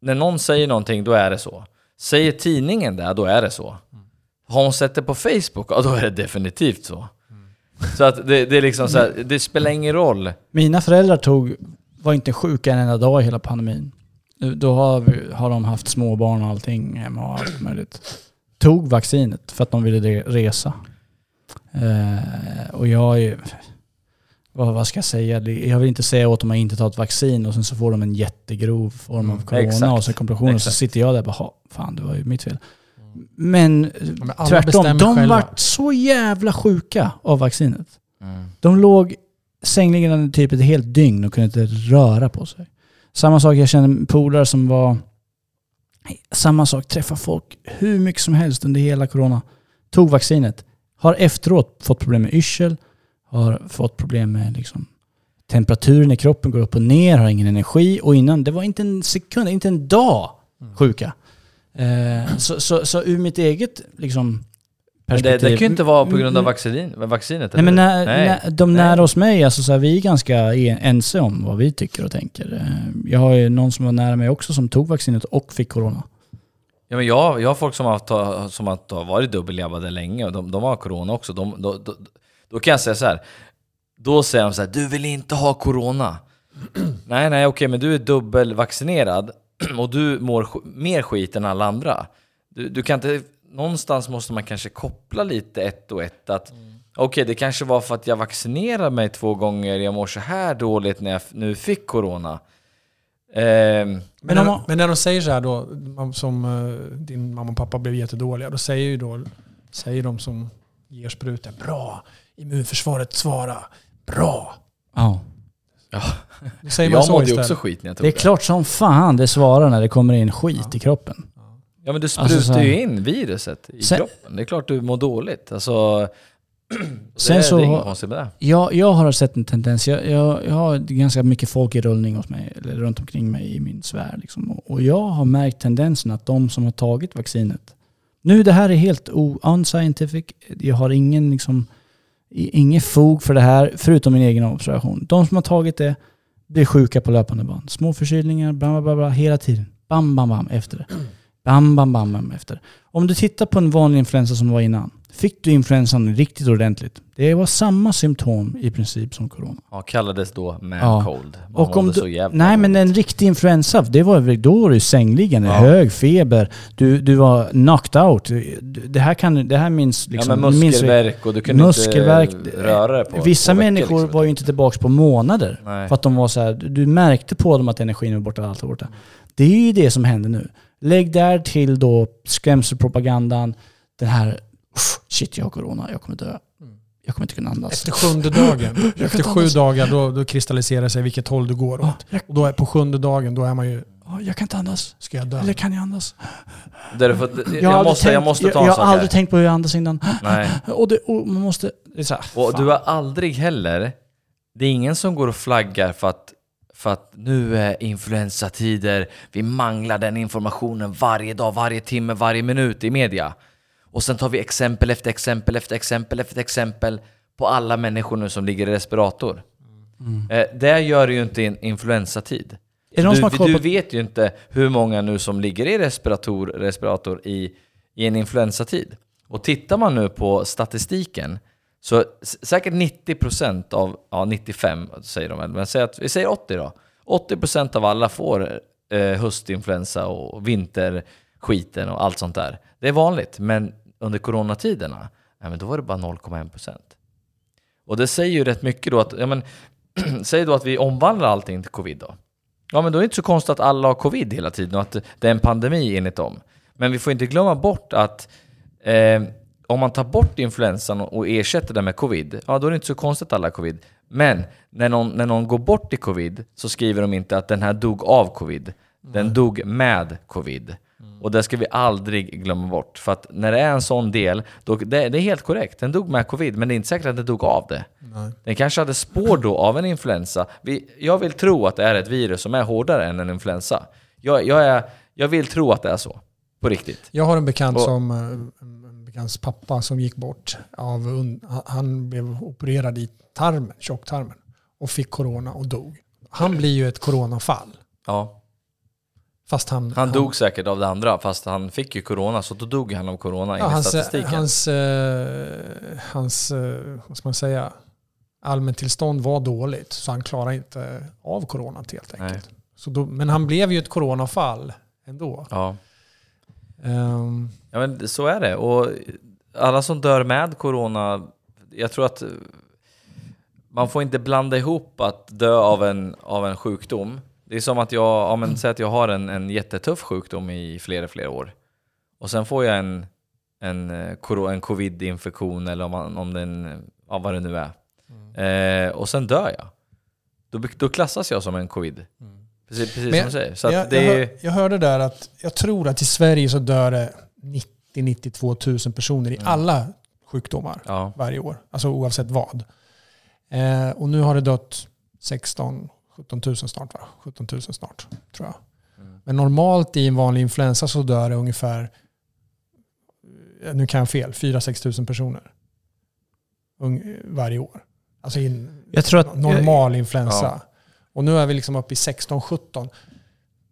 När någon säger någonting, då är det så. Säger tidningen det, då är det så. Har hon sett det på Facebook, ja då är det definitivt så. Så att det, det är liksom så här, det spelar ingen roll. Mina föräldrar tog, var inte sjuka en enda dag i hela pandemin. Då har, vi, har de haft småbarn och allting hemma och allt möjligt. Tog vaccinet för att de ville resa. Eh, och jag är vad, vad ska jag säga? Jag vill inte säga åt dem att inte ta ett vaccin och sen så får de en jättegrov form av Mm, corona exakt. och så komplikationer. Och så sitter jag där och bara, "Ha, fan det var ju mitt fel. Men, eh, men alla tvärtom, de själva. vart så jävla sjuka av vaccinet. Mm. De låg sängliggande typ ett helt dygn och kunde inte röra på sig. Samma sak, jag känner polare som var... Samma sak, träffa folk hur mycket som helst under hela corona. Tog vaccinet. Har efteråt fått problem med yrsel, har fått problem med liksom temperaturen i kroppen går upp och ner, har ingen energi. Och innan, det var inte en sekund, inte en dag sjuka. Eh, så, så, så ur mitt eget liksom, det, det kan ju inte vara på grund av Mm, vaccin, vaccinet. Nej men när, Nej. när, de Nej. nära hos mig, alltså så här, vi är ganska ense om vad vi tycker och tänker. Eh, Jag har ju någon som var nära mig också som tog vaccinet och fick corona. Ja, men jag, jag har folk som har, som har varit dubbeljabbade länge och de, de har corona också. De, då, då, då kan jag säga så här. Då säger de så här, du vill inte ha corona. nej, nej, okej, men du är dubbelvaccinerad och du mår mer skit än alla andra. Du, du kan inte, någonstans måste man kanske koppla lite ett och ett. Att okej, det kanske var för att jag vaccinerade mig två gånger, jag mår så här dåligt när jag nu fick corona. Ehm, Men, Men när, man- men när de säger så här då, som eh, din mamma och pappa blev jättedåliga, då säger ju då, säger de som ger sprutor, bra, immunförsvaret svara, bra. Ja. Då säger man jag så mådde ju också skit när jag tog Det är klart som fan det svarar när det kommer in skit i kroppen. Ja men du Alltså, sprutar så här- ju in viruset i Sen- kroppen. Det är klart du mår dåligt. Alltså, Sen det, så det är inget konstigt med det. Jag, jag har sett en tendens, jag, jag, jag har ganska mycket folk i rullning hos mig, eller runt omkring mig i min sfär. Liksom. Och, och jag har märkt tendensen att de som har tagit vaccinet, nu det här är helt unscientific, jag har ingen liksom, i- inget fog för det här, förutom min egen observation. De som har tagit det blir sjuka på löpande band. Små förkylningar, bla bla bla, bla hela tiden. Bam, bam, bam efter det. Bam, bam, bam, bam efter. Om du tittar på en vanlig influensa som var innan, fick du influensan riktigt ordentligt. Det var samma symptom i princip som corona. Ja, kallades då man Ja. cold. Man Och om du, nej men en riktig influensa, det var, då var du sängliggande, Ja. hög feber, du, du var knocked out. Det här, kan, det här minns liksom... ja men minns muskelvärk och du kunde muskelvärk. inte röra dig på Vissa två veckor, människor liksom. var ju inte tillbaka på månader. Nej. För att de var så här, du- märkte på dem att energin var borta, allt var borta. Det är ju det som händer nu. Lägg där till då skrämselpropagandan, den här "Uff, shit jag har corona, jag kommer dö. Jag kommer inte kunna andas. Efter sjunde dagen, Jag efter sju andas. dagar, då, då kristalliserar sig vilket håll du går Ja, åt. jag, Och då är, på sjunde dagen, då är man ju, ja, jag kan inte andas. ska jag dö? Eller kan jag andas? Därför jag, aldrig måste, jag tänkt- måste jag, ta en jag har aldrig här. tänkt på hur jag andas innan. Nej. Och, det, och man måste... Det är så här, Och fan. du har aldrig heller, det är ingen som går och flaggar för att, för att nu är influensatider, vi manglar den informationen varje dag, varje timme, varje minut i media. Och sen tar vi exempel efter exempel efter exempel efter exempel på alla människor nu som ligger i respirator. Eh, det gör ju inte i en influensatid. Är det Du, du på... vet ju inte hur många nu som ligger i respirator, respirator i, i en influensatid. Och tittar man nu på statistiken så säkert 90% av, ja 95 säger de men säg att, vi säger 80 då. 80% av alla får eh, höstinfluensa och vinterskiten och allt sånt där. Det är vanligt, men under coronatiderna, ja, men då var det bara 0,1%. Och det säger ju rätt mycket då att, ja men, säg då att vi omvandlar allting till covid då. Ja men då är det inte så konstigt att alla har covid hela tiden och att det är en pandemi enligt dem. Men vi får inte glömma bort att eh, om man tar bort influensan och ersätter den med covid, ja då är det inte så konstigt att alla har covid. Men när någon, när någon går bort i covid så skriver de inte att den här dog av covid. Den dog med covid. Och det ska vi aldrig glömma bort. För att när det är en sån del, då, det, det är helt korrekt. Den dog med covid, men det är inte säkert att den dog av det. Nej. Den kanske hade spår då av en influensa. Vi, jag vill tro att det är ett virus som är hårdare än en influensa. Jag, jag, är, jag vill tro att det är så. På riktigt. Jag har en bekant Och- som, eh, en bekants pappa som gick bort. Av, han blev opererad i tarmen, tjocktarmen och fick corona och dog. Han blir ju ett coronafall. Ja. Fast han, Han dog säkert av det andra, fast han fick ju corona, så då dog han av corona ja, enligt hans, statistiken. hans, eh, hans eh, vad ska man säga, allmäntillstånd var dåligt. Så han klarade inte av coronat helt Nej. enkelt. Så då, men han blev ju ett coronafall ändå. Ja. Ehm, ja, men så är det. Och alla som dör med corona, jag tror att man får inte blanda ihop att dö av en, av en sjukdom. Det är som att jag, ja, men, säg att jag har en, en jättetuff sjukdom i flera, flera år. Och sen får jag en, en, eh, en covid-infektion eller om, man, om den, ja, vad det nu är. Eh, och sen dör jag. Då, då klassas jag som en covid. Precis, precis Men som du säger. Så jag, det jag, hör, jag hörde där att jag tror att i Sverige så dör det 90-92 000 personer i alla sjukdomar ja, varje år. Alltså oavsett vad. Eh, och nu har det dött 16 17 000 snart va? 17 000 snart tror jag. Men normalt i en vanlig influensa så dör det ungefär, eh, nu kan jag fel, 4-6 000 personer Ung, varje år. Alltså i en Jag tror att- normal influensa. Och nu är vi liksom uppe i 16-17.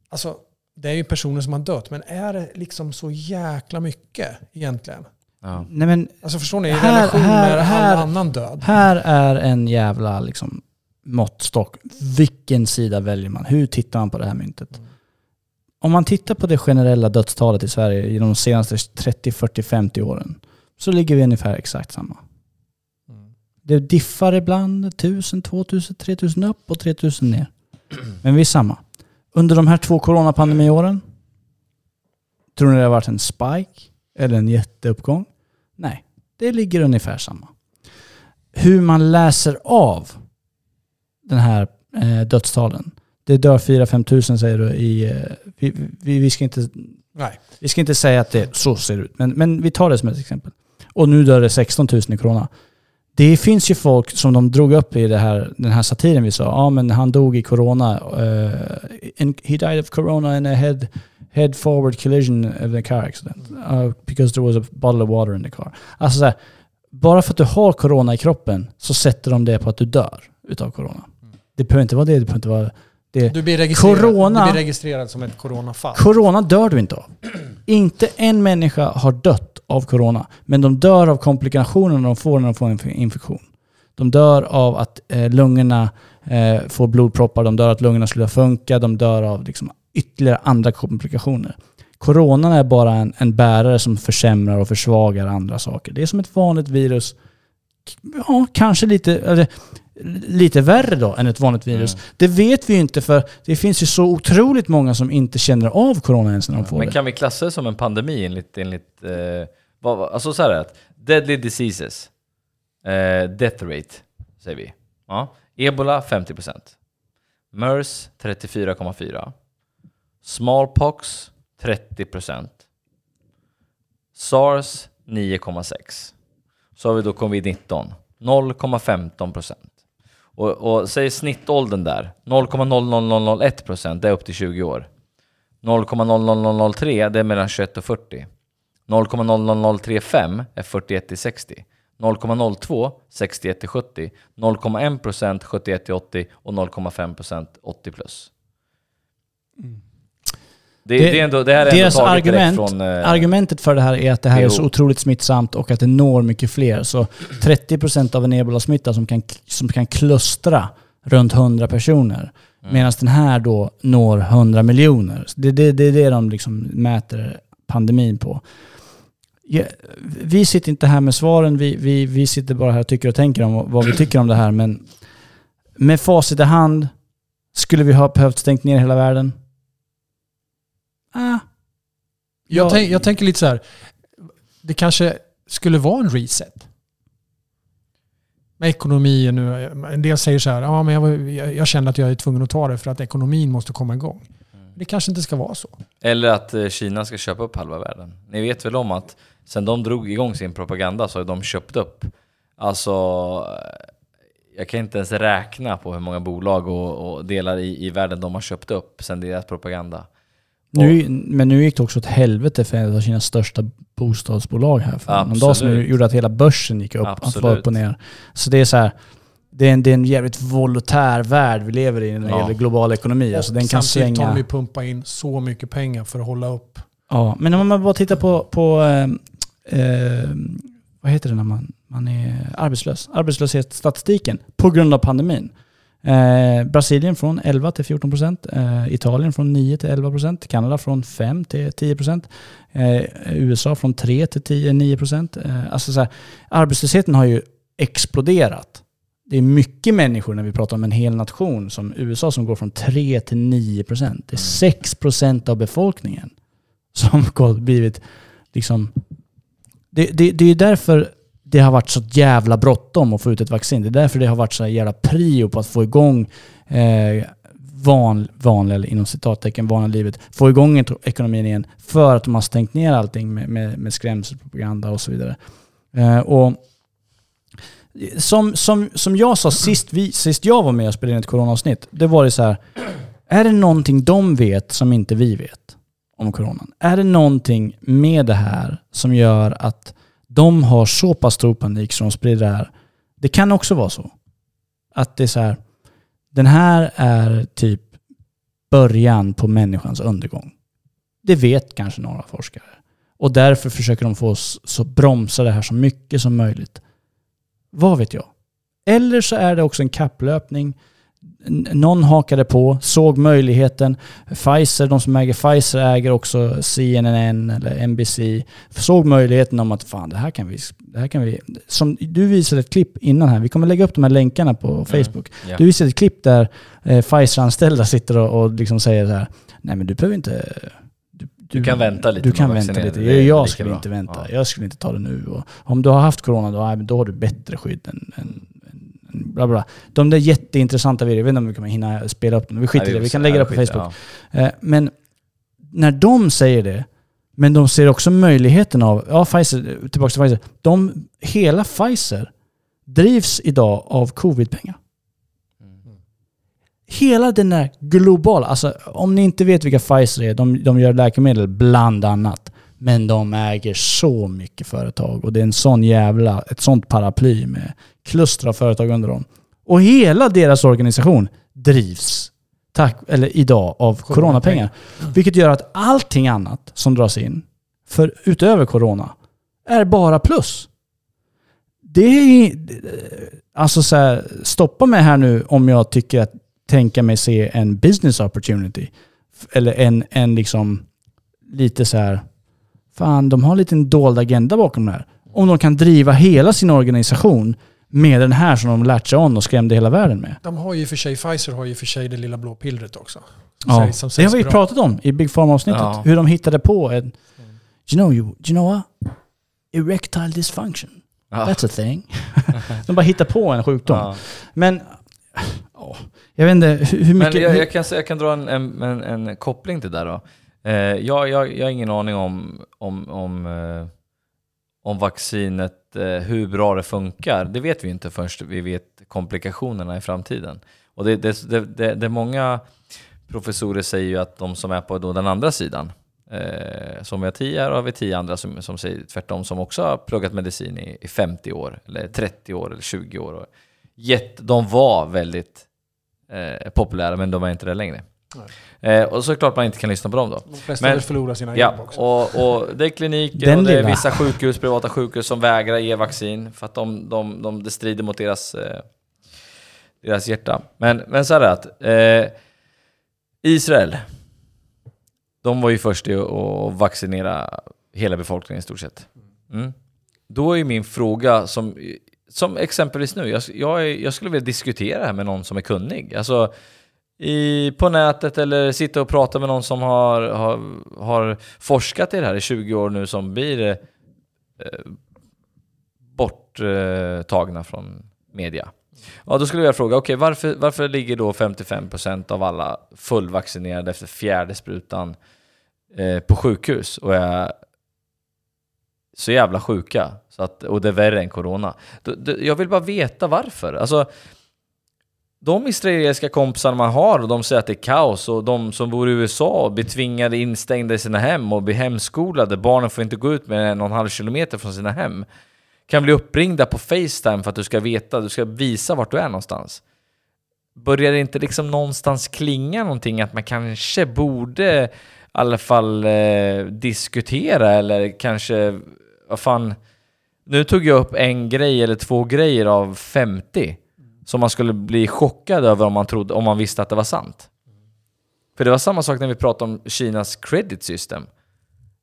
Alltså det är ju personer som har dött, men är det liksom så jäkla mycket egentligen? ja. Nej men Alltså förstår ni? I Här- relation här- med här- all annan död. Här är en jävla liksom, måttstock. Vilken sida väljer man? Hur tittar man på det här myntet? Om man tittar på det generella dödstalet i Sverige i de senaste 30, 40, 50 åren så ligger vi ungefär exakt samma. Det diffar ibland 1000, 2000, 3000 upp och 3000 ner. Men vi är samma. Under de här två coronapandemiåren, tror ni det har varit en spike eller en jätteuppgång? Nej, det ligger ungefär samma hur man läser av den här eh, dödstalen. Det dör 4-5 tusen säger du i... Eh, vi, vi, vi, ska inte, Nej. vi ska inte säga att det så ser ut, men, men vi tar det som ett exempel. Och nu dör det 16 000 i corona. Det finns ju folk som de drog upp i det här, den här satiren vi sa. Ja men han dog i corona. eh, in, he died of corona in a head, head forward collision of a car accident. Uh, because there was a bottle of water in the car. Alltså så här, bara för att du har corona i kroppen så sätter de det på att du dör utav corona. Det behöver inte vara det, det behöver inte vara det. Du blir, registrerad, Corona- du blir registrerad som ett coronafall. Corona dör du inte av. Inte en människa har dött av corona, men de dör av komplikationer de får när de får en inf- infektion. De dör av att eh, lungorna eh, får blodproppar, de dör av att lungorna slutar funka, de dör av liksom, ytterligare andra komplikationer. Coronan är bara en, en bärare som försämrar och försvagar andra saker. Det är som ett vanligt virus. Ja, kanske lite, eller, lite värre då än ett vanligt virus. Det vet vi ju inte för det finns ju så otroligt många som inte känner av corona ens när de får Men det. kan vi klassa det som en pandemi enligt, enligt eh, vad, alltså så här är det, deadly diseases, eh, death rate säger vi. Ja. Ebola 50%, MERS 34,4%, smallpox 30%, SARS 9,6%. Så har vi då covid-19, 0,15%. Och, och säg snittåldern där, 0,00001% det är upp till 20 år. 0,00003 det är mellan 21 och 40. 0,00035 är 41 till 60. 0,02 61 till 70. 0,1% 71 till 80 och 0,5% 80 plus. Mm. Det, det, är ändå, det här är ändå Deras direkt argument, från... eh, argumentet för det här är att det här är så otroligt smittsamt och att det når mycket fler. Så 30% av en ebola-smitta som kan, som kan klustra runt 100 personer. Mm. Medan den här då når 100 miljoner. Det det, det, är det de liksom mäter pandemin på. Ja, vi sitter inte här med svaren, vi, vi, vi sitter bara här och tycker och tänker om vad vi tycker om det här. Men med facit i hand, skulle vi ha behövt stängt ner hela världen? Ah, Jag, Ja. tänk, jag tänker lite så här. Det kanske skulle vara en reset. Med ekonomin nu. En del säger så här, ja, men jag, jag, jag känner att jag är tvungen att ta det för att ekonomin måste komma igång. Det kanske inte ska vara så. Eller att eh, Kina ska köpa upp halva världen. Ni vet väl om att sen de drog igång sin propaganda så har de köpt upp, alltså eh, jag kan inte ens räkna på hur många bolag och, och delar i, i världen de har köpt upp sen deras propaganda. Nu, men nu gick det också åt helvete för ett av Kinas största bostadsbolag här för någon dag. Absolut. gjorde att hela börsen gick upp, Absolut. upp och ner. Så det är så här, det är en, det är en jävligt volontär värld vi lever i när det Ja. gäller global ekonomi. Alltså den kan samtidigt har svänga. de ju pumpa in så mycket pengar för att hålla upp. Ja, men om man bara tittar på, på eh, eh, vad heter det när man, man är arbetslös? Arbetslöshetsstatistiken på grund av pandemin. Eh, Brasilien från 11 till 14 procent. Eh, Italien från 9 till 11 procent. Kanada från 5 till 10 procent. Eh, USA från 3 till 10, 9 procent. Eh, alltså så här, arbetslösheten har ju exploderat. det är mycket människor när vi pratar om en hel nation som USA som går från 3 till 9 procent. Det är 6 procent av befolkningen som har blivit liksom... Det, det, det är därför det har varit så jävla bråttom att få ut ett vaccin. Det är därför det har varit så jävla prio på att få igång eh, van, vanliga, inom citattecken, vanliga livet. Få igång ekonomin igen. För att de har stängt ner allting med, med, med skrämselpropaganda och så vidare. Eh, och som, som, som jag sa sist, vi, sist jag var med och spelade in ett coronaavsnitt, det var det så här. Är det någonting de vet som inte vi vet om coronan? Är det någonting med det här som gör att de har så pass stor panik som de sprider det här? Det kan också vara så. Att det är så här. Den här är typ början på människans undergång. Det vet kanske några forskare. Och därför försöker de få oss så bromsa det här så mycket som möjligt. Vad vet jag? Eller så är det också en kapplöpning. Någon hakade på, såg möjligheten. Pfizer, de som äger Pfizer äger också CNN eller NBC. Såg möjligheten om att fan det här kan vi... Det här kan vi som du visade ett klipp innan här. Vi kommer lägga upp de här länkarna på Facebook. Ja. Du visade ett klipp där eh, Pfizer-anställda sitter och, och liksom säger så här. Nej men du behöver inte... Du kan vänta lite Du kan vänta lite. Jag lika skulle bra. inte vänta. Ja. Jag skulle inte ta det nu. Och om du har haft corona då, då har du bättre skydd än, än bla bla. De där jätteintressanta videorna, jag vet inte om vi kommer hinna spela upp dem. Vi skiter i det, vi kan lägga det på skiter- Facebook. ja. Eh, Men när de säger det, men de ser också möjligheten av, ja Pfizer, tillbaka till Pfizer. De, hela Pfizer drivs idag av covid-pengar. Hela den där globala, alltså om ni inte vet vilka Pfizer är, de, de gör läkemedel bland annat. Men de äger så mycket företag och det är en sån jävla, ett sånt paraply med kluster av företag under dem. Och hela deras organisation drivs, tack, eller idag, av coronapengar. Vilket gör att allting annat som dras in, för utöver corona, är bara plus. Det är... Alltså så här, stoppa mig här nu om jag tycker att tänka mig se en business opportunity. Eller en, en liksom lite så här... Fan, de har lite en dold agenda bakom det här. Om de kan driva hela sin organisation med den här som de lärt sig om och skrämde hela världen med. De har ju för sig, Pfizer har ju för sig det lilla blå pillret också. Ja, sägs- som det har vi bra. pratat om i Big Pharma-avsnittet. Ja. Hur de hittade på en... You know, you, you know what? Erectile dysfunction. Ja. That's a thing. de bara hittar på en sjukdom. Ja. Men... ja, jag vet inte hur, hur mycket... Men jag, jag, kan, säga- jag kan dra en, en, en, en koppling till det där då. Eh, jag, jag, jag har ingen aning om, om, om, eh, om vaccinet, eh, hur bra det funkar. Det vet vi inte först vi vet komplikationerna i framtiden. Och det, det, det, det, det många professorer säger ju att de som är på då den andra sidan, eh, som vi har tio här, har vi tio andra som, som säger tvärtom, som också har pluggat medicin i, i 50 år, eller 30 år, eller 20 år. Och gett, de var väldigt eh, populära, men de är inte det längre. Eh, och såklart man inte kan lyssna på dem då. De flesta Men- vill förlora sina Ja, jobb också. och, och det är kliniker Den och det är lilla. vissa sjukhus, privata sjukhus som vägrar ge vaccin för att de, de, de, det strider mot deras, eh, deras hjärta. Men, men så är det att eh, Israel, de var ju först i att vaccinera hela befolkningen i stort sett. Mm. Då är ju min fråga som, som exempelvis nu, jag, jag, jag skulle vilja diskutera det här med någon som är kunnig. Alltså, i, på nätet eller sitta och prata med någon som har, har, har forskat i det här i 20 år nu som blir eh, borttagna från media. Ja, då skulle jag fråga, okej varför, varför ligger då 55% av alla fullvaccinerade efter fjärde sprutan eh, på sjukhus och är så jävla sjuka så att, och det är värre än corona. Då, då, jag vill bara veta varför. Alltså, de israeliska kompisar man har och de säger att det är kaos och de som bor i USA blir tvingade instängda i sina hem och blir hemskolade. Barnen får inte gå ut med en och en halv kilometer från sina hem. Kan bli uppringda på Facetime för att du ska veta, du ska visa vart du är någonstans. Börjar det inte liksom någonstans klinga någonting att man kanske borde i alla fall eh, diskutera eller kanske, vad fan, nu tog jag upp en grej eller två grejer av 50 som man skulle bli chockad över om man, trodde, om man visste att det var sant. För det var samma sak när vi pratade om Kinas credit system.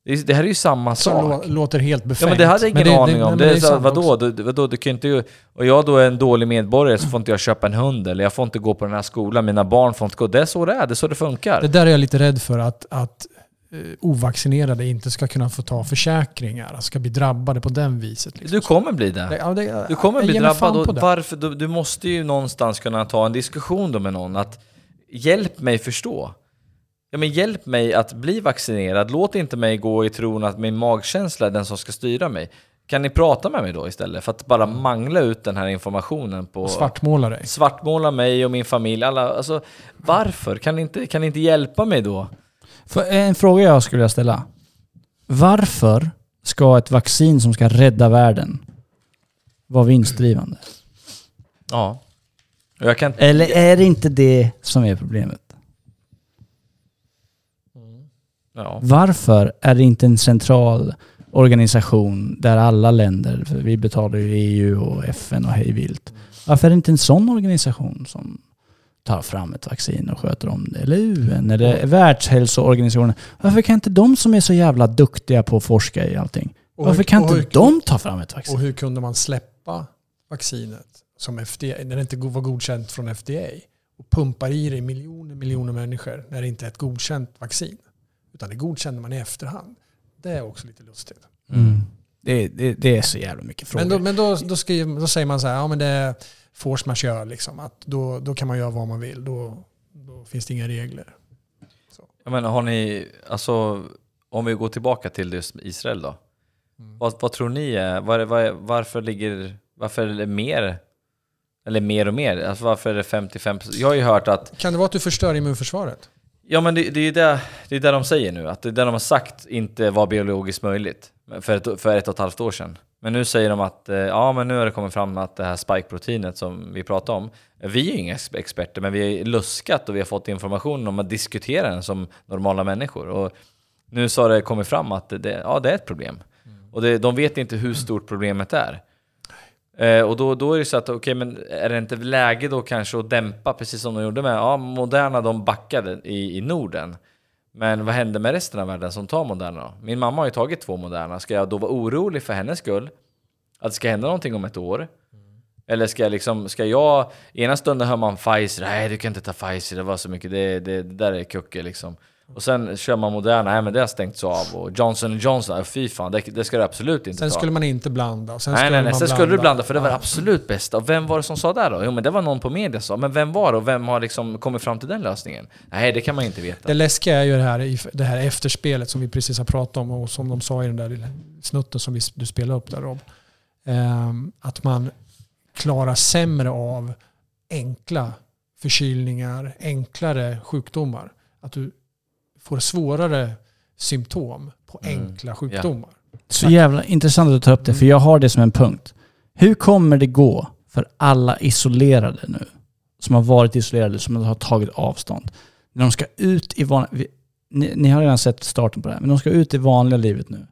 Det, är- det här är ju samma Som sak. lå- låter helt Ja befängt. men det hade jag ingen det- aning det- om. men Det är så, vadå? Du, vadå? Du kan inte... Och jag då är en dålig medborgare så får inte jag köpa en hund eller jag får inte gå på den här skolan. Mina barn får inte gå. Det är så det är. Det är så det funkar. Det där är jag lite rädd för att, att ovaccinerade inte ska kunna få ta försäkringar, ska bli drabbade på den viset. Liksom. Du kommer bli det. Ja, det- Du kommer bli drabbad. Och varför? Du, du måste ju någonstans kunna ta en diskussion då med någon. Att hjälp mig förstå. Ja, men hjälp mig att bli vaccinerad. Låt inte mig gå i tron att min magkänsla är den som ska styra mig. Kan ni prata med mig då istället? För att bara mangla ut den här informationen på... Och svartmåla dig. Svartmåla mig och min familj. Alla, alltså, varför? Kan ni, inte, kan ni inte hjälpa mig då? För en fråga jag skulle vilja ställa. Varför ska ett vaccin som ska rädda världen vara vinstdrivande? Ja. Jag kan. Eller är det inte det som är problemet? Ja. Varför är det inte en central organisation där alla länder, för vi betalar ju EU och FN och hej vilt. Varför är det inte en sån organisation som tar fram ett vaccin och sköter om det? Eller UN eller Världshälsoorganisationen. Varför kan inte de som är så jävla duktiga på att forska i allting, Och varför hur- kan inte hur- de ta fram ett vaccin? Och hur kunde man släppa vaccinet som FDA, när det inte var godkänt från FDA och pumpar i det i miljoner, miljoner människor när det inte är ett godkänt vaccin. Utan det godkänner man i efterhand. Det är också lite lustigt. Mm. Det, det, det är så jävla mycket frågor. Men, då, men då, då, skriver, då säger man så här, ja men det force majeure liksom. Att då, då kan man göra vad man vill. Då, då finns det inga regler. Jag menar, har ni, alltså, om vi går tillbaka till just Israel då. Mm. Vad, vad tror ni är, var, var, varför ligger, varför är det mer, eller mer och mer, alltså varför är det 55 Jag har ju hört att, Kan det vara att du förstör immunförsvaret? ja men det, det är ju det, det är det de säger nu, att det är det de har sagt inte var biologiskt möjligt för ett, för ett och ett halvt år sedan. Men nu säger de att, eh, ja men nu har det kommit fram att det här spike-proteinet som vi pratade om, vi är ju inga ex- experter, men vi har luskat och vi har fått information om att diskutera den som normala människor. Och nu så har det kommit fram att det, ja, det är ett problem. Och det, de vet inte hur stort problemet är. Eh, och då, då är det så att, okej men är det inte läge då kanske att dämpa, precis som de gjorde med, ja Moderna de backade i, i Norden. Men vad händer med resten av världen som tar Moderna då? Min mamma har ju tagit två Moderna, ska jag då vara orolig för hennes skull? Att det ska hända någonting om ett år? Eller ska jag liksom, ska jag, ena stunden hör man Pfizer, nej du kan inte ta Pfizer, det var så mycket, det, det, det där är kucke liksom. Och sen kör man Moderna, nej men det har stängts av. Och Johnson Johnson, nej, fy fan, det, det ska du absolut inte Sen ta. skulle man inte blanda. Sen Nej, nej, nej. Sen skulle du blanda för det var det absolut bästa. Och vem var det som sa det då? Jo, men det var någon på media som sa. Men vem var det och vem har liksom kommit fram till den lösningen? Nej, det kan man inte veta. Det läskiga är ju det här, det här efterspelet som vi precis har pratat om och som de sa i den där snutten som vi, du spelade upp där Rob. Ehm, att man klarar sämre av enkla förkylningar, enklare sjukdomar. Att du får svårare symptom på Mm, enkla sjukdomar. Så jävla intressant att du tar upp det, för jag har det som en punkt. Hur kommer det gå för alla isolerade nu, som har varit isolerade, som har tagit avstånd, när de ska ut i vanliga... Ni, ni har redan sett starten på det här, men de ska ut i vanliga livet nu.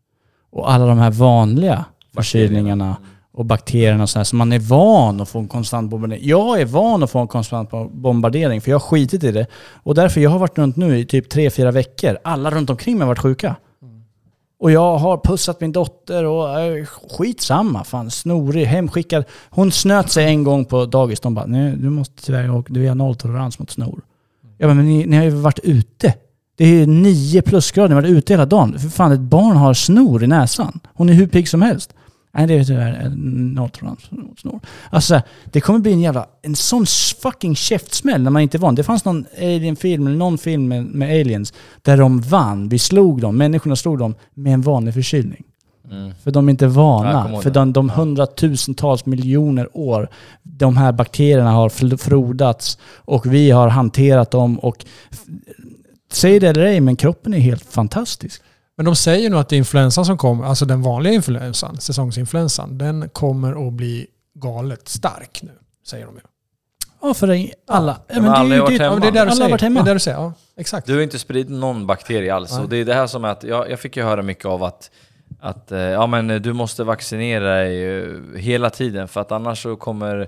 Och alla de här vanliga förkylningarna och bakterierna och sådär, så man är van att få en konstant bombardering. Jag är van att få en konstant bombardering, för jag har skitit i det. Och därför, jag har varit runt nu i typ tre fyra veckor. Alla runt omkring mig har varit sjuka. Och jag har pussat min dotter och äh, skitsamma. Fan, snorig, hemskickad. Hon snöt sig en gång på dagis. De bara, nej du måste tyvärr åka, du har nolltolerans mot snor. Jag bara, men ni, ni har ju varit ute. Det är ju nio plusgrader, ni har varit ute hela dagen. För fan, ett barn har snor i näsan. Hon är hur pigg som helst. Nej, det är tyvärr en nolltolerans mot snor. Alltså, det kommer bli en jävla, en sån fucking käftsmäll när man inte är van. Det fanns någon alien-film, eller någon film med, med aliens, där de vann. Vi slog dem, människorna slog dem med en vanlig förkylning. Mm. För de är inte vana. för de, de hundratusentals miljoner år de här bakterierna har frodats och vi har hanterat dem och Säg det eller ej, men kroppen är helt fantastisk. Men de säger nu att det är influensan som kommer, alltså den vanliga influensan, säsongsinfluensan, den kommer att bli galet stark nu. Säger de ju. Ja, för det- alla. Ja, men alla har varit hemma. men det är där du säger. varit Det hemma. är där du säger. Ja, exakt. Du har inte spridit någon bakterie alls. Och det är det här som är att, jag, jag fick ju höra mycket av att, att eh, ja, men du måste vaccinera dig eh, hela tiden för att annars så kommer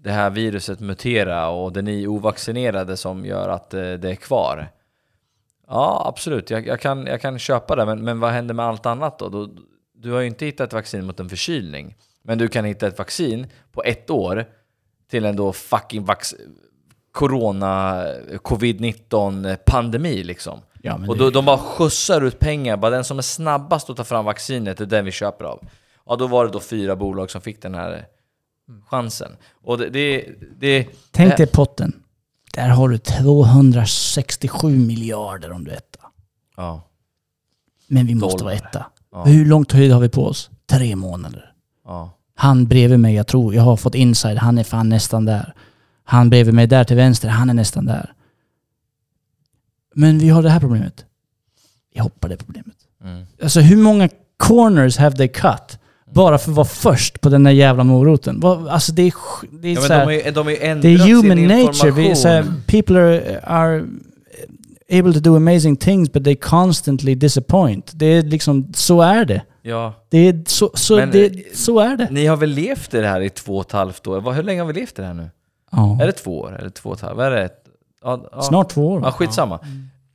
det här viruset mutera och det är ni ovaccinerade som gör att eh, det är kvar. Ja, absolut. Jag, jag, kan, jag kan köpa det, men, men vad händer med allt annat då? då? Du har ju inte hittat ett vaccin mot en förkylning, men du kan hitta ett vaccin på ett år till en då fucking vax corona, covid-19 pandemi liksom. Ja, och det- då, de bara skjutsar ut pengar, bara den som är snabbast att ta fram vaccinet är den vi köper av. Ja, då var det då fyra bolag som fick den här chansen. Och det... det, det Tänk det- dig potten. Där har du 267 miljarder om du är etta. Ja. Men vi måste vara etta. Ja. Hur lång tid har vi på oss? Tre månader. Ja. Han bredvid mig, jag tror, jag har fått inside, han är fan nästan där. Han bredvid mig där till vänster, han är nästan där. Men vi har det här problemet. Vi hoppar det problemet. Mm. Alltså hur många corners have they cut? Bara för att vara först på den där jävla moroten. Alltså det är, det är Ja, så men här, de ju, de ändrat det är human nature. Vi, är så här, information. people are, are able to do amazing things but they constantly disappoint. Det är liksom, så är det. Ja. Det är så, så, Men, det, eh, så är det. Ni har väl levt i det här i två och ett halvt år? Hur länge har vi levt i det här nu? Ja. Är det två år? Eller två och ett halvt? Vad är det? Ja, ja. Snart två år. Ja, skitsamma.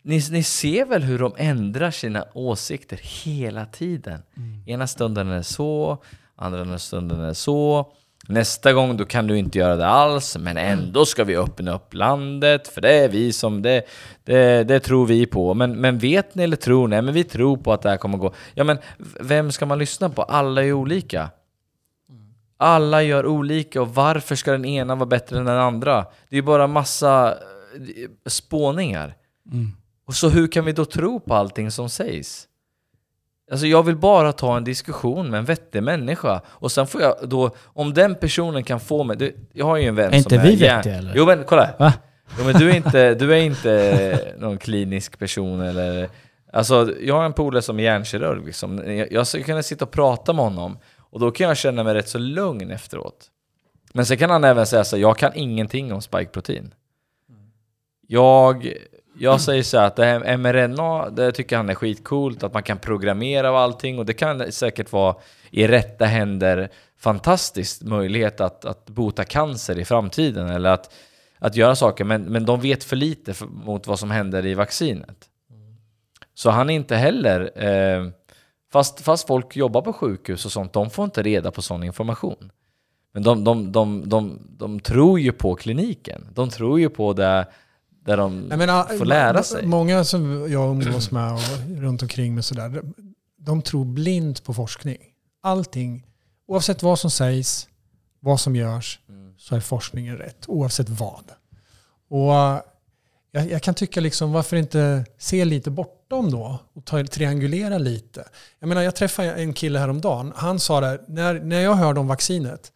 Ni, ni ser väl hur de ändrar sina åsikter hela tiden? Ena stunden är det så, andra stunden är det så. Nästa gång då kan du inte göra det alls, men ändå ska vi öppna upp landet, för det är vi som, det, det, det tror vi på. Men, men vet ni eller tror ni? Men vi tror på att det här kommer gå. Ja men, vem ska man lyssna på? Alla är olika. Alla gör olika och varför ska den ena vara bättre än den andra? Det är ju bara massa eh, spåningar. Och så hur kan vi då tro på allting som sägs? Alltså jag vill bara ta en diskussion med en vettig människa och sen får jag då, om den personen kan få mig, du, jag har ju en vän Är som inte vi vettiga, eller? Jo men kolla! Va? Jo, men du är inte, du är inte någon klinisk person eller... Alltså, jag har en polare som är hjärnkirurg. Liksom. Jag, jag ska kunna sitta och prata med honom och då kan jag känna mig rätt så lugn efteråt. Men sen kan han även säga så jag kan ingenting om spikeprotein. Jag, jag säger så här att det här mRNA, det tycker han är skitcoolt, att man kan programmera och allting och det kan säkert vara i rätta händer fantastiskt möjlighet att, att bota cancer i framtiden eller att, att göra saker, men, men de vet för lite för, mot vad som händer i vaccinet. Så han är inte heller, eh, fast, fast folk jobbar på sjukhus och sånt, de får inte reda på sån information. Men de, de, de, de, de tror ju på kliniken. De tror ju på det där de Jag menar, får lära sig. Många som jag umgås med och runt omkring mig sådär, de, de tror blint på forskning. Allting, oavsett vad som sägs, vad som görs, Mm. så är forskningen rätt. Oavsett vad. Och eh, jag, jag kan tycka liksom, varför inte se lite bortom då och ta, triangulera lite. Jag menar, jag träffade en kille häromdagen. Han sa det, när, när jag hörde om vaccinet,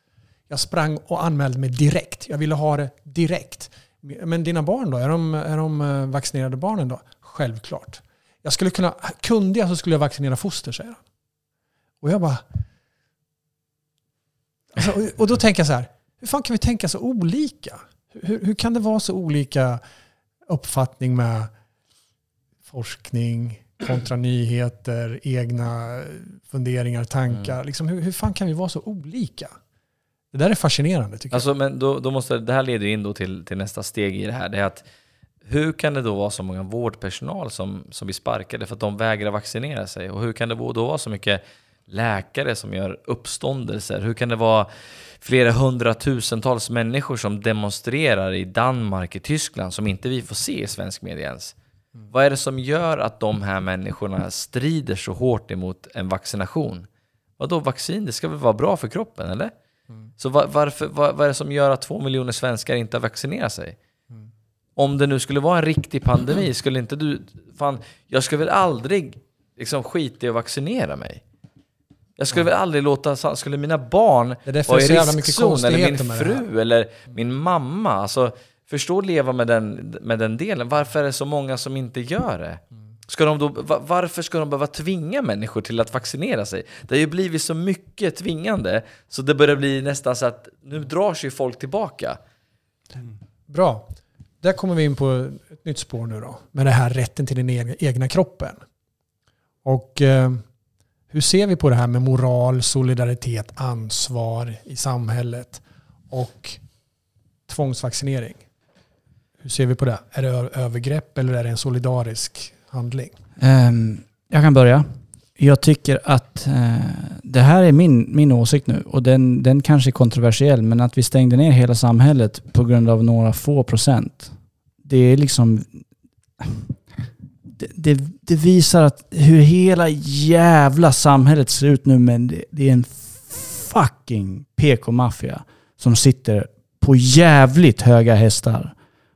jag sprang och anmälde mig direkt. Jag ville ha det direkt. Men dina barn då? Är de, är de eh, vaccinerade barnen då? Självklart. Jag skulle kunna, kunde jag så skulle jag vaccinera foster, säger han. Och jag bara... Alltså, och- och då tänker jag så här, hur fan kan vi tänka så olika? Hur, hur kan det vara så olika uppfattning med forskning kontra nyheter, egna funderingar, tankar? Liksom, hur, hur fan kan vi vara så olika? Det där är fascinerande tycker Alltså, men då, då måste, det här leder in då till, till nästa steg i det här. Det är att hur kan det då vara så många vårdpersonal som, som blir sparkade för att de vägrar vaccinera sig? Och hur kan det då vara så mycket läkare som gör uppståndelser? Hur kan det vara flera hundratusentals människor som demonstrerar i Danmark, i Tyskland, som inte vi får se i svensk media ens? Vad är det som gör att de här människorna strider så hårt emot en vaccination? Vadå vaccin? Det ska väl vara bra för kroppen, eller? Så va- varför, va- vad är det som gör att två miljoner svenskar inte vaccinerar sig? Om det nu skulle vara en riktig pandemi, skulle inte du... Fan, jag skulle väl aldrig liksom skita i att vaccinera mig? Jag skulle väl aldrig låta... Skulle mina barn vara i riskzon, eller min fru, eller min mamma? Alltså, förstå att leva med den, med den delen. Varför är det så många som inte gör det? Ska de då, varför ska de behöva tvinga människor till att vaccinera sig? Det har ju blivit så mycket tvingande så det börjar bli nästan så att nu drar sig folk tillbaka. Bra. Där kommer vi in på ett nytt spår nu då. Med det här rätten till den egna, kroppen. Och eh, hur ser vi på det här med moral, solidaritet, ansvar i samhället och tvångsvaccinering? Hur ser vi på det? Är det övergrepp eller är det en solidarisk handling? Um, jag kan börja. Jag tycker att eh, det här är min, min åsikt nu och den, den kanske är kontroversiell men att vi stängde ner hela samhället på grund av några få procent. Det är liksom... Det, det, det visar att hur hela jävla samhället ser ut nu men det, det är en fucking PK-maffia som sitter på jävligt höga hästar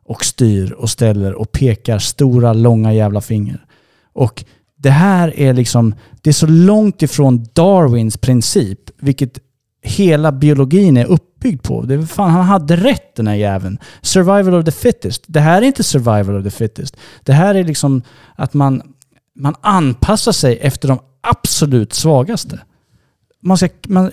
och styr och ställer och pekar stora långa jävla finger. Och det här är liksom, det är så långt ifrån Darwins princip, vilket hela biologin är uppbyggd på. Det är, fan, han hade rätt den här jäveln. Survival of the fittest. Det här är inte survival of the fittest. Det här är liksom att man, man anpassar sig efter de absolut svagaste. Man ska man,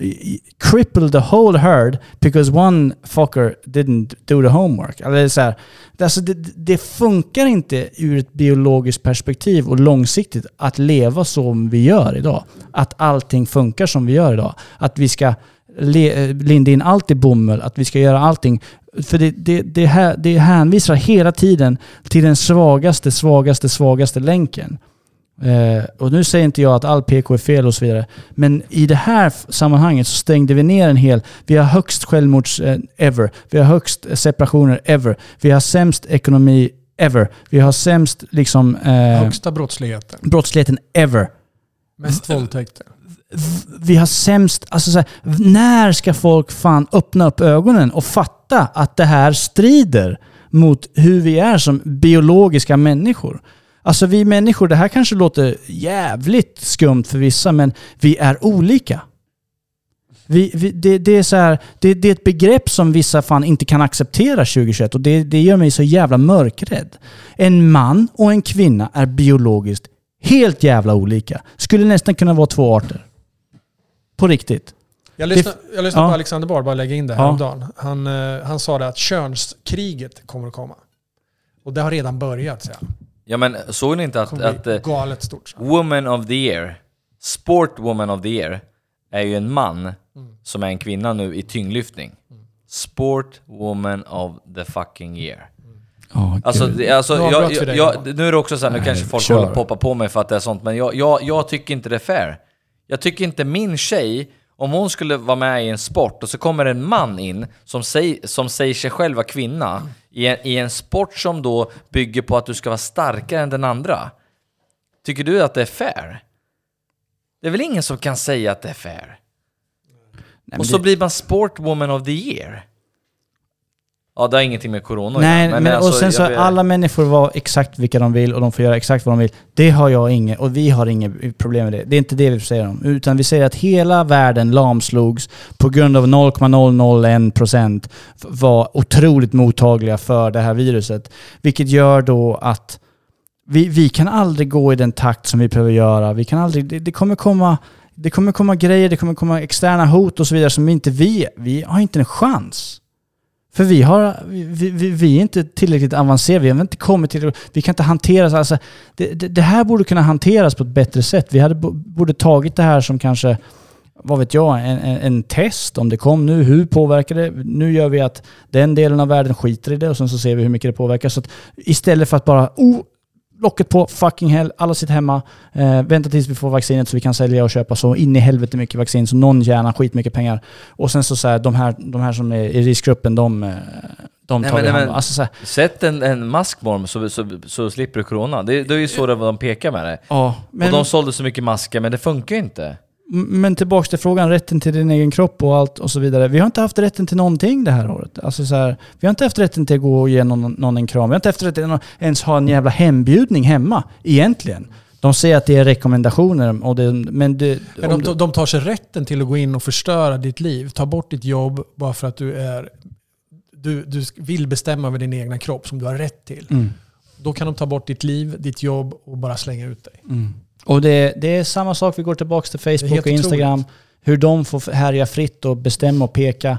cripple the whole herd because one fucker didn't do the homework. Eller så här, det, alltså det, det funkar inte ur ett biologiskt perspektiv och långsiktigt att leva som vi gör idag. Att allting funkar som vi gör idag. Att vi ska le, eh, linda in allt i bomull, att vi ska göra allting. För det, det, det, här, det hänvisar hela tiden till den svagaste, svagaste, svagaste länken. Eh, och nu säger inte jag att all PK är fel och så vidare. Men i det här sammanhanget så stängde vi ner en hel... Vi har högst självmords eh, ever. Vi har högst separationer ever. Vi har sämst ekonomi ever. Vi har sämst liksom, eh, Högsta brottsligheten. brottsligheten ever. Mest våldtäkter. Vi har sämst... Alltså så här, när ska folk fan öppna upp ögonen och fatta att det här strider mot hur vi är som biologiska människor? Alltså vi människor, det här kanske låter jävligt skumt för vissa, men vi är olika. Vi, vi, det, det, är så här, det, det är ett begrepp som vissa fan inte kan acceptera 2021 och det, det gör mig så jävla mörkrädd. En man och en kvinna är biologiskt helt jävla olika. Skulle nästan kunna vara två arter. På riktigt. Jag lyssnade, jag lyssnade ja. på Alexander Bard, bara lägga in det här Ja. häromdagen. Han, eh, han sa det att könskriget kommer att komma. Och det har redan börjat, säger han. Ja men såg ni inte Det att, att eh, galet stort. så. Woman of the year, Sport Woman of the year, är ju en man Mm. som är en kvinna nu i tyngdlyftning. Sport Woman of the fucking year. Oh, Alltså, det, alltså Nu jag, jag, dig, jag, nu är det också så här, nu Nej, kanske folk kör. håller poppa på mig för att det är sånt, men jag, jag, jag tycker inte det är fair. Jag tycker inte min tjej, om hon skulle vara med i en sport och så kommer en man in som, säg, som säger sig själv vara kvinna i en, i en sport som då bygger på att du ska vara starkare än den andra. Tycker du att det är fair? Det är väl ingen som kan säga att det är fair? men och så det- blir man Sport Woman of the year. Ja, det har ingenting med corona att Nej, göra, men, alltså, och sen så vet- alla människor var exakt vilka de vill och de får göra exakt vad de vill. Det har jag inget, och vi har inget problem med det. Det är inte det vi säger om. Utan vi säger att hela världen lamslogs på grund av 0,001% var otroligt mottagliga för det här viruset. Vilket gör då att vi, vi kan aldrig gå i den takt som vi behöver göra. Vi kan aldrig, det, det kommer komma det kommer komma grejer, det kommer komma externa hot och så vidare som inte vi, vi har inte en chans. För vi, har, vi, vi, vi är inte tillräckligt avancerade, vi har inte kommit till... Vi kan inte hantera... så- Alltså, det, det, det här borde kunna hanteras på ett bättre sätt. Vi hade, borde tagit det här som kanske, vad vet jag, en, en, en test om det kom nu. Hur påverkar det? Nu gör vi att den delen av världen skiter i det och sen så ser vi hur mycket det påverkar. Så att istället för att bara... Oh, locket på, fucking hell, alla sitter hemma. Eh, vänta tills vi får vaccinet så vi kan sälja och köpa så in i helvete mycket vaccin så någon tjänar skitmycket pengar. Och sen så, så här, de, här, de här som är i riskgruppen, de, eh, de Nej, tar men- vi nej, hand om. Alltså, Sätt en, en mask på dem så, så, så slipper du corona. Det, det är ju så de pekar med det. ja, men, och de sålde så mycket masker, men det funkar ju inte. Men tillbaks till frågan, rätten till din egen kropp och allt och så vidare. Vi har inte haft rätten till någonting det här året. Alltså så här, vi har inte haft rätten till att gå och ge någon, någon en kram. Vi har inte haft rätten att ens ha en jävla hembjudning hemma, egentligen. De säger att det är rekommendationer, och det, men det... Men de, de tar sig rätten till att gå in och förstöra ditt liv. Ta bort ditt jobb bara för att du är... Du, du vill bestämma över din egna kropp som du har rätt till. Mm. Då kan de ta bort ditt liv, ditt jobb och bara slänga ut dig. Mm. Och det, det är samma sak, vi går tillbaka till Facebook och Instagram. Hur de får härja fritt och bestämma och peka.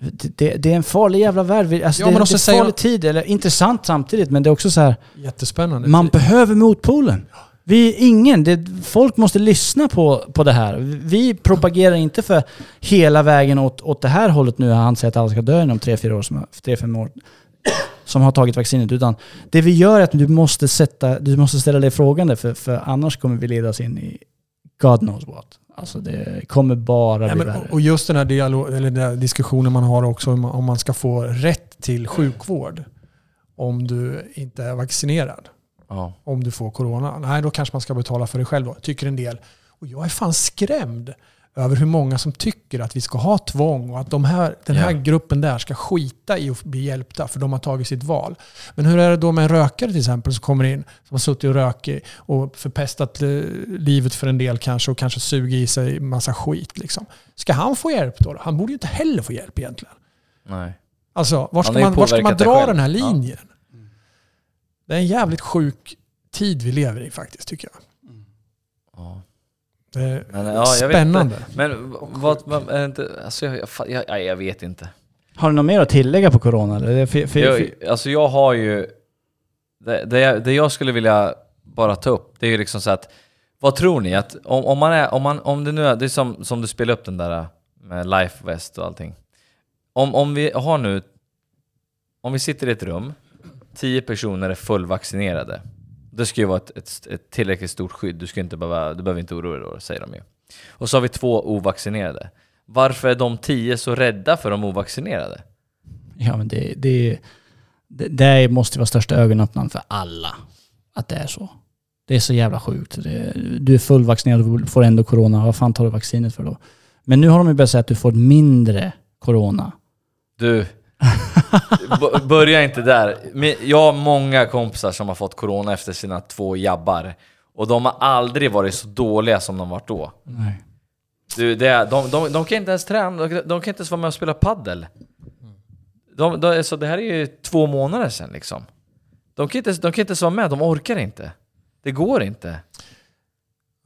Det, det, det är en farlig jävla värld. Alltså Ja, det, men det är en säga- farlig tid, eller intressant samtidigt, men det är också så här. Jättespännande. Man behöver motpolen. Vi är ingen. Det, folk måste lyssna på, på det här. Vi propagerar inte för hela vägen åt, åt det här hållet nu. Han säger att alla ska dö inom tre, fyra år. Som, tre, fem år. Som har tagit vaccinet. Utan det vi gör är att du måste, sätta, du måste ställa dig frågande för, för annars kommer vi ledas in i God knows what. Alltså det kommer bara bli men, värre. och just den här, dialog, eller den här diskussionen man har också om, om man ska få rätt till sjukvård om du inte är vaccinerad. Ja. Om du får corona. Nej, då kanske man ska betala för det själv då, tycker en del. Och jag är fan skrämd över hur många som tycker att vi ska ha tvång och att de här, den här Ja. gruppen där ska skita i att bli hjälpta för de har tagit sitt val. Men hur är det då med en rökare till exempel som kommer in, som har suttit och rökt och förpestat eh, livet för en del kanske och kanske suger i sig massa skit. Liksom. Ska han få hjälp då? Han borde ju inte heller få hjälp egentligen. Nej. Alltså, var ska, man, var ska man dra den här Ja. linjen? Det är en jävligt sjuk tid vi lever i faktiskt, tycker jag. Ja. Är Men, ja, jag vet spännande. inte. Men vad, vad är det inte, alltså jag, jag, jag, jag, vet inte. Har du något mer att tillägga på corona? Eller? För, för, för, Jag, alltså jag har ju, det, det, jag, det jag skulle vilja bara ta upp, det är ju liksom så att, vad tror ni? Att om, om man är, om man, om det nu är, det är som, som du spelade upp den där äh, med life vest och allting. Om, om vi har nu, om vi sitter i ett rum, tio personer är fullvaccinerade. Det ska ju vara ett, ett, ett tillräckligt stort skydd, du, ska inte behöva, du behöver inte oroa dig då, säger de ju. Och så har vi två ovaccinerade. Varför är de tio så rädda för de ovaccinerade? ja, men det, det, det, det måste vara största ögonöppnaren för alla. Att det är så. Det är så jävla sjukt. Det, du är fullvaccinerad och får ändå corona. Vad fan tar du vaccinet för då? Men nu har de ju börjat säga att du får mindre corona. Du, börja inte där. Jag har många kompisar som har fått corona efter sina två jabbar. Och de har aldrig varit så dåliga som de varit då. Nej. Du, det de, de, de kan inte ens träna, de, de kan inte ens vara med och spela paddel. De, de, alltså det här är ju två månader sedan liksom. De kan, inte, de kan inte ens vara med, de orkar inte. Det går inte.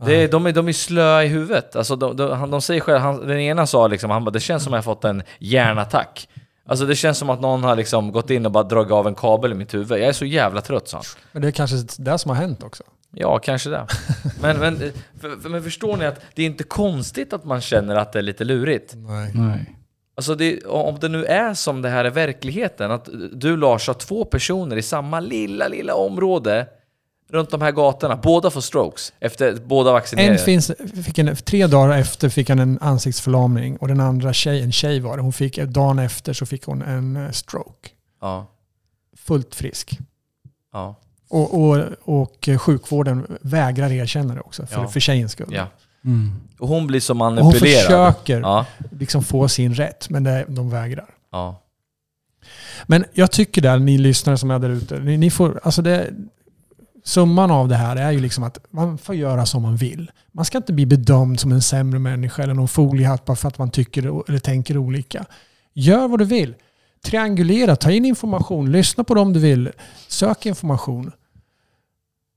Det de, är, de är slöa i huvudet. Alltså de, de, de säger själv, han, den ena sa liksom, han bara, det känns som att jag fått en hjärnattack. Alltså det känns som att någon har liksom gått in och bara dragit av en kabel i mitt huvud. Jag är så jävla trött sa han. Men det är kanske det som har hänt också. Ja, kanske det. Men, men, för, för, men förstår ni att det är inte konstigt att man känner att det är lite lurigt? Nej. Nej. Alltså det, om det nu är som det här är verkligheten, att du Lars har två personer i samma lilla, lilla område runt de här gatorna, båda får strokes efter båda En vaccinerade. finns, fick en, tre dagar efter fick han en ansiktsförlamning och den andra tjej, en tjej var det, hon fick, dagen efter så fick hon en eh, stroke. Ja, Fullt frisk. ja, Och, och, och sjukvården vägrar erkänna det också, för, Ja. för tjejens skull. ja. Mm. Och hon blir så Och hon manipulerad. försöker Ja, liksom få sin rätt, men det, de vägrar. ja. Men jag tycker där, ni lyssnare som är där ute, ni, ni får, alltså det, summan av det här är ju liksom att man får göra som man vill. Man ska inte bli bedömd som en sämre människa eller någon foliehatt bara för att man tycker eller tänker olika. Gör vad du vill. Triangulera, ta in information, lyssna på dem du vill, sök information.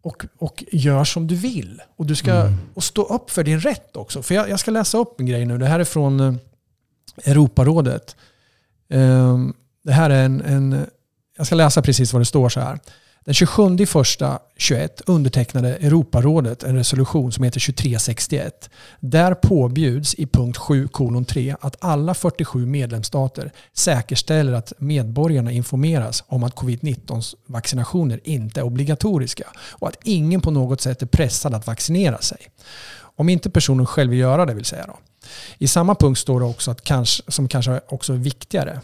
Och, och gör som du vill. Och du ska och stå upp för din rätt också. För jag, jag ska läsa upp en grej nu. Det här är från eh, Europarådet. Ehm, det här är en, en... Jag ska läsa precis vad det står så här. Den 27 första 21 undertecknade Europarådet en resolution som heter 2361. Där påbjuds i punkt 7 kolon 3 att alla 47 medlemsstater säkerställer att medborgarna informeras om att covid-19 vaccinationer inte är obligatoriska och att ingen på något sätt är pressad att vaccinera sig. Om inte personen själv vill göra det vill säga. Då. I samma punkt står det också, att kanske, som kanske också är viktigare,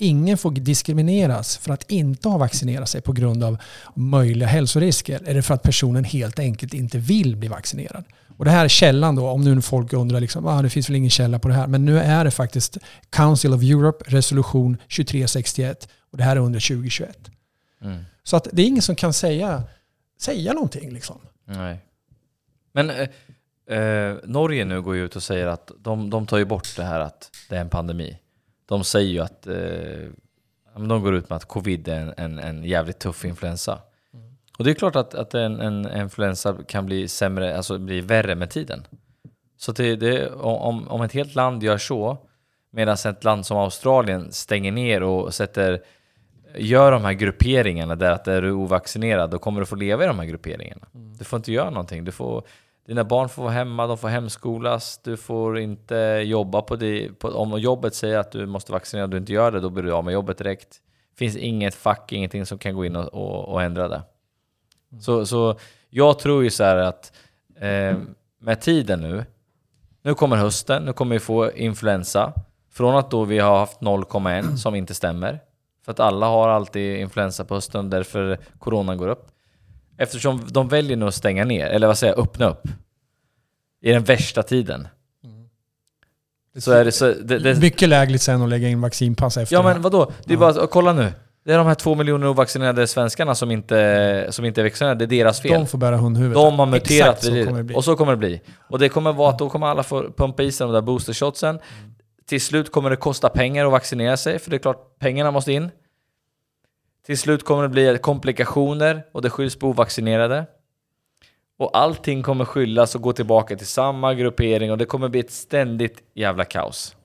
Ingen får diskrimineras för att inte ha vaccinerat sig på grund av möjliga hälsorisker eller för att personen helt enkelt inte vill bli vaccinerad. Och det här är källan då, om nu folk undrar, liksom, ah, det finns väl ingen källa på det här. Men nu är det faktiskt Council of Europe resolution 2361 och det här är under 2021. Mm. Så att det är ingen som kan säga, säga någonting. Liksom. Nej. Men eh, eh, Norge nu går ju ut och säger att de, de tar ju bort det här att det är en pandemi. De säger ju att eh, de går ut med att covid är en, en, en jävligt tuff influensa. Och det är klart att, att en, en influensa kan bli sämre, alltså bli värre med tiden. Så det, det, om, om ett helt land gör så, medan ett land som Australien stänger ner och sätter gör de här grupperingarna där att är du ovaccinerad då kommer du få leva i de här grupperingarna. Du får inte göra någonting. Du får, dina barn får vara hemma, de får hemskolas, du får inte jobba på det. Om jobbet säger att du måste vaccinera och du inte gör det, då blir du av med jobbet direkt. finns inget fack, ingenting som kan gå in och, och, och ändra det. Så, så jag tror ju så här att eh, med tiden nu, nu kommer hösten, nu kommer vi få influensa. Från att då vi har haft 0,1 som inte stämmer. För att alla har alltid influensa på hösten och därför coronan går upp. Eftersom de väljer nu att stänga ner, eller vad säger jag, öppna upp. I den värsta tiden. Så är det så... Det, det, Mycket lägligt sen att lägga in vaccinpass efter Ja det men vadå? Det är Ja. bara, kolla nu. Det är de här två miljoner ovaccinerade svenskarna som inte, som inte är vaccinerade, det är deras fel. De får bära hundhuvudet. De har muterat Exakt så kommer det bli. och så kommer det bli. Och det kommer vara att då kommer alla få pumpa i sig de där boostershotsen. Till slut kommer det kosta pengar att vaccinera sig, för det är klart, pengarna måste in. Till slut kommer det bli komplikationer och det skylls på ovaccinerade. Och allting kommer skyllas och gå tillbaka till samma gruppering och det kommer bli ett ständigt jävla kaos.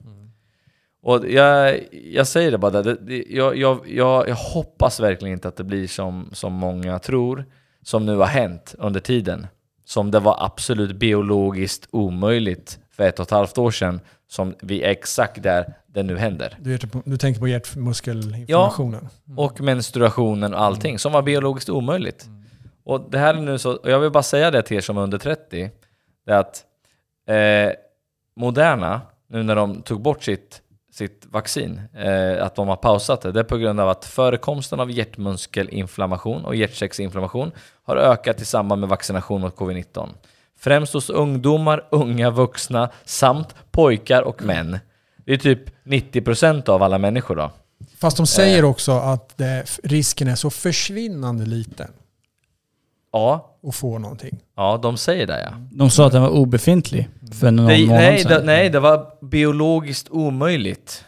Och jag, jag säger det bara, det, jag, jag, jag, jag hoppas verkligen inte att det blir som, som många tror, som nu har hänt under tiden. Som det var absolut biologiskt omöjligt för ett och ett halvt år sedan, som vi är exakt där det nu händer. Du, vet, du tänker på hjärtmuskelinflammationen? Och menstruationen och allting, som var biologiskt omöjligt. Och det här är nu så, och jag vill bara säga det till er som är under 30, det är att eh, Moderna, nu när de tog bort sitt, sitt vaccin, eh, att de har pausat det, det är på grund av att förekomsten av hjärtmuskelinflammation och hjärtsäcksinflammation har ökat i samband med vaccination mot covid-19. Främst hos ungdomar, unga vuxna samt pojkar och män. Det är typ 90% av alla människor då. Fast de Eh. säger också att det, risken är så försvinnande liten Ja, att få någonting. ja de säger det ja. De sa att den var obefintlig för någon Nej, månad nej, sedan. det, nej, det var biologiskt omöjligt.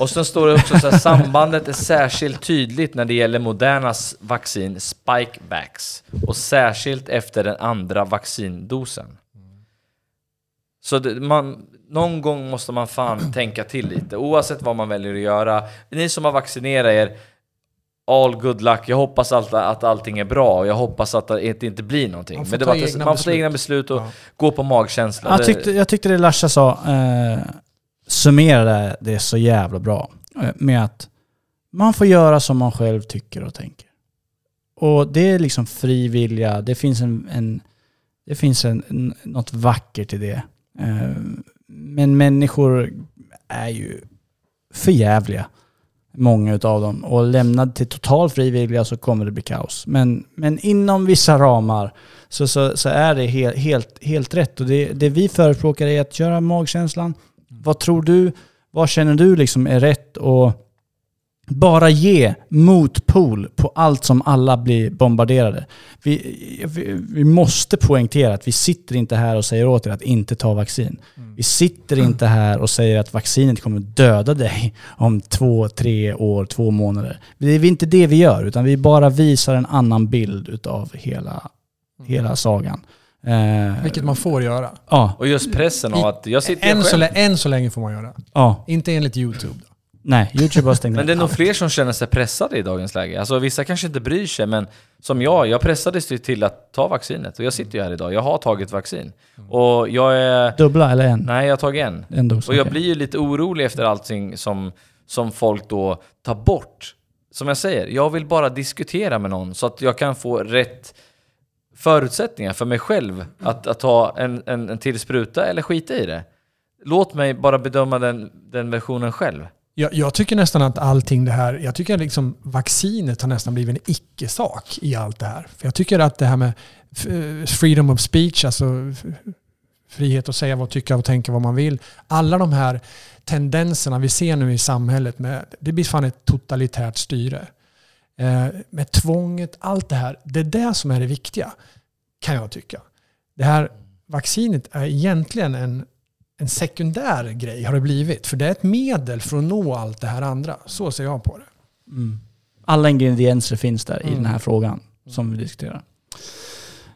Och sen står det också så här, sambandet är särskilt tydligt när det gäller Modernas vaccin Spikevax. Och särskilt efter den andra vaccindosen. Så det, man, någon gång måste man fan tänka till lite, oavsett vad man väljer att göra. Ni som har vaccinerat er, all good luck. Jag hoppas allt, att allting är bra och jag hoppas att det inte blir någonting. Man får Men det ta egna man får ta beslut. egna beslut och Ja. gå på magkänsla. Jag tyckte, jag tyckte det Larsa sa eh, summerade det så jävla bra. Eh, med att man får göra som man själv tycker och tänker. Och det är liksom fri vilja. Det finns en, en det finns en, en, något vackert i det. Eh, men människor är ju förjävliga. Många utav dem. Och lämnad till total fri vilja så kommer det bli kaos. Men, men inom vissa ramar så, så, så är det helt, helt, helt rätt. Och det, det vi förespråkar är att köra magkänslan. Vad tror du? Vad känner du liksom är rätt? Och bara ge motpol på allt som alla blir bombarderade. Vi, vi, vi måste poängtera att vi sitter inte här och säger åt er att inte ta vaccin. Vi sitter inte här och säger att vaccinet kommer döda dig om två, tre år, två månader. Det är inte det vi gör, utan vi bara visar en annan bild utav hela, hela sagan. Eh, Vilket man får göra. Ja, Och just pressen av att jag sitter Än så, själv. lä- än så länge får man göra. ja. Inte enligt YouTube. Nej, YouTube har stängt Men det är nog fler som känner sig pressade i dagens läge. Alltså vissa kanske inte bryr sig, men som jag, jag pressades ju till att ta vaccinet. Och jag sitter ju här idag, jag har tagit vaccin. Och jag är... Dubbla eller en? Nej, jag har tagit en. En dos. Och jag okej. blir ju lite orolig efter allting som, som folk då tar bort. Som jag säger, jag vill bara diskutera med någon så att jag kan få rätt förutsättningar för mig själv att, att ta en, en, en till spruta eller skita i det. Låt mig bara bedöma den, den versionen själv. Jag, jag tycker nästan att allting det här, jag tycker liksom vaccinet har nästan blivit en icke-sak i allt det här. För jag tycker att det här med eh, freedom of speech, alltså frihet att säga vad, tycka och tänka vad man vill. Alla de här tendenserna vi ser nu i samhället, med, det blir fan ett totalitärt styre. Eh, med tvånget, allt det här. Det är det som är det viktiga, kan jag tycka. Det här vaccinet är egentligen en, en sekundär grej har det blivit. För det är ett medel för att nå allt det här andra. Så ser jag på det. Mm. Alla ingredienser finns där i Mm. den här frågan som vi diskuterar.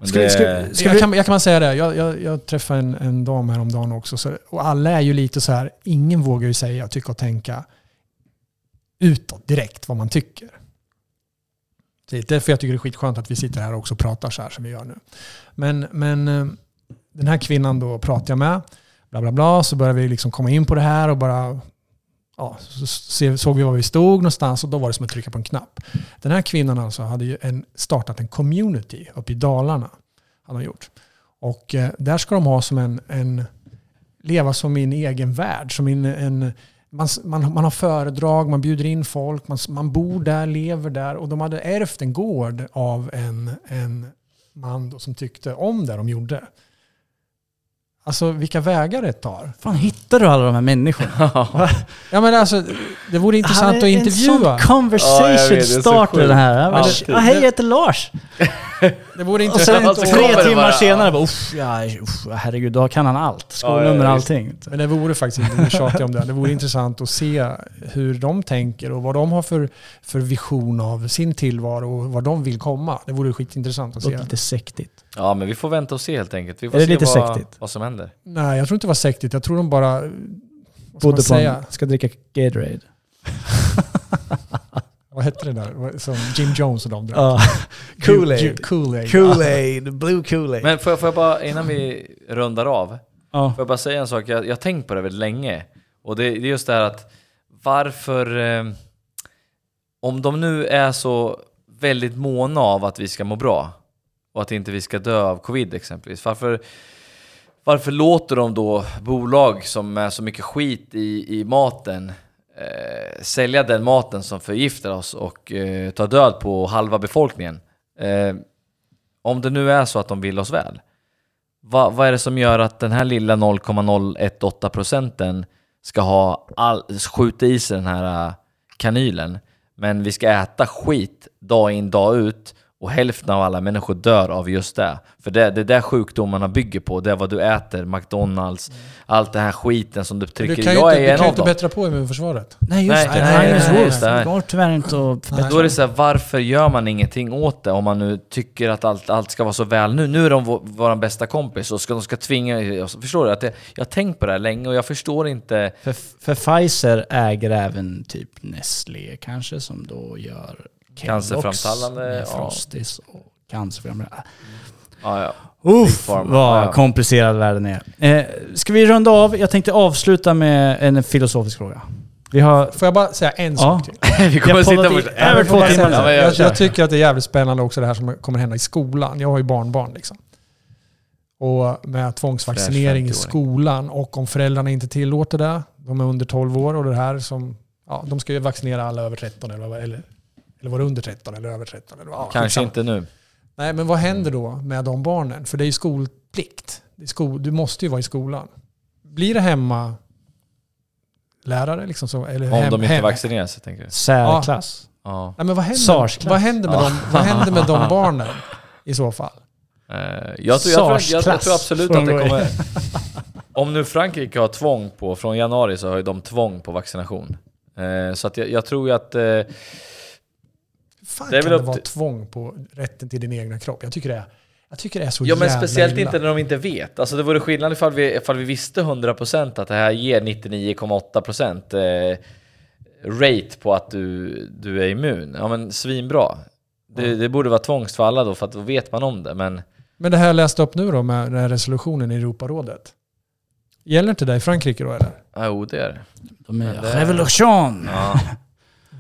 Ska- det, ska- Ska jag, kan, jag kan säga det. Jag, jag, jag träffade en, en dam häromdagen också. Så, och alla är ju lite så här, ingen vågar ju säga, tycka och tänka utåt direkt vad man tycker. Det är därför jag tycker det är skitskönt att vi sitter här också och pratar så här som vi gör nu. Men, men eh, den här kvinnan då pratar jag med, bla bla bla, så började vi liksom komma in på det här och bara ja, så såg vi var vi stod någonstans och då var det som att trycka på en knapp. Den här kvinnan alltså hade ju en, startat en community uppe i Dalarna. Han har gjort. Och eh, där ska de ha som en, en leva som i en egen värld. Som en, en, man, man, man har föredrag, man bjuder in folk, man, man bor där, lever där. Och de hade ärvt en gård av en, en man då som tyckte om det de gjorde. Alltså vilka vägar det tar. fan hittar du alla de här människorna? Ja men alltså, det vore intressant att intervjua. En sån conversation Ja, jag vet, det är så starter sjukt. den här. Ja, hej, jag heter Lars. Det vore Och sen intressant att... kommer tre det timmar bara- senare, bara, uff, ja, uff, herregud, då kan han allt. Skolnummer, Ja, ja, allting. Men det vore faktiskt inte, nu tjatar jag om det, det vore intressant att se hur de tänker och vad de har för, för vision av sin tillvaro och var de vill komma. Det vore skitintressant att Det se. låter lite sektigt. Ja, men vi får vänta och se helt enkelt. Vi får Är det se lite vad, sektigt? vad som händer. Nej, jag tror inte det var sektigt. Jag tror de bara... Vad ska man Bodde på säga? en, ska dricka Gatorade. Vad hette det där? Som Jim Jones och de drack? Ja. Kool-Aid. Kool-Aid. Kool-Aid, Blue Kool-Aid. Men får jag, får jag bara, innan vi rundar av, ja. Får jag bara säga en sak? Jag, jag har tänkt på det väldigt länge. Och det, det är just det här att varför... Eh, om de nu är så väldigt måna av att vi ska må bra och att inte vi ska dö av covid exempelvis. Varför, varför låter de då bolag som är så mycket skit i, i maten eh, sälja den maten som förgiftar oss och eh, ta död på halva befolkningen? Eh, om det nu är så att de vill oss väl. Vad, vad är det som gör att den här lilla 0,018 procenten ska ha all, skjuta i sig den här eh, kanylen men vi ska äta skit dag in dag ut och hälften av alla människor dör av just det. För det, det är där sjukdomarna bygger på, det är vad du äter, McDonalds, allt det här skiten som du Du trycker kan ju Jag inte, är du en kan ju av inte dem. bättra på immunförsvaret. Nej just Nej, det, nej, nej, nej. Det går tyvärr inte att förbättra. Då är det så här, varför gör man ingenting åt det om man nu tycker att allt, allt ska vara så väl nu? Nu är de vår, vår bästa kompis och ska, de ska tvinga... Förstår du? Att det, jag har tänkt på det här länge och jag förstår inte... För, för Pfizer äger även typ Nestlé kanske som då gör Cancerframkallande, med ja. Och cancerframkallande. Ja, ja. Uff, vad ja, komplicerad världen är. Eh, ska vi runda av? Jag tänkte avsluta med en filosofisk fråga. Vi har... Får jag bara säga en Ja. sak till? Vi kommer Jag sitta på... över två timmar. Ja, jag jag, jag tycker att det är jävligt spännande också det här som kommer hända i skolan. Jag har ju barnbarn liksom. Och med tvångsvaccinering i Fräsch 50-åring. skolan och om föräldrarna inte tillåter det, de är under 12 år och det här som, ja de ska ju vaccinera alla över 13 eller, vad- eller, eller var det under 13 eller över 13? Eller, ja, Kanske inte nu. Nej men vad händer då med de barnen? För det är ju skolplikt. Det är skol, du måste ju vara i skolan. Blir det hemma lärare liksom? Så, eller Om hem, de inte hem- vaccinerar sig, tänker du? Särklass. Ja. Nej, men vad händer, vad, händer med de, vad händer med de barnen i så fall? Eh, jag, tror, jag, tror, jag, jag, tror absolut att det kommer... Om nu Frankrike har tvång på, från januari så har ju de tvång på vaccination. Eh, så att jag, jag tror ju att... Eh, Fan Det är kan väl det vara tvång på rätten till din egna kropp? Jag tycker det är, jag tycker det är så ja men jävla speciellt illa. inte när de inte vet. Alltså det vore skillnad ifall vi, ifall vi visste 100% att det här ger 99,8% eh, rate på att du, du är immun. Ja men svinbra. Det, det borde vara tvångs för alla då, för att då vet man om det. Men Men det här jag läste upp nu då med den här resolutionen i Europarådet. Gäller inte det i Frankrike då eller? ja, jo, det är det. De är Men det- revolution! Ja.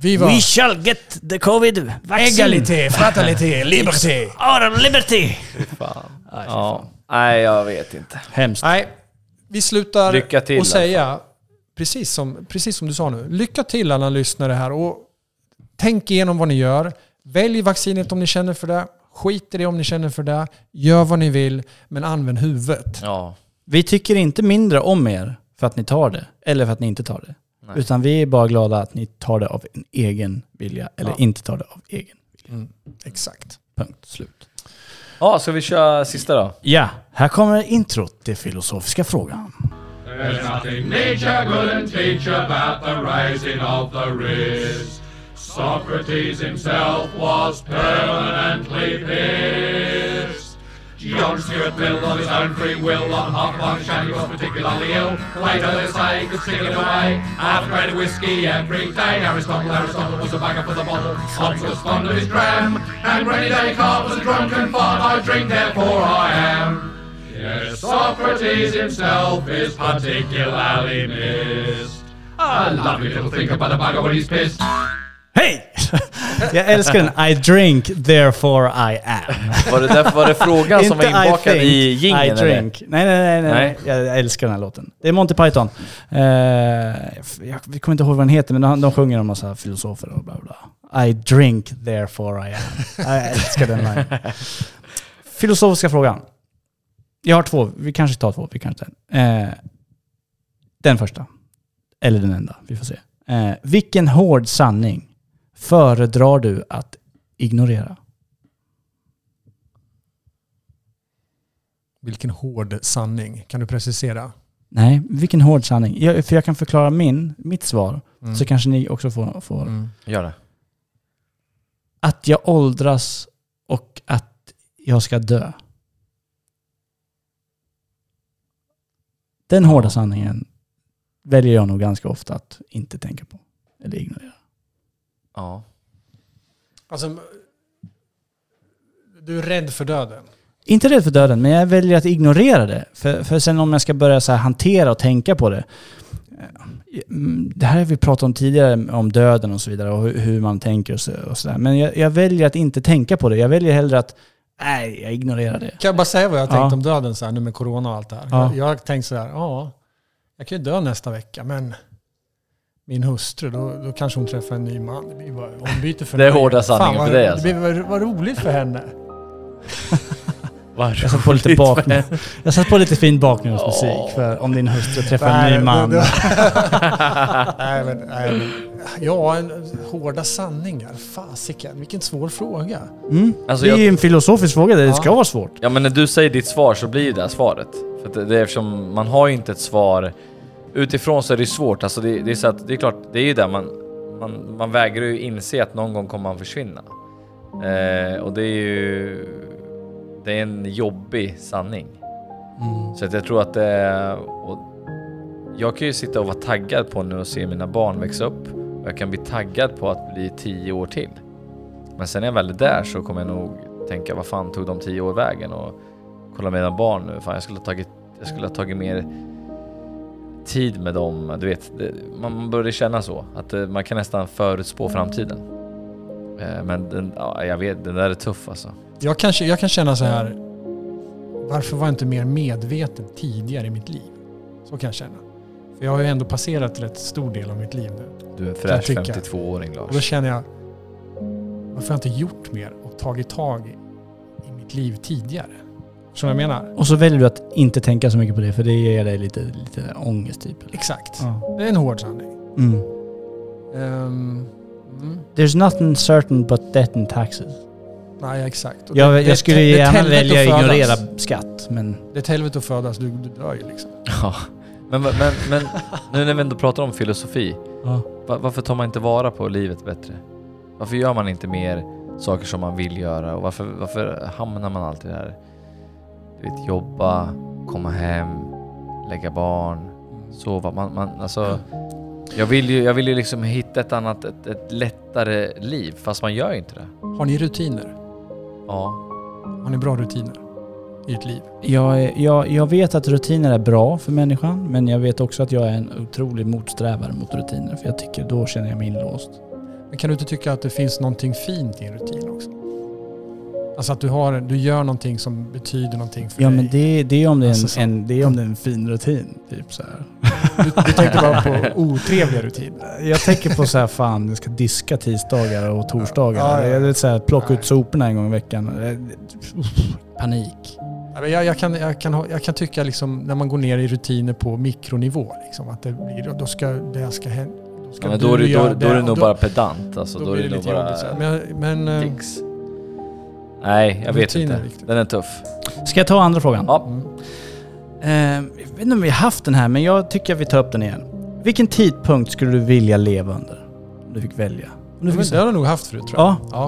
Vi var We shall get the covid vaccine! egalité, fraternité, liberté. Our liberty! Fan. Nej, Ja. Nej, jag vet inte. Hemskt. Nej, vi slutar Lycka till, och säga, precis som, precis som du sa nu, lycka till alla lyssnare här och tänk igenom vad ni gör. Välj vaccinet om ni känner för det. Skit i det om ni känner för det. Gör vad ni vill, men använd huvudet. Ja. Vi tycker inte mindre om er för att ni tar det, eller för att ni inte tar det. Nej. Utan vi är bara glada att ni tar det av en egen vilja, eller Ja. inte tar det av egen vilja. Mm, exakt. Punkt slut. Ja, ska vi köra sista då? Ja, här kommer introt till filosofiska frågan. There's nothing nature couldn't teach about the rising of the riz. Socrates himself was permanently pissed. John Stuart Mill on his own free will on half function he was particularly ill. Later say he could stick it away. Half a grade of whiskey every day. Aristotle, Aristotle was a bagger for the bottle. Hobbes was fond of his dram. And Rennie Descartes was a drunken fart. I drink, therefore I am. Yes, Socrates himself is particularly missed. A lovely little thinker about a bugger when he's pissed. Hej! Jag älskar den. I drink, therefore I am. Var det därför var det frågan som var inbakad i jingeln I drink. Nej, nej, nej, nej. Nej. Jag älskar den här låten. Det är Monty Python. Eh, jag vi kommer inte ihåg vad den heter, men de, de sjunger om massa filosofer och bla bla. I drink, therefore I am. Jag älskar den line. Filosofiska frågan. Jag har två. Vi kanske tar två. Vi kanske tar en. Eh, den första. Eller den enda. Vi får se. Eh, vilken hård sanning föredrar du att ignorera? Vilken hård sanning. Kan du precisera? Nej, vilken hård sanning. Jag, för jag kan förklara min, mitt svar, så kanske ni också får, får Mm. Gör det. Att jag åldras och att jag ska dö. Den hårda sanningen väljer jag nog ganska ofta att inte tänka på. Eller ignorera. Ja. Alltså, du är rädd för döden? Inte rädd för döden, men jag väljer att ignorera det. För, för sen om jag ska börja så här hantera och tänka på det. eh, Det här har vi pratat om tidigare, om döden och så vidare och hur, man tänker och så- och sådär. Men jag, jag väljer att inte tänka på det. Jag väljer hellre att, nej, jag ignorerar det. Kan jag bara säga vad jag har Ja. tänkt om döden så här, nu med corona och allt det här? Ja. Jag, jag har tänkt så här, ja, jag kan ju dö nästa vecka, men min hustru, då, då kanske hon träffar en ny man. Det blir bara ombyte för Det är mig. hårda sanningen Fan, för vad, dig, alltså. Det blir vad, vad roligt för henne. Vad Jag på lite bakgrund. Jag satt på lite fin bakgrundsmusik för om din hustru träffar en ny man. det- nej, men, nej, men, ja, en, hårda sanningar. Fasiken, vilken svår fråga. Mm. Alltså det är jag- ju en filosofisk fråga, det ska vara svårt. Ja men när du säger ditt svar så blir det svaret. För att det, det är eftersom man har ju inte ett svar utifrån så är det svårt. Alltså det, det är så att det är klart, det är ju där man, man, man vägrar ju inse att någon gång kommer man försvinna. Eh, och det är ju, det är en jobbig sanning. Så att jag tror att det är, och jag kan ju sitta och vara taggad på nu och se mina barn växa upp. Och jag kan bli taggad på att bli tio år till. Men sen när jag väl är där så kommer jag nog tänka, vad fan tog de tio år vägen? Och kolla mina barn nu, fan jag skulle ha tagit, jag skulle ha tagit mer tid med dem. Du vet, det, man börjar känna så. Att eh, man kan nästan förutspå framtiden. Eh, Men den, ja, jag vet, den där är tuff alltså. Jag kan, jag kan känna så här, varför var jag inte mer medveten tidigare i mitt liv? Så kan jag känna. För jag har ju ändå passerat rätt stor del av mitt liv nu. Du är en fräsch tycka. 52-åring Och då Lars. känner jag, varför har jag inte gjort mer och tagit tag i, i mitt liv tidigare? Vad jag menar? Och så väljer du att inte tänka så mycket på det, för det ger dig lite, lite ångest typ. Exakt. Ja. Det är en hård sanning. Mm. Ehm, mm. There's nothing certain but death and taxes. Nej, exakt. Och Jag, det- det- jag skulle det gärna helvete välja att ignorera skatt, men... Det är ett helvete att födas, du, du dör ju liksom. Ja. Men, men, men nu när vi ändå pratar om filosofi. Ja. va- Varför tar man inte vara på livet bättre? Varför gör man inte mer saker som man vill göra? Och varför, varför hamnar man alltid där? Vet, jobba, komma hem, lägga barn, sova. Man, man, alltså, jag, vill ju, jag vill ju liksom hitta ett annat, ett, ett lättare liv, fast man gör ju inte det. Har ni rutiner? Ja. Har ni bra rutiner i ert liv? Jag, jag, jag vet att rutiner är bra för människan, men jag vet också att jag är en otrolig motsträvare mot rutiner. För jag tycker då känner jag mig inlåst. Men kan du inte tycka att det finns någonting fint i en rutin också? Alltså att du, har, du gör någonting som betyder någonting för Ja dig. men det, det, är om det är en, Alltså så. en, det är om det är en fin rutin. Typ så här. Du, du tänkte bara på otrevliga rutiner. Jag tänker på så här, fan jag ska diska tisdagar och torsdagar. Ja, ja, ja. Så här, plocka Nej. ut soporna en gång i veckan. Panik. Ja, Jag, jag, kan, jag, kan, jag kan tycka liksom när man går ner i rutiner på mikronivå, liksom, att det blir, då ska det ska hända. Då, ska Ja, men då är du då, göra då är och nog då- bara pedant. Alltså, då då, är det det nog lite bara. Men, men, eh, tics. Nej, jag vet Rutin är inte. viktigt. Den är tuff. Ska jag ta andra frågan? Ja. mm. Eh, jag vet inte om vi har haft den här, men jag tycker att vi tar upp den igen. Vilken tidpunkt skulle du vilja leva under? Om du fick välja. Om du Men fick det har du nog haft förut tror jag. Ja. ja.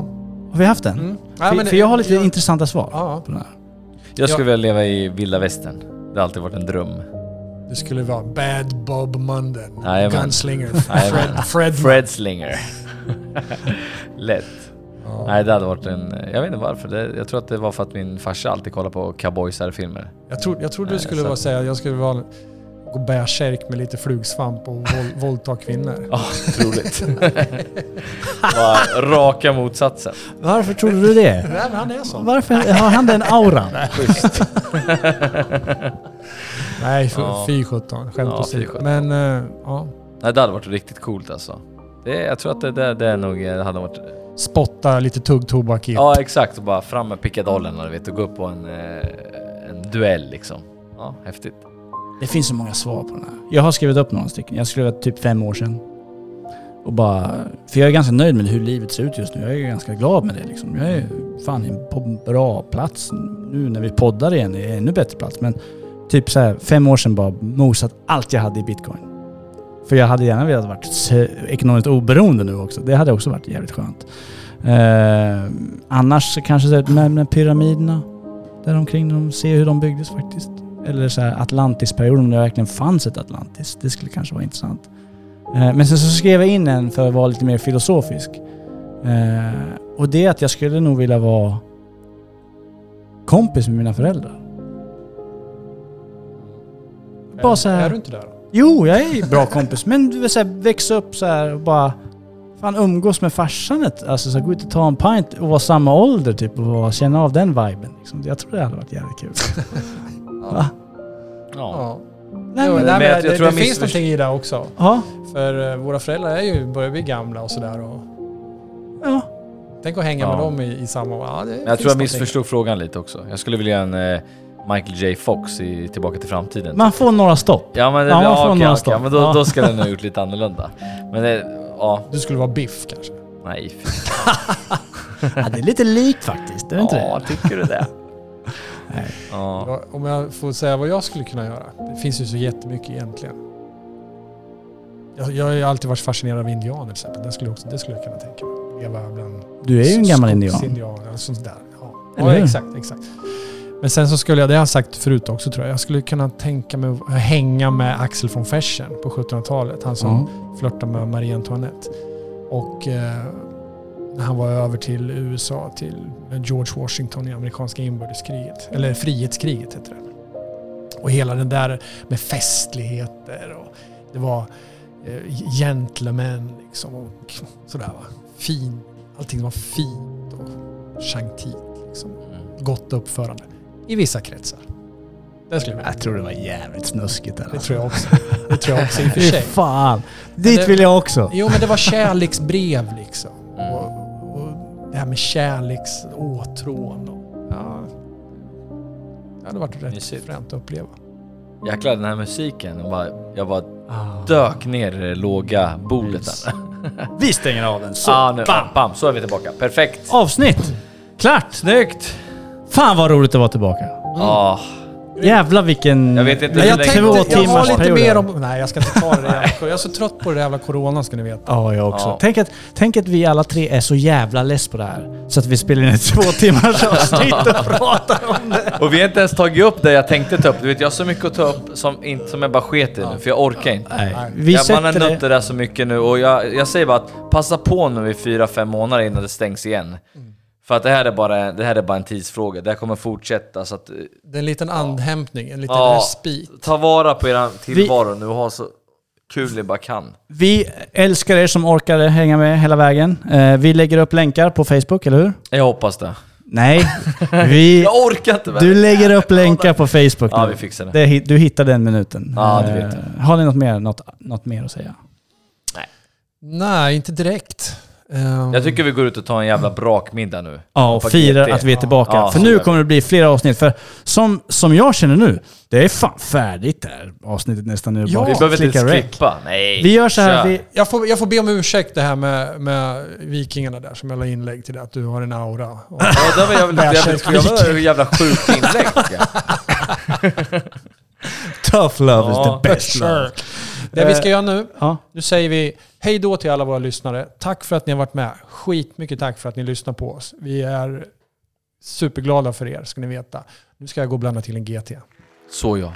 Har vi haft den? Mm. Ja, för, men- för jag har lite jag- intressanta svar Ja, på den här. Jag skulle Ja. vilja leva i vilda västern. Det har alltid varit en dröm. det skulle vara Bad Bob Munden. Jajamän. Gunslinger. Jajamän. Fred, Fred, Fred Slinger. Lätt. Ja. Nej, det hade varit en... Jag vet inte varför. Det, jag tror att det var för att min farsa alltid kollade på cowboysar-filmer. Jag, tro, jag trodde du skulle så vara att- säga jag skulle vara, gå bärsärk med lite flugsvamp och våld, våldta kvinnor. Ja, otroligt. Raka motsatsen. Varför tror du det? Nej, men han är sån. Varför har han den auran? Nej, fy, Ja. fy sjutton. Skämt Ja, åsido. Men eh, ja, Nej, det hade varit riktigt coolt alltså. Det, jag tror att det, det, det är nog, det hade varit... spotta lite tuggtobak i. Ja, exakt. Och bara fram med pickadollen och, vet, och gå upp på en, eh, en duell liksom. Ja, häftigt. Det finns så många svar på den här. Jag har skrivit upp några stycken. Jag skrev typ fem år sedan. Och bara... För jag är ganska nöjd med hur livet ser ut just nu. Jag är ganska glad med det liksom. Jag är fan på en bra plats. Nu när vi poddar igen är det ännu bättre plats. Men typ så här, fem år sedan bara mosat allt jag hade i bitcoin. För jag hade gärna velat vara ekonomiskt oberoende nu också. Det hade också varit jävligt skönt. Eh, annars kanske så med, med pyramiderna där omkring. De ser hur de byggdes faktiskt. Eller så här Atlantisperioden, om det verkligen fanns ett Atlantis. Det skulle kanske vara intressant. Eh, men sen så skrev jag in en för att vara lite mer filosofisk. Eh, och det är att jag skulle nog vilja vara kompis med mina föräldrar. Bara så här, Är du inte där? Jo, jag är bra kompis. Men du vet såhär, växa upp så här och bara... Fan umgås med farsan ett, Alltså så här, gå ut och ta en pint och vara samma ålder typ och känna av den viben. Liksom. Jag tror det hade varit jävligt kul. Va? Ja. Ja. Nej, men, nej, men men jag- jag det jag finns någonting i det också. ja, För eh, våra föräldrar är ju, börjar bli gamla och sådär. Och ja. tänk att hänga Ja. med dem i, i samma... Ja, det Jag tror jag missförstod frågan lite också. Jag skulle vilja en eh, Michael J Fox i Tillbaka till framtiden. Man får några stopp. Ja men, det, Ja, ja, man får okej, några okej, stopp. men då, Ja. då ska den ha gjort lite annorlunda. Men det, ja, Du skulle vara Biff kanske? nej. Ja, det är lite likt faktiskt. Är det inte Ja, det? tycker du det? Nej. Ja. Om jag får säga vad jag skulle kunna göra. Det finns ju så jättemycket egentligen. Jag, jag har ju alltid varit fascinerad av indianer till exempel. Det skulle, jag också, det skulle jag kunna tänka mig. Leva bland Du är ju en gammal indian. skogsindianer och sånt där. Ja, ja exakt, exakt. Men sen så skulle jag, det har jag sagt förut också tror jag, jag skulle kunna tänka mig att hänga med Axel von Fersen på 1700-talet. Han som Ja. flörtade med Marie Antoinette. Och eh, när han var över till USA, till George Washington i amerikanska inbördeskriget. Eller frihetskriget heter det. Och hela den där med festligheter och det var eh, gentlemän liksom. Och sådär va. Fin. Allting var fint och gentil liksom. Gott uppförande. I vissa kretsar. Det skulle jag. Jag tror det var jävligt snuskigt där. Det tror jag också. Det tror jag också i och för sig. fan. Dit det- vill jag också. Jo men det var kärleksbrev liksom. Mm. Och, och det här med kärleksåtrån. Och, ja, det hade varit rätt Mysigt. fränt att uppleva. Jäklar den här musiken. Jag bara, jag bara dök ner i det låga bordet där. Vi stänger av den. Så. ah, nu, bam. bam, så är vi tillbaka. Perfekt. Avsnitt. Klart. Snyggt! Fan vad roligt att vara tillbaka. Ah, Jävlar vilken... Jag vet inte hur jag tänkte, Två jag har lite period. mer om... Nej jag ska inte ta det där. Jag är så trött på det jävla corona ska ni veta. Ja, jag också. Ja. Tänk, att, tänk att vi alla tre är så jävla less på det här. Så att vi spelar in ett två timmars avsnitt och pratar om det. Och vi har inte ens tagit upp det jag tänkte ta upp. Du vet, jag har så mycket att ta upp som, inte, som jag bara sket i nu, för jag orkar inte. Nej, vi jag, man har nött det... där så mycket nu och jag, jag säger bara att passa på nu i fyra fem månader innan det stängs igen. För att det här är bara, det här är bara en tidsfråga. Det här kommer fortsätta så att... eh, Det är en liten andhämtning, en liten Ja. respit. Ta vara på er tillvaro nu och ha så kul ni bara kan. Vi älskar er som orkar hänga med hela vägen. Eh, vi lägger upp länkar på Facebook, eller hur? Jag hoppas det. Nej, vi... Jag orkar inte med Du lägger upp länkar på Facebook Ja, nu. vi fixar det. Du hittar den minuten. Ja, det vet Eh, jag. Har ni något mer, något, något mer att säga? Nej, inte direkt. Ehm, Jag tycker vi går ut och tar en jävla brakmiddag nu. Ja, och firar att vi är tillbaka. Ja, för nu kommer det bli flera avsnitt. För som, som jag känner nu, det är fan färdigt det här avsnittet nästan nu. Ja, Bara Vi behöver inte klippa. Nej. Vi gör så här, vi, jag, får, jag får be om ursäkt det här med, med vikingarna där som jag la inlägg till det, att du har en aura. Och, Ja, det var jävligt, jävligt, jävligt jävla sjukt inlägg jag. tough love is Ja. the best love. Sure. Det vi ska göra nu, Ja. nu säger vi hej då till alla våra lyssnare. Tack för att ni har varit med. Skitmycket tack för att ni lyssnar på oss. Vi är superglada för er, ska ni veta. Nu ska jag gå och blanda till en GT. Så ja.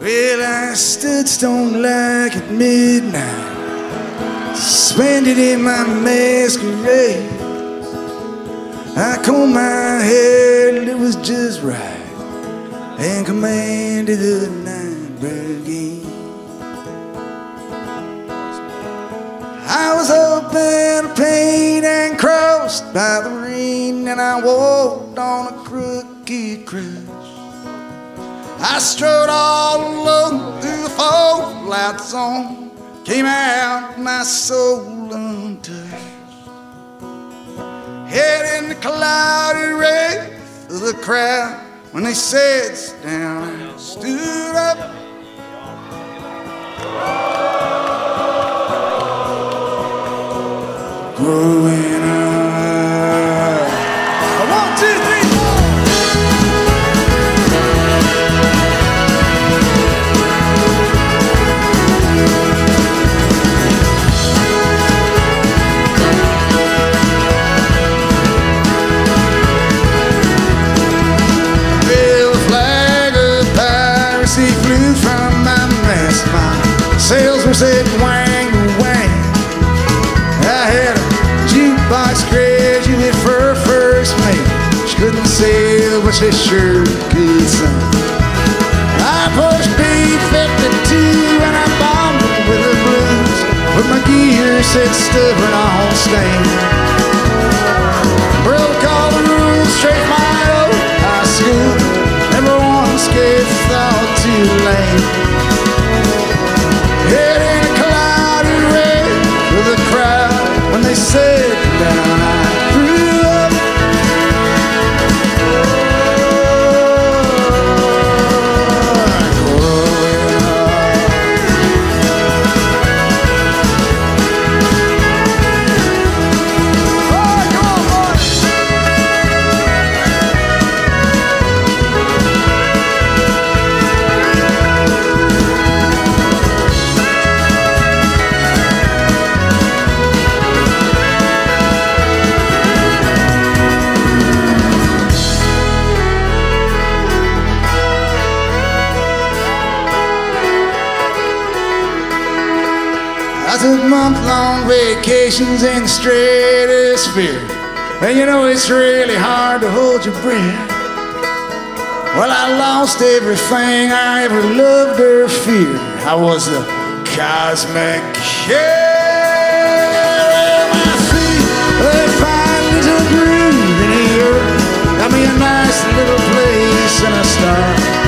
Well, I stood stone like at midnight, suspended in my masquerade. I combed my hair and it was just right and commanded the night brigade. I was open, pain and crossed by the rain, and I walked on a crooked cross. I strode all alone through the fallout on, came out my soul untouched. Head in the cloudy wraith of the crowd when they said down, stood up. Growing set wang wang. I had a jukebox graduate for first mate. She couldn't sail, but she sure could sing. I pushed B-52 and I bombed it with the blues. But my gear said stubborn on stain. Broke all the rules, straight my old high school. Never once gave thought too late. Vacations in the stratosphere. And you know it's really hard to hold your breath. Well, I lost everything I ever loved or feared. I was the cosmic kid. My feet, they finally took root in the earth. Got me a nice little place and a star.